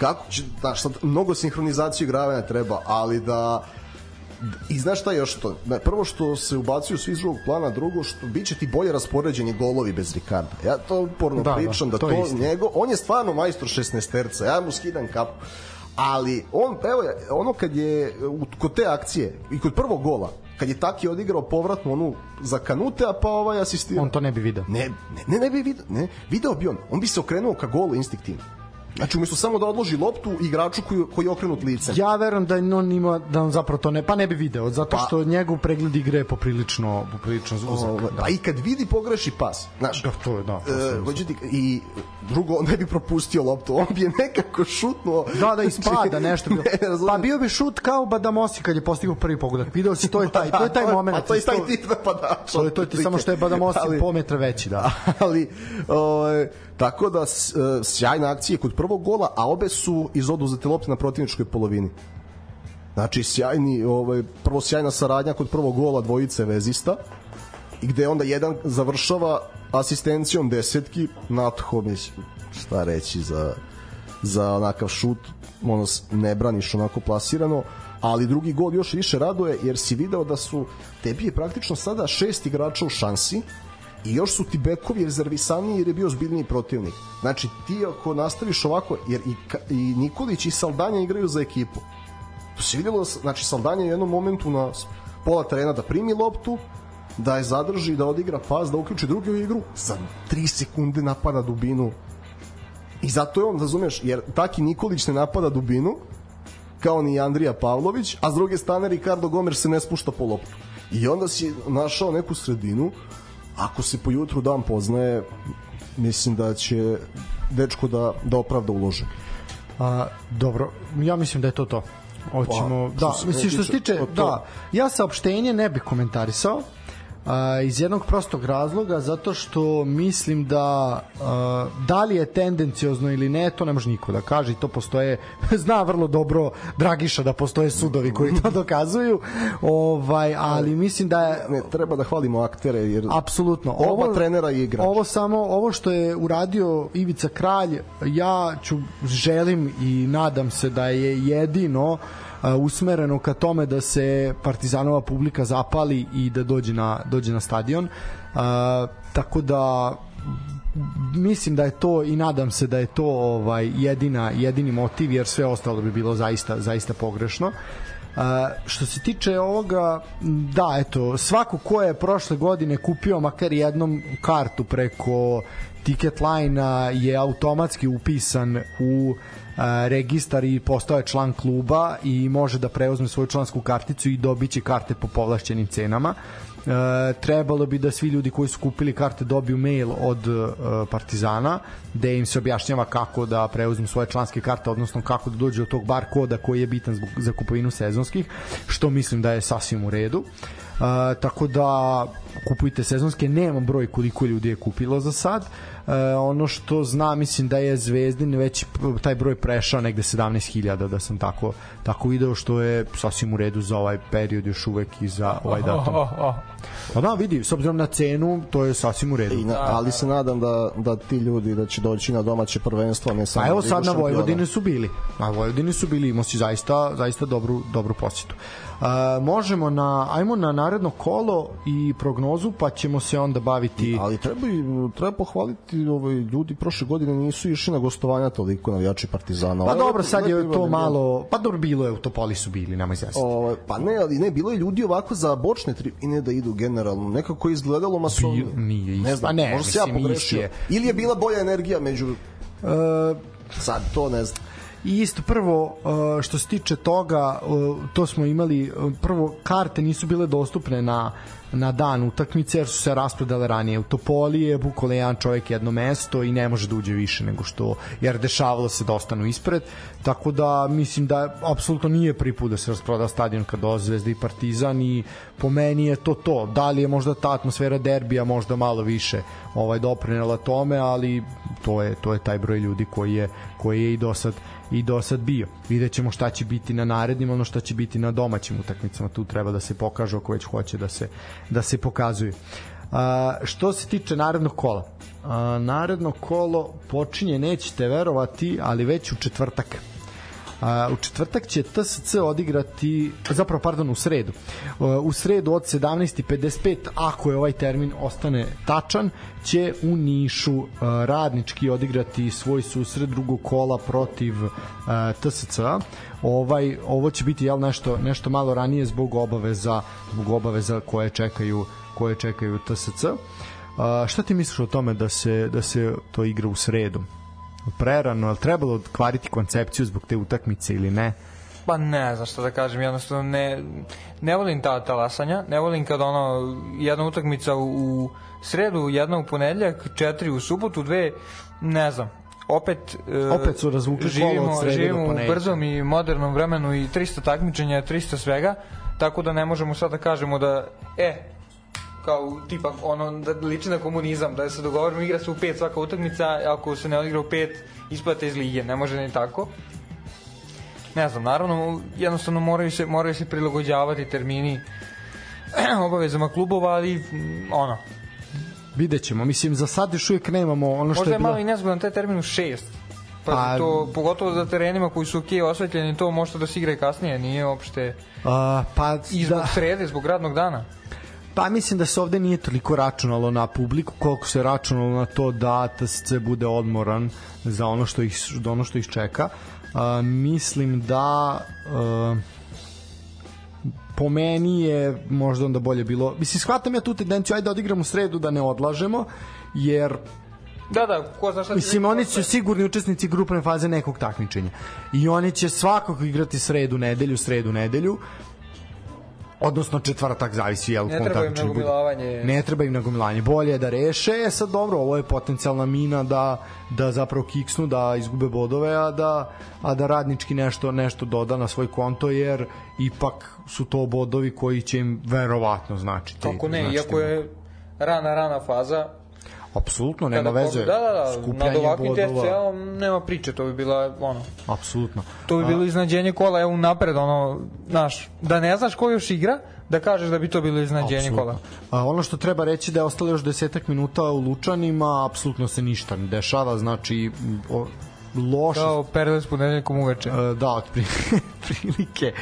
kako će, da, sad, mnogo sinhronizacije igravanja treba, ali da i znaš šta još to? Prvo što se ubacuju svi iz drugog plana, drugo što biće ti bolje raspoređeni golovi bez Ricarda. Ja to porno da, da pričam da, da to, to njego, on je stvarno majstor 16 terca, ja mu skidam kapu ali on, evo, ono kad je u- kod te akcije i kod prvog gola, kad je Taki odigrao povratnu onu za kanute, a pa ovaj asistirao. On to ne bi video. Ne, ne, ne, ne bi video, ne, video bi on. On bi se okrenuo ka golu instinktivno. Znači, umjesto samo da odloži loptu igraču koji, koji je okrenut licem. Ja verujem da on ima da on zapravo to ne pa ne bi video zato Pa- što njegov pregled igre je poprilično poprilično uzak. Ovaj, Pa i kad vidi pogreši pas, znaš, Da, to je, da, to e, i drugo, on ne bi propustio loptu, on bi je nekako šutnuo. Da, da ispada nešto. Bilo. (laughs) Ne, pa bio bi šut kao Badamosi kad je postigao prvi pogodak. Video si, to je taj, to je taj (laughs) moment. A to je taj tip napadača. To je to je ti samo što je Badamosi Ali- pol metra veći, da. (laughs) ali ovaj, tako da e, sjajna akcija kod prvog gola, a obe su iz oduzete lopte na protivničkoj polovini. Znači sjajni, ovaj prvo sjajna saradnja kod prvog gola dvojice vezista i gde onda jedan završava asistencijom desetki Nat Homić šta reći za za onakav šut ono ne braniš onako plasirano ali drugi gol još više raduje jer si video da su tebi je praktično sada šest igrača u šansi i još su ti bekovi rezervisaniji jer je bio zbiljniji protivnik. Znači ti ako nastaviš ovako, jer i, i Nikolić i Saldanja igraju za ekipu. Tu se vidjelo, znači Saldanja je u jednom momentu na pola terena da primi loptu, da je zadrži, da odigra pas, da uključi drugu igru, za 3 sekunde napada dubinu. I zato je on, razumeš, jer Taki Nikolić ne napada dubinu, kao ni Andrija Pavlović, a s druge strane Ricardo Gomer se ne spušta po loptu. I onda si našao neku sredinu, ako se po jutru dan poznaje, mislim da će dečko da, da opravda ulože. A, dobro, ja mislim da je to to. Hoćemo, Pa, da, mislim što se tiče, to. da, ja saopštenje ne bih komentarisao, a, iz jednog prostog razloga zato što mislim da a, da li je tendenciozno ili ne to ne može niko da kaže i to postoje (laughs) zna vrlo dobro Dragiša da postoje sudovi koji to (laughs) dokazuju ovaj ali mislim da je Ne, treba da hvalimo aktere, jer Apsolutno. Oba trenera i igrač. Ovo samo ovo što je uradio Ivica Kralj, ja ću želim i nadam se da je jedino a, usmereno ka tome da se Partizanova publika zapali i da dođe na dođe na stadion. Tako da mislim da je to i nadam se da je to ovaj jedina jedini motiv jer sve ostalo bi bilo zaista zaista pogrešno. A, što se tiče ovoga, da, eto, svako ko je prošle godine kupio makar jednom kartu preko ticket line je automatski upisan u a, registar i postao je član kluba i može da preuzme svoju člansku karticu i dobiće karte po povlašćenim cenama. E, trebalo bi da svi ljudi koji su kupili karte dobiju mail od e, Partizana gde im se objašnjava kako da preuzmu svoje članske karte odnosno kako da dođu do tog bar koda koji je bitan zbog, za kupovinu sezonskih što mislim da je sasvim u redu e, tako da kupujte sezonske nemam broj koliko ljudi je kupilo za sad e, ono što zna mislim da je Zvezdin već taj broj prešao negde 17.000 da sam tako tako video što je sasvim u redu za ovaj period još uvek i za ovaj datum (laughs) Oh, oh. Pa da, vidi, s obzirom na cenu, to je sasvim u redu. I na, ali se nadam da, da ti ljudi da će doći na domaće prvenstvo, a ne samo Pa evo sad na. Vojvodini su bili. Na Vojvodini su bili, imao si zaista, zaista dobru, dobru posjetu. Uh, možemo na, ajmo na naredno kolo i prognozu, pa ćemo se onda baviti... Ali treba, i- treba pohvaliti ovaj, ljudi prošle godine nisu išli na gostovanja toliko navijači Partizana. Pa dobro, sad je to malo... Pa dobro, bilo je, u Topoli su bili, nema izjasniti. Ovaj, pa ne, ali ne, bilo je ljudi ovako za bočne tribine da idu generalno. Nekako je izgledalo masovno. Nije isto. Ne znam, Pa ne, možda se ja pogrešio. Ili je bila bolja energija među... Uh, Sad, to ne znam. I isto prvo uh, što se tiče toga, uh, to smo imali uh, prvo karte nisu bile dostupne na na dan utakmice jer su se rasprodale ranije. U Topoli je bukvalno jedan čovjek jedno mesto i ne može da uđe više nego što jer dešavalo se da ostanu ispred. Tako da mislim da apsolutno nije prvi put da se rasproda stadion kad dolaze Zvezda i Partizan i po meni je to to. Da li je možda ta atmosfera derbija možda malo više ovaj doprinela tome ali to je to je taj broj ljudi koji je koji je i do sad i do sad bio. Vidjet ćemo šta će biti na narednim, ono šta će biti na domaćim utakmicama. Tu treba da se pokažu ako već hoće da se, da se pokazuju. A, što se tiče narednog kola, a, naredno kolo počinje, nećete verovati, ali već u četvrtak. U četvrtak će TSC odigrati, zapravo, pardon, u sredu. U sredu od 17.55, ako je ovaj termin ostane tačan, će u Nišu radnički odigrati svoj susret drugog kola protiv TSC. Ovaj, ovo će biti jel, nešto, nešto malo ranije zbog obaveza, zbog obaveza koje čekaju koje čekaju TSC. A, šta ti misliš o tome da se, da se to igra u sredu? Prerano, ali trebalo kvariti koncepciju zbog te utakmice ili ne? Pa ne znam što da kažem, jednostavno ne, ne volim ta talasanja, ne volim kad ono, jedna utakmica u, u sredu, jedna u ponedljak, četiri u subotu, dve, ne znam, opet, e, opet su razvukli živimo, od živimo u brzom i modernom vremenu i 300 takmičenja, 300 svega, tako da ne možemo sad da kažemo da, e, kao tipa ono da liči na komunizam da se dogovorimo igra se u pet svaka utakmica ako se ne odigra u pet isplate iz lige ne može ni tako ne znam naravno jednostavno moraju se moraju se prilagođavati termini (clears throat) obavezama klubova ali ono vidjet ćemo mislim za sad još uvijek nemamo ono što možda je, je malo i nezgodan taj termin u šest Pa, pa to, pogotovo za terenima koji su ok osvetljeni, to možete da se igra i kasnije, nije uopšte... A, pa, I zbog da. srede, zbog radnog dana. Pa mislim da se ovde nije toliko računalo na publiku koliko se računalo na to da TSC bude odmoran za ono što ih, ono što ih čeka. Uh, mislim da uh, po meni je možda onda bolje bilo mislim shvatam ja tu tendenciju ajde da odigramo sredu da ne odlažemo jer Da, da, ko zna šta Mislim, oni su sigurni učesnici grupne faze nekog takmičenja. I oni će svakako igrati sredu, nedelju, sredu, nedelju odnosno četvrtak zavisi jel ne treba im nagomilavanje ne treba im nagomilavanje bolje je da reše. E sad dobro ovo je potencijalna mina da da zapravo kiksnu da izgube bodove a da a da radnički nešto nešto doda na svoj konto jer ipak su to bodovi koji će im verovatno značiti. Kako ne iako je rana rana faza Apsolutno, nema Kada, veze. Da, da, da, nad ovakvim TSC-om nema priče, to bi bila, ono... Apsolutno. To bi bilo iznadženje kola, evo napred, ono, znaš, da ne znaš ko još igra, da kažeš da bi to bilo iznadženje kola. A, ono što treba reći da je ostalo još desetak minuta u Lučanima, apsolutno se ništa ne dešava, znači o, loše. Kao Perles ponedeljkom uveče. Uh, da, od (laughs) prilike.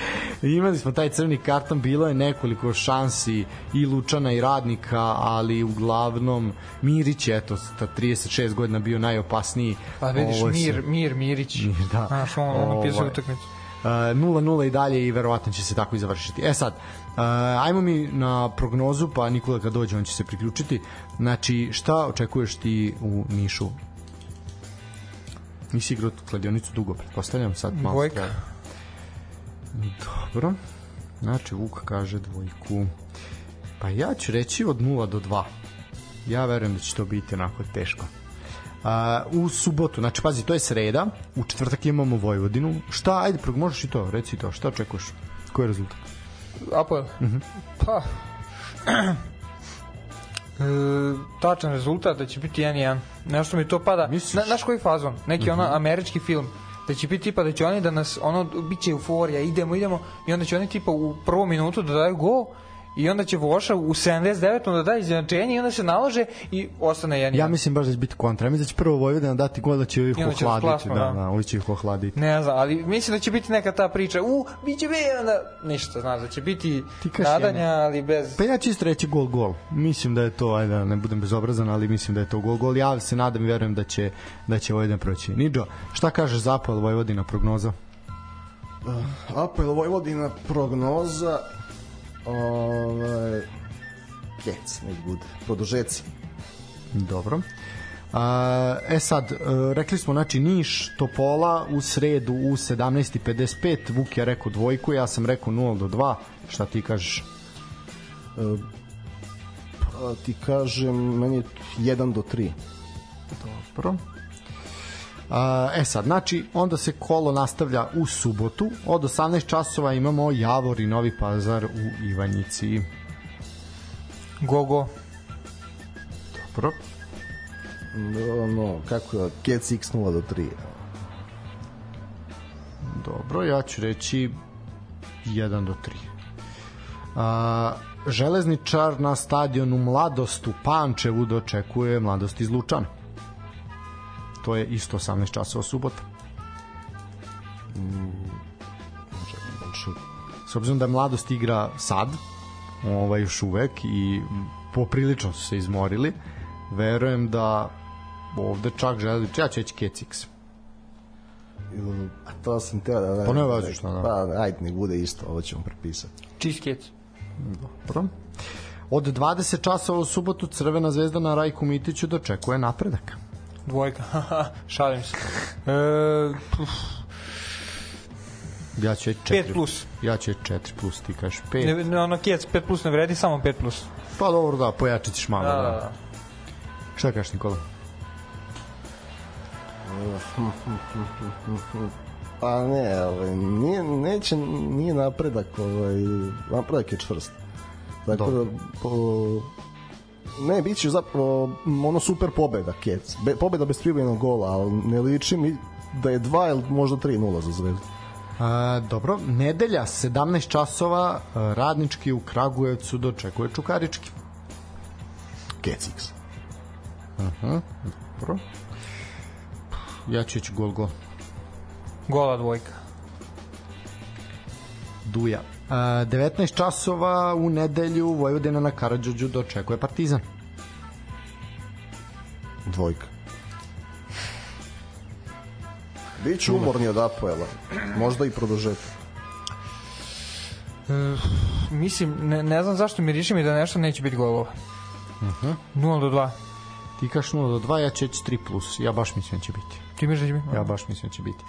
Imali smo taj crni karton, bilo je nekoliko šansi i Lučana i Radnika, ali uglavnom Mirić, eto, ta 36 godina bio najopasniji. Pa vidiš, Ovo Mir, Mir, Mirić. (laughs) Mir, da. Znaš, on, on napisao utakmicu. 0-0 i dalje i verovatno će se tako i završiti. E sad, uh, ajmo mi na prognozu, pa Nikola kad dođe on će se priključiti. Znači, šta očekuješ ti u Nišu Nisi igrao kladionicu dugo, pretpostavljam sad malo. Dvojka. Dobro. Znači, Vuk kaže dvojku. Pa ja ću reći od 0 do 2. Ja verujem da će to biti onako teško. Uh, u subotu, znači pazi, to je sreda, u četvrtak imamo Vojvodinu. Šta, ajde, možeš i to, reci to, šta očekuješ? Koji je rezultat? Apoel? Uh mhm. -huh. Pa, (clears throat) tačan rezultat da će biti 1-1. Nešto mi to pada. Misliš? Na, naš koji fazon? Neki uh -huh. ono američki film da će biti tipa da će oni da nas ono biće euforija, idemo, idemo i onda će oni tipa u prvom minutu da daju gol i onda će Voša u 79. da da izjednačenje i onda se nalože i ostane jedan. Ja mislim baš da će biti kontra. Ja mislim da će prvo Vojvodina dati gol da će ih ohladiti. Da, da, da, ovi će ih ohladiti. Ne znam, ali mislim da će biti neka ta priča. U, biće be, onda ništa, znaš, da će biti nadanja, ali bez... Pa ja ću isto reći gol, gol. Mislim da je to, ajde, da ne budem bezobrazan, ali mislim da je to gol, gol. Ja se nadam i verujem da će, da će Vojvodina proći. Niđo, šta kažeš zapad Vojvodina prognoza? Uh, Apel Vojvodina prognoza Ovaj, kec, nek bude. Produžeci. Dobro. A, e sad, e, rekli smo, znači, Niš, Topola u sredu u 17.55, Vuk je rekao dvojku, ja sam rekao 0 do 2, šta ti kažeš? E, pa ti kažem, meni je 1 do 3. Dobro. E sad, znači, onda se kolo nastavlja u subotu. Od 18 časova imamo Javor i Novi Pazar u Ivanjici. Gogo. Dobro. No, no, kako je? Kec X 0 do 3. Dobro, ja ću reći 1 do 3. A, železničar na stadionu Mladost u Pančevu dočekuje Mladost iz Lučana to je isto 18 časova subota. Mm, s obzirom da je mladost igra sad ovaj još uvek i poprilično su se izmorili verujem da ovde čak želi ja ću reći Kecix Ili- A to sam teo da... Pa ne važi šta, da. Pa, ajde, nek bude isto, ovo ćemo prepisati. Cheesecake. Dobro. Od 20 časova u subotu Crvena zvezda na Rajku Mitiću dočekuje napredak. Dvojka. (laughs) Šalim se. E, puf, Ja ću reći 4 Pet plus. Ja ću reći 4 plus, ti kažeš 5. ne, ne, ono kjec 5 plus ne vredi, samo 5 plus. Pa dobro, da, pojačat ćeš malo. Da, Da, da, da. Šta kažeš Nikola? Pa ne, ovaj, nije, neće, nije napredak, ovaj, napredak je čvrst. Tako da, po, ne, bit će zapravo ono super pobeda, Kec. Be, pobeda bez privojenog gola, ali ne liči mi da je 2 ili možda 3-0 za zvezdu. A, dobro, nedelja 17 časova a, radnički u Kragujevcu dočekuje Čukarički. Kecix. Dobro. Ja ću ići gol gol. Gola dvojka. Duja. A, 19 časova u nedelju Vojvodina na Karadžođu dočekuje Partizan. Dvojka. Biće umorni od Apoela. Možda i produžetak. E, mislim, ne, ne znam zašto miriši mi da nešto neće biti golova. Uh -huh. 0 do 2. Ti kažeš 0 do 2, ja reći 3 plus. Ja baš mislim da će biti. Ti misliš da će biti? Ja baš mislim da će biti.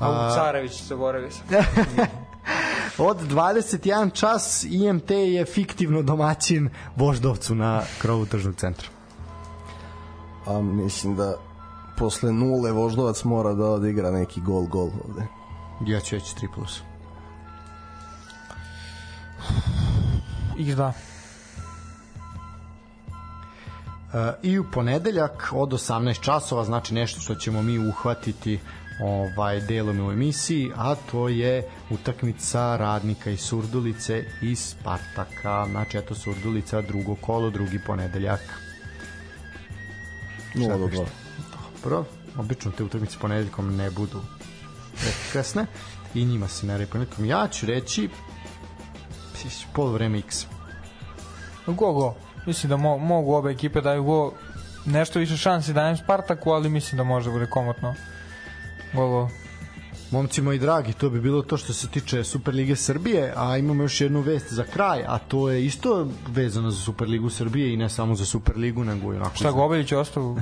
A, Carević, zaboravio sam. (laughs) Od 21 čas IMT je fiktivno domaćin Voždovcu na krovu tržnog centra. A mislim da posle nule Voždovac mora da odigra neki gol gol ovde. Ja ću reći 3 plus. X2. E, I u ponedeljak od 18 časova, znači nešto što ćemo mi uhvatiti ovaj delom u emisiji, a to je utakmica radnika iz Surdulice i Spartaka. Znači, eto Surdulica, drugo kolo, drugi ponedeljak. 0 do 2. kažete? Dobro, obično te utakmice ponedeljkom ne budu efikasne i njima se ne ponedeljkom. Ja ću reći pol vreme X. Go, go. Mislim da mo, mogu obe ekipe daju go. Nešto više šansi dajem Spartaku, ali mislim da može da bude komotno. Go. Momci moji dragi, to bi bilo to što se tiče Superlige Srbije, a imamo još jednu vest za kraj, a to je isto vezano za Superligu Srbije i ne samo za Superligu, nego i onako Šta, Gobelić ostao?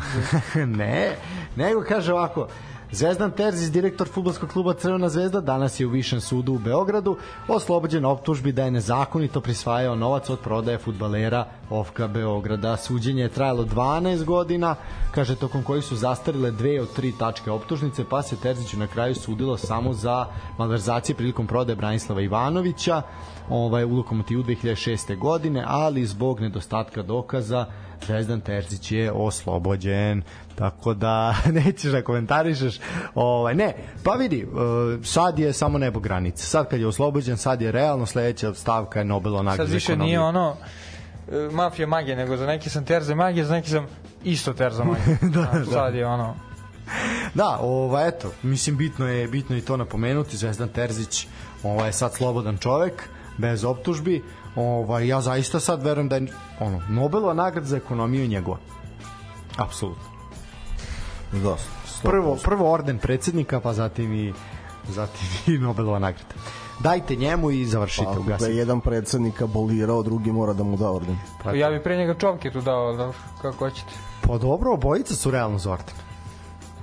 (laughs) ne, nego kaže ovako Zvezdan Terzić, direktor futbolskog kluba Crvena zvezda, danas je u Višem sudu u Beogradu oslobođen optužbi da je nezakonito prisvajao novac od prodaje futbalera Ofka Beograda. Suđenje je trajalo 12 godina, kaže tokom kojih su zastarile dve od tri tačke optužnice, pa se Terziću na kraju sudilo samo za malverzacije prilikom prodaje Branislava Ivanovića ovaj, u Lokomotivu 2006. godine, ali zbog nedostatka dokaza Zvezdan Terzić je oslobođen tako da (laughs) nećeš da komentarišeš ovaj, ne, pa vidi uh, sad je samo nebo granice sad kad je oslobođen, sad je realno sledeća stavka je Nobelova nagrada Sad više nije ono e, mafija magije, nego za neki sam terza magije, za neki sam isto terza magije. (laughs) da, da. Sad je ono... Da, ovaj eto, mislim bitno je bitno i to napomenuti, Zvezdan Terzić ovaj je sad slobodan čovek bez optužbi. Ovaj ja zaista sad verujem da je ono Nobelova nagrada za ekonomiju je njegova. Apsolutno. Da, Prvo prvo orden predsednika, pa zatim i zatim (laughs) i Nobelova nagrada. Dajte njemu i završite Pa, da ugasite. je jedan predsednik abolirao, drugi mora da mu da orden. Pa, Ja bi pre njega čovke tu dao, da, kako hoćete. pa dobro, obojica su realno za orden.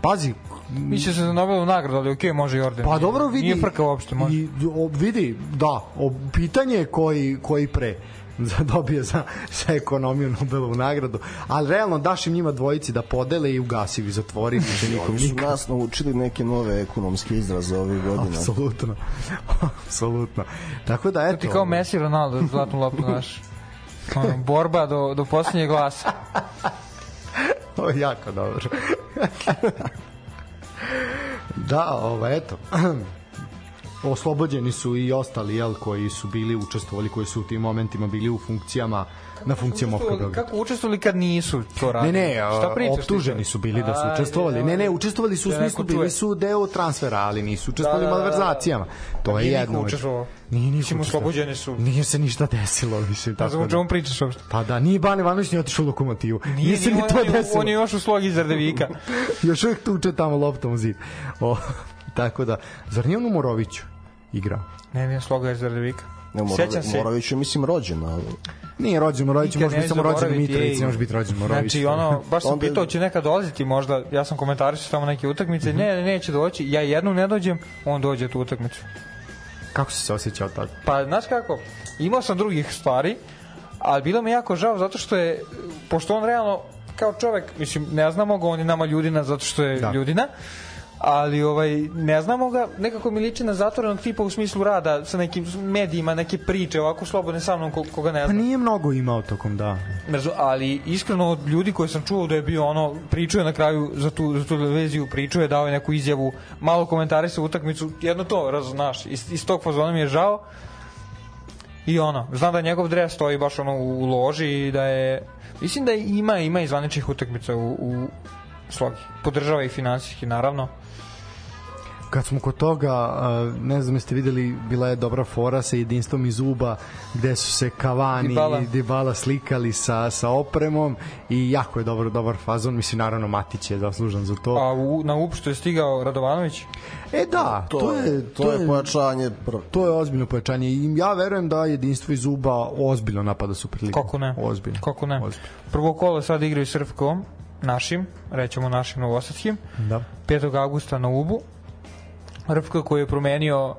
Pazi, Mislio sam za Nobelovu nagradu, ali okej, može i orden. Pa dobro vidi. Nije frka uopšte, može. I, o, vidi, da, o, pitanje je koji, koji pre (laughs) za dobije za, za ekonomiju Nobelovu nagradu, ali realno daš im njima dvojici da podele i ugasi i zatvori (laughs) više nikom Oni su nas naučili neke nove ekonomske izraze ovih godina. Apsolutno. (laughs) Apsolutno. Tako da, eto. Ti kao Messi Ronaldo, zlatnu loptu naš. Borba do, do posljednjeg glasa. Ovo je jako dobro. Da, ovo, eto. (clears throat) oslobođeni su i ostali jel koji su bili učestvovali koji su u tim momentima bili u funkcijama na funkcijama OFK Beograd. Kako učestvovali kad nisu to Ne, radili? ne, Šta a, pričaš ti optuženi su bili da su učestvovali. Ne, ne, učestvovali su u Da smislu, bili su deo transfera, ali nisu učestvovali Da, u da, malverzacijama. To je Nije niko jedno. Nije niko Mislim, učestvovao. oslobođeni su. Nije se ništa desilo, mislim, Ne o da. čemu pričaš uopšte. Pa da, nije Bane Ivanović ni otišao u lokomotivu. Nije, Nije, se ni to on, je- desilo. on je još u slog iz Ardevika. (laughs) Još uvijek tuče tamo loptom u zid. O, (laughs) tako da, zar nije on u Moroviću igrao? ne, nije sloga iz Ardevika. Ne, Moro, Sjećam se. Morović je, mislim, rođen, ali... Nije rođen Morović, može biti samo rođen ej. ne može biti rođen Morović. Znači, ono, baš sam Onda- pitao, će nekad dolaziti možda, ja sam komentarisao tamo neke utakmice, Mhm. ne, ne, neće doći, ja jednom ne dođem, on dođe tu utakmicu. Kako si se osjećao tad? Pa, znaš kako, imao sam drugih stvari, ali bilo mi jako žao zato što je, pošto on realno, kao čovek, mislim, ne znamo ga, on je nama ljudina zato što je Da. ljudina, ali ovaj ne znamo ga, nekako mi liči na zatvorenog tipa u smislu rada sa nekim medijima, neke priče, ovako slobodne sa mnom ko, koga ne Pa znam. nije mnogo imao tokom da. Ali iskreno od ljudi koje sam čuo da je bio ono pričao je na kraju za tu, za tu televiziju pričao je dao je neku izjavu malo komentarisao utakmicu jedno to raznaš iz, iz tog fazona mi je žao i ono znam da njegov dres stoji baš ono u, u loži i da je mislim da ima ima i zvaničnih utakmica u, u slogi podržava ih finansijski naravno Kad smo kod toga, ne znam jeste videli, bila je dobra fora sa jedinstvom iz Uba, gde su se Cavani Dybala. i Dybala slikali sa, sa opremom i jako je dobar, dobar fazon, mislim naravno Matić je zaslužan za to. a u, na up što je stigao Radovanović E da, to, To, je, to, je pojačanje to je ozbiljno pojačanje i ja verujem da jedinstvo iz Uba ozbiljno napada Superligu. Kako ne? Ozbiljno. Kako ne? Ozbiljno. Prvo kolo sad igraju s RFK-om, našim, rećemo našim novosadskim, Da. 5. augusta na Ubu. RFK koji je promenio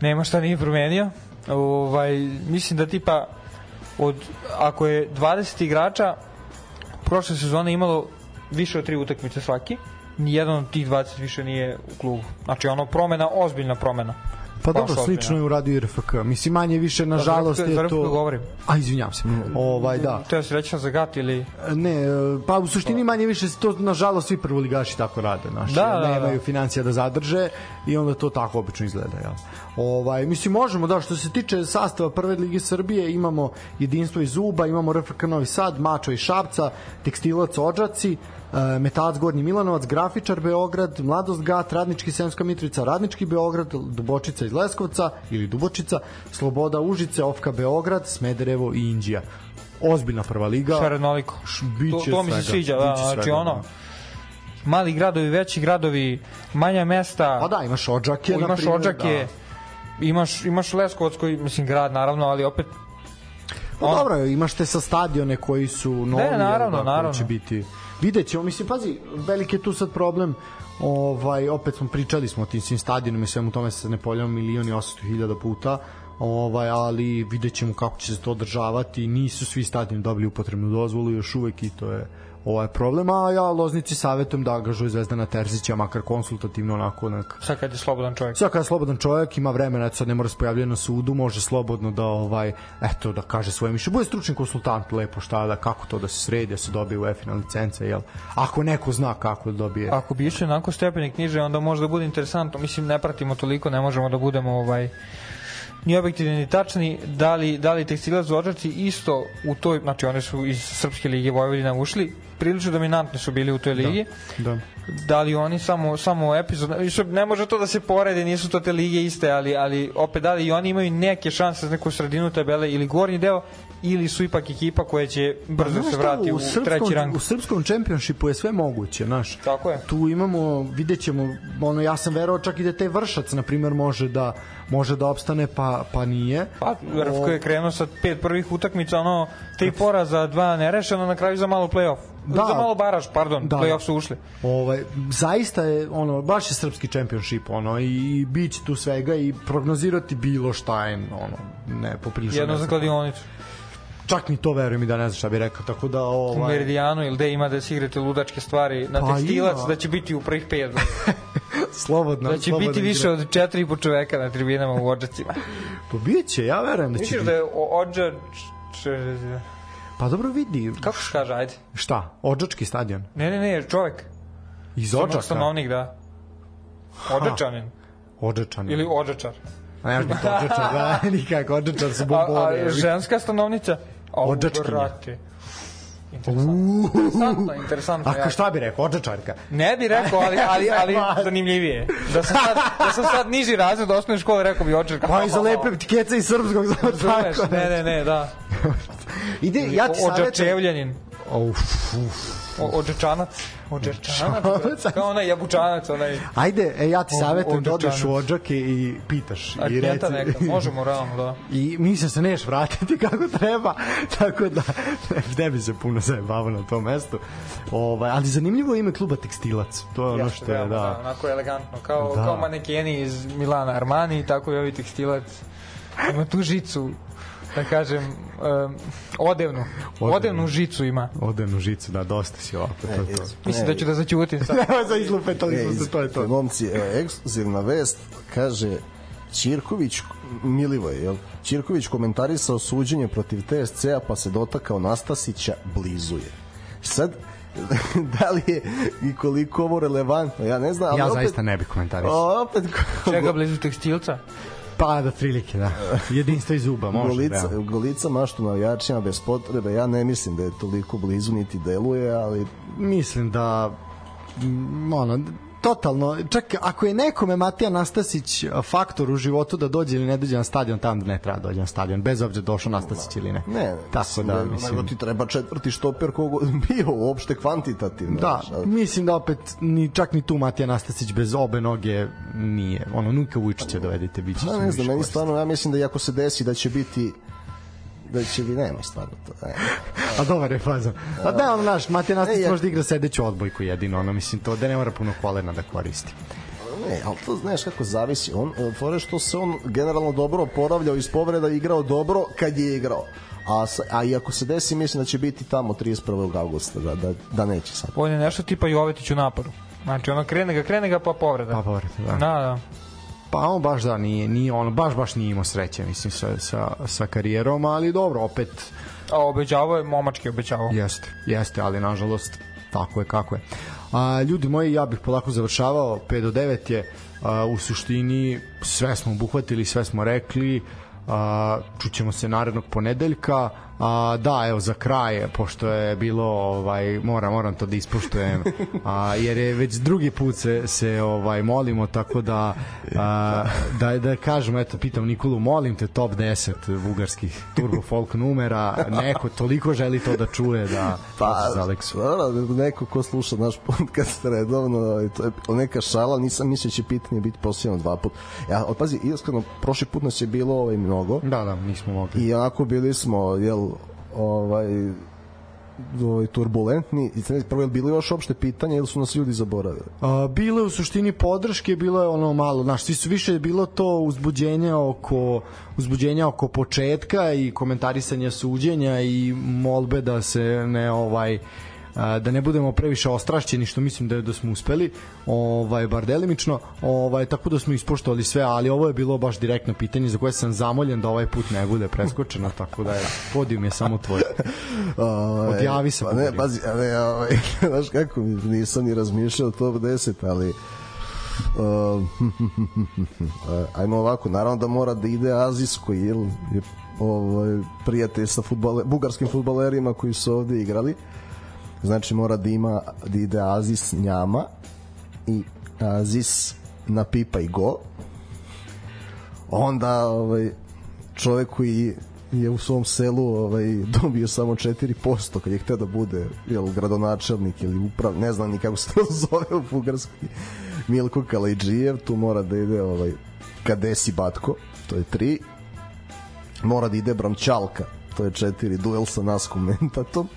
nema šta nije promenio. Ovaj, mislim da tipa od, ako je 20 igrača prošle sezone imalo više od tri utakmice svaki, nijedan od tih 20 više nije u klubu. Znači ono promena, ozbiljna promena. Pa dobro, slično je uradio i RFK. Mislim, manje više, nažalost, RFK je za RFK to... govorim. A, izvinjam se. Ovaj, da. Teo si reći za gat ili... Ne, pa u suštini manje više to nažalost svi prvoligaši tako rade, znači Da, da, nemaju da. financija da zadrže i onda to tako obično izgleda, jel. Ovaj mislim možemo da što se tiče sastava prve lige Srbije imamo jedinstvo iz Uba, imamo RFK Novi Sad, Mačo i Šapca, Tekstilac Odžaci, e, Metalac Gornji Milanovac, Grafičar Beograd, Mladost Gat, Radnički Sremska Mitrovica, Radnički Beograd, Dubočica iz Leskovca ili Dubočica, Sloboda Užice, Ofka Beograd, Smederevo i Inđija. Ozbiljna prva liga. Šarenoliko. To, to mi se sviđa, da, znači svega, ono, da. mali gradovi, veći gradovi, manja mesta, Pa da, imaš Odžake, na imaš primjer, Odžake, imaš, imaš Leskovac koji, mislim, grad naravno, ali opet. Pa ono- dobro, imaš te sa stadione koji su novi, jel naravno, da, naravno. će biti. Vidjet ćemo, mislim, pazi, veliki je tu sad problem, ovaj, opet smo pričali smo o tim svim stadionima i svemu tome se ne poljamo milion i 800 hiljada puta, ovaj, ali vidjet ćemo kako će se to održavati, nisu svi stadioni dobili upotrebnu dozvolu još uvek i to je ovaj problem, a ja Loznici savjetujem da angažuje Zvezdana Terzića, makar konsultativno onako onak sad kad je slobodan čovjek. Sad kada je slobodan čovjek ima vremena, sad ne mora se pojavljati na sudu, može slobodno da ovaj eto da kaže svoje mišljenje. Bude stručni konsultant lepo šta da kako to da se sredi, da se dobije UEFA licence, jel? Ako neko zna kako da dobije. Ako bi išli onako stepenik niže, onda može da bude interesantno. Mislim, ne pratimo toliko, ne možemo da budemo ovaj ni objektivni ni tačni, da li, da li tekstilac Odžaci isto u toj, znači oni su iz Srpske lige Vojvodina ušli, prilično dominantni su bili u toj ligi. Da. da li oni samo samo epizod ne može to da se poredi nisu to te lige iste ali ali opet da li i oni imaju neke šanse za neku sredinu tabele ili gornji deo ili su ipak ekipa koja će brzo Znaš se vrati u, srpskom, treći rang U srpskom čempionšipu je sve moguće, znaš. tako je Tu imamo, vidjet ćemo, ono, ja sam verovao čak i da taj vršac, na primjer, može da, može da opstane, pa, pa nije. Pa, RFK je krenuo sa pet prvih utakmica, ono, tri poraza, dva nerešeno, na kraju za malo play-off. Da. Za malo baraž, pardon, Da, play-off su ušli. Ovaj zaista je ono baš je srpski čempionšip ono i biće tu svega i prognozirati bilo šta je ono ne poprilično. Jedno za kladionicu. Čak ni to verujem i da ne znam šta bih rekao, tako da U ovaj Meridijanu ili gde ima da se igrate ludačke stvari na Pa tekstilac, ima. da će biti u prvih pet. (laughs) slobodno Da će slobodno biti igra. više od 4,5 čoveka na tribinama u Odžacima. Pa biće, ja verujem da će Misliš biti. da je Odža... Pa dobro vidi. Kako se kaže, ajde? Šta? Odžački stadion. Ne, ne, ne, čovek. Iz Odžaka. Stanovnik, da. Odžačanin. Odžečan. Ili Odžečar. A ne može biti Odžečar, da, (laughs) nikako, Odžečar su A, bombone. a ženska stanovnica? Odžačkinja. Interesantno, interesantno, interesantno. A šta bi rekao, Odžečarka? Ne bi rekao, ali, ali, ali zanimljivije. Da sam sad, da sam sad niži razred osnovne škole, rekao bi Odžečarka. Pa i za lepe keca iz srpskog, Razumeš? tako. Ne, ne, ne, da. (laughs) Ide, ja ti savjetujem. Uf, uf. O-. Odžečanac. brate. Kao onaj jabučanac, onaj Ajde, e, ja ti savjetujem da odeš u Odžake i pitaš. I akcijenta reci, neka. Možemo, realno, da. I mislim se neš vratiti (laughs) kako treba, tako da ne bi se puno zajebavao na tom mestu. Ovaj, ali zanimljivo je ime kluba Tekstilac. To je ono Jeste, što je, veoma, da. Onako elegantno, kao, Da. kao manekeni iz Milana Armani, tako i ovi tekstilac. Ima tu žicu, da kažem, um, odevnu. Odevnu. Odevnu žicu ima. Odem u žicu, da, dosta si ovako. To, je to. Mislim da ću da zaćutim sad. (laughs) Evo za izlupetali E, smo se, to je to. Momci, evo, ekskluzivna vest, kaže Ćirković, Milivoj, jel? Ćirković komentarisao suđenje protiv TSC-a pa se dotakao Nastasića, blizu je. Sad, (laughs) da li je i koliko ovo relevantno, ja ne znam, Ja opet, zaista ne bih komentarisao. opet Čega blizu tekstilca? Pa da prilike, da. Jedinstvo iz zuba, može. Golica, da. golica maštu navijačima bez potrebe, ja ne mislim da je toliko blizu niti deluje, ali Mislim da ono, totalno, čak ako je nekome Matija Nastasić a, faktor u životu da dođe ili ne dođe na stadion, tam ne treba da dođe na stadion, bez obzira došao Nastasić ili ne. ne, Tako mislim da, nego mislim... ti treba četvrti štoper kogo (laughs) bio uopšte kvantitativno. Da, znaš, mislim da opet ni čak ni tu Matija Nastasić bez obe noge nije. Ono Nuka Vujičića dovedite biće. Pa ne znam, meni stvarno, ja mislim da i ako se desi da će biti da će bi, nema stvarno to. Ne. (laughs) A dobar je fazon. A da, ono, naš, Matija Nastasić Ne, ja- može da igra sedeću odbojku jedino, ono, mislim, to da ne mora puno kolena da koristi. Ne, ali to znaš kako zavisi. On, e, fore što se on generalno dobro oporavljao iz povreda i igrao dobro kad je igrao. A, a i ako se desi, mislim da će biti tamo 31. augusta, da, da, da neće sad. On je nešto tipa Jovetić u napadu. Znači, ono krene ga, krene ga, pa povreda. Pa povreda, da. Da, da. Pa on baš da nije, nije ono, baš baš nije imao sreće, mislim, sa, sa, sa karijerom, ali dobro, opet A obećavao je, momački obećavao. jeste, jeste, ali nažalost tako je kako je. A, ljudi moji, ja bih polako završavao, 5 do 9 je, a, u suštini sve smo obuhvatili, sve smo rekli, a, čućemo se narednog ponedeljka, a, da, evo za kraj, pošto je bilo, ovaj, moram, moram to da ispoštujem, a, jer je već drugi put se, se ovaj, molimo, tako da, a, da, da kažemo, eto, pitam Nikolu, molim te top 10 bugarskih turbo folk numera, neko toliko želi to da čuje da Pa, za Aleksu. dobro, neko ko sluša naš podcast redovno, to je neka šala, nisam mislio da će pitanje biti postavljeno dva puta. Ja, ali pazi, iskreno, prošli put nas je bilo ovaj, mnogo Da, da, nismo mogli. i onako bili smo, jel, ovaj, ovaj, turbulentni i prvo je bilo još opšte pitanje ili su nas ljudi zaboravili? A, bilo je u suštini podrške, bilo je ono malo, znaš, svi su više bilo to uzbuđenje oko uzbuđenja oko početka i komentarisanja suđenja i molbe da se ne ovaj da ne budemo previše ostrašćeni što mislim da da smo uspeli ovaj bar delimično ovaj tako da smo ispoštovali sve ali ovo je bilo baš direktno pitanje za koje sam zamoljen da ovaj put ne bude preskočeno tako da je podijum je samo tvoj. (laughs) Ovaj, Odjavi se, Pa ne, pazi, ne, ovaj, (laughs) znaš kako, nisam ni razmišljao top 10, ali uh, (laughs) ajmo ovako, naravno da mora da ide je, je ovaj, prijatelj sa futbole, bugarskim futbalerima koji su ovde igrali znači mora da ima da ide Azis Njama i Azis na pipa i go. Onda ovaj, čovek koji je u svom selu ovaj, (laughs) dobio samo 4% kad je hteo da bude jel, gradonačelnik ili uprav, ne znam ni kako se to (laughs) zove u Bugarskoj Milko Kalajđijev, tu mora da ide ovaj, Kadesi Batko, to je 3 mora da ide Bramčalka, to je 4 duel sa nas komentatom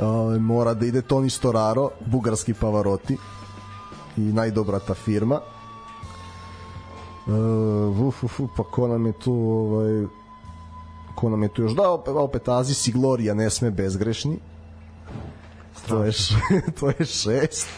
Ovaj, mora da ide Toni Storaro, bugarski Pavaroti i najdobra ta firma. Uh, uf, uf, pa ko nam je tu ovaj, ko nam je tu još? Da opet, opet Azis i Gloria ne sme bezgrešni. To je, (laughs) to je šest.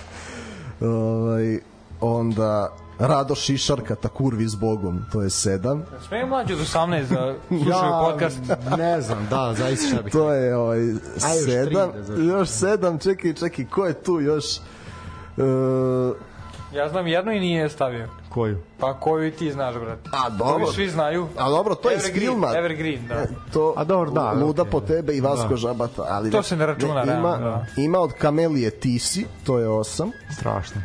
Ovaj, onda Rado Šišarka ta kurvi s Bogom to je sedam Smeju mlađi od 18 da slušaju podcast. ne znam, da, zaista šta bih to je ovaj, još tri sedam da završimo. još sedam čekaj čekaj ko je tu još uh, Ja znam jednu i nije je stavio. Koju? Pa koju i ti znaš, brate. A, dobro. Koju svi znaju. A dobro, to je Evergreen, Skillmat. Evergreen, da. To, A dobro, da, Luda okej, po da. tebe i Vasko Da. Žabata. Ali To se ne računa, ima, realno, da. Ima od Kamelije Tisi, to je 8. Strašno.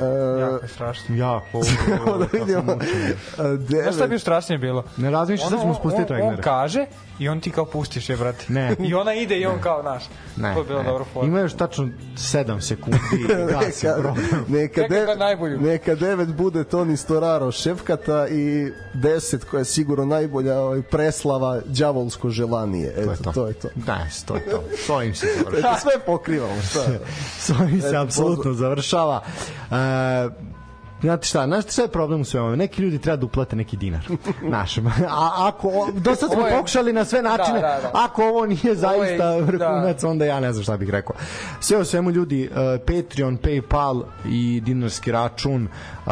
E, Jako je strašno. Jako. (laughs) Evo da vidimo. E, Znaš šta bi strašnije bilo? Ne razmišljam, sad ćemo spustiti on, on Wagnera. kaže i on ti kao pustiš je, brate. Ne. (laughs) I ona ide i on kao, naš. Ne, to je bilo ne. dobro fora. Ima još tačno 7 sekundi gasi (laughs) neka, program. neka, Čekaj de, ga najbolju. neka devet bude Toni Storaro Šefkata i 10 koja je sigurno najbolja ovaj, preslava đavolsko želanije. Eto, To je to. to je to. Ne, to je to. To im se završava. Sve pokrivamo. Šta? S ovim se apsolutno završava. E, Znate šta, znate šta je problem u svemu? Neki ljudi treba da uplate neki dinar. (laughs) Naš. A ako, do sad smo je- pokušali na sve načine, Da, da, da. ako ovo nije zaista Ovo je- vrhunac, onda ja ne znam šta bih rekao. Sve o svemu ljudi, e, Patreon, Paypal i dinarski račun, e,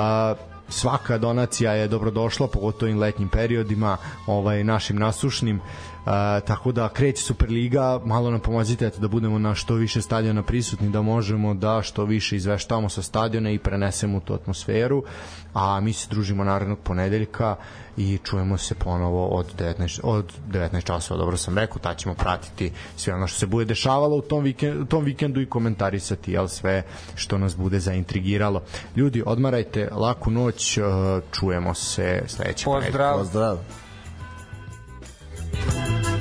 svaka donacija je dobrodošla, pogotovo i letnjim periodima, ovaj našim nasušnim. E, tako da kreće Superliga, malo nam pomozite eto, da budemo na što više stadiona prisutni, da možemo da što više izveštavamo sa stadiona i prenesemo tu atmosferu, a mi se družimo narednog ponedeljka i čujemo se ponovo od 19, od 19 časova, dobro sam rekao, tad ćemo pratiti sve ono što se bude dešavalo u tom, vikendu, u tom vikendu i komentarisati jel, sve što nas bude zaintrigiralo. Ljudi, odmarajte, laku noć, e, čujemo se sledeće Pozdrav. Pozdrav. Bye.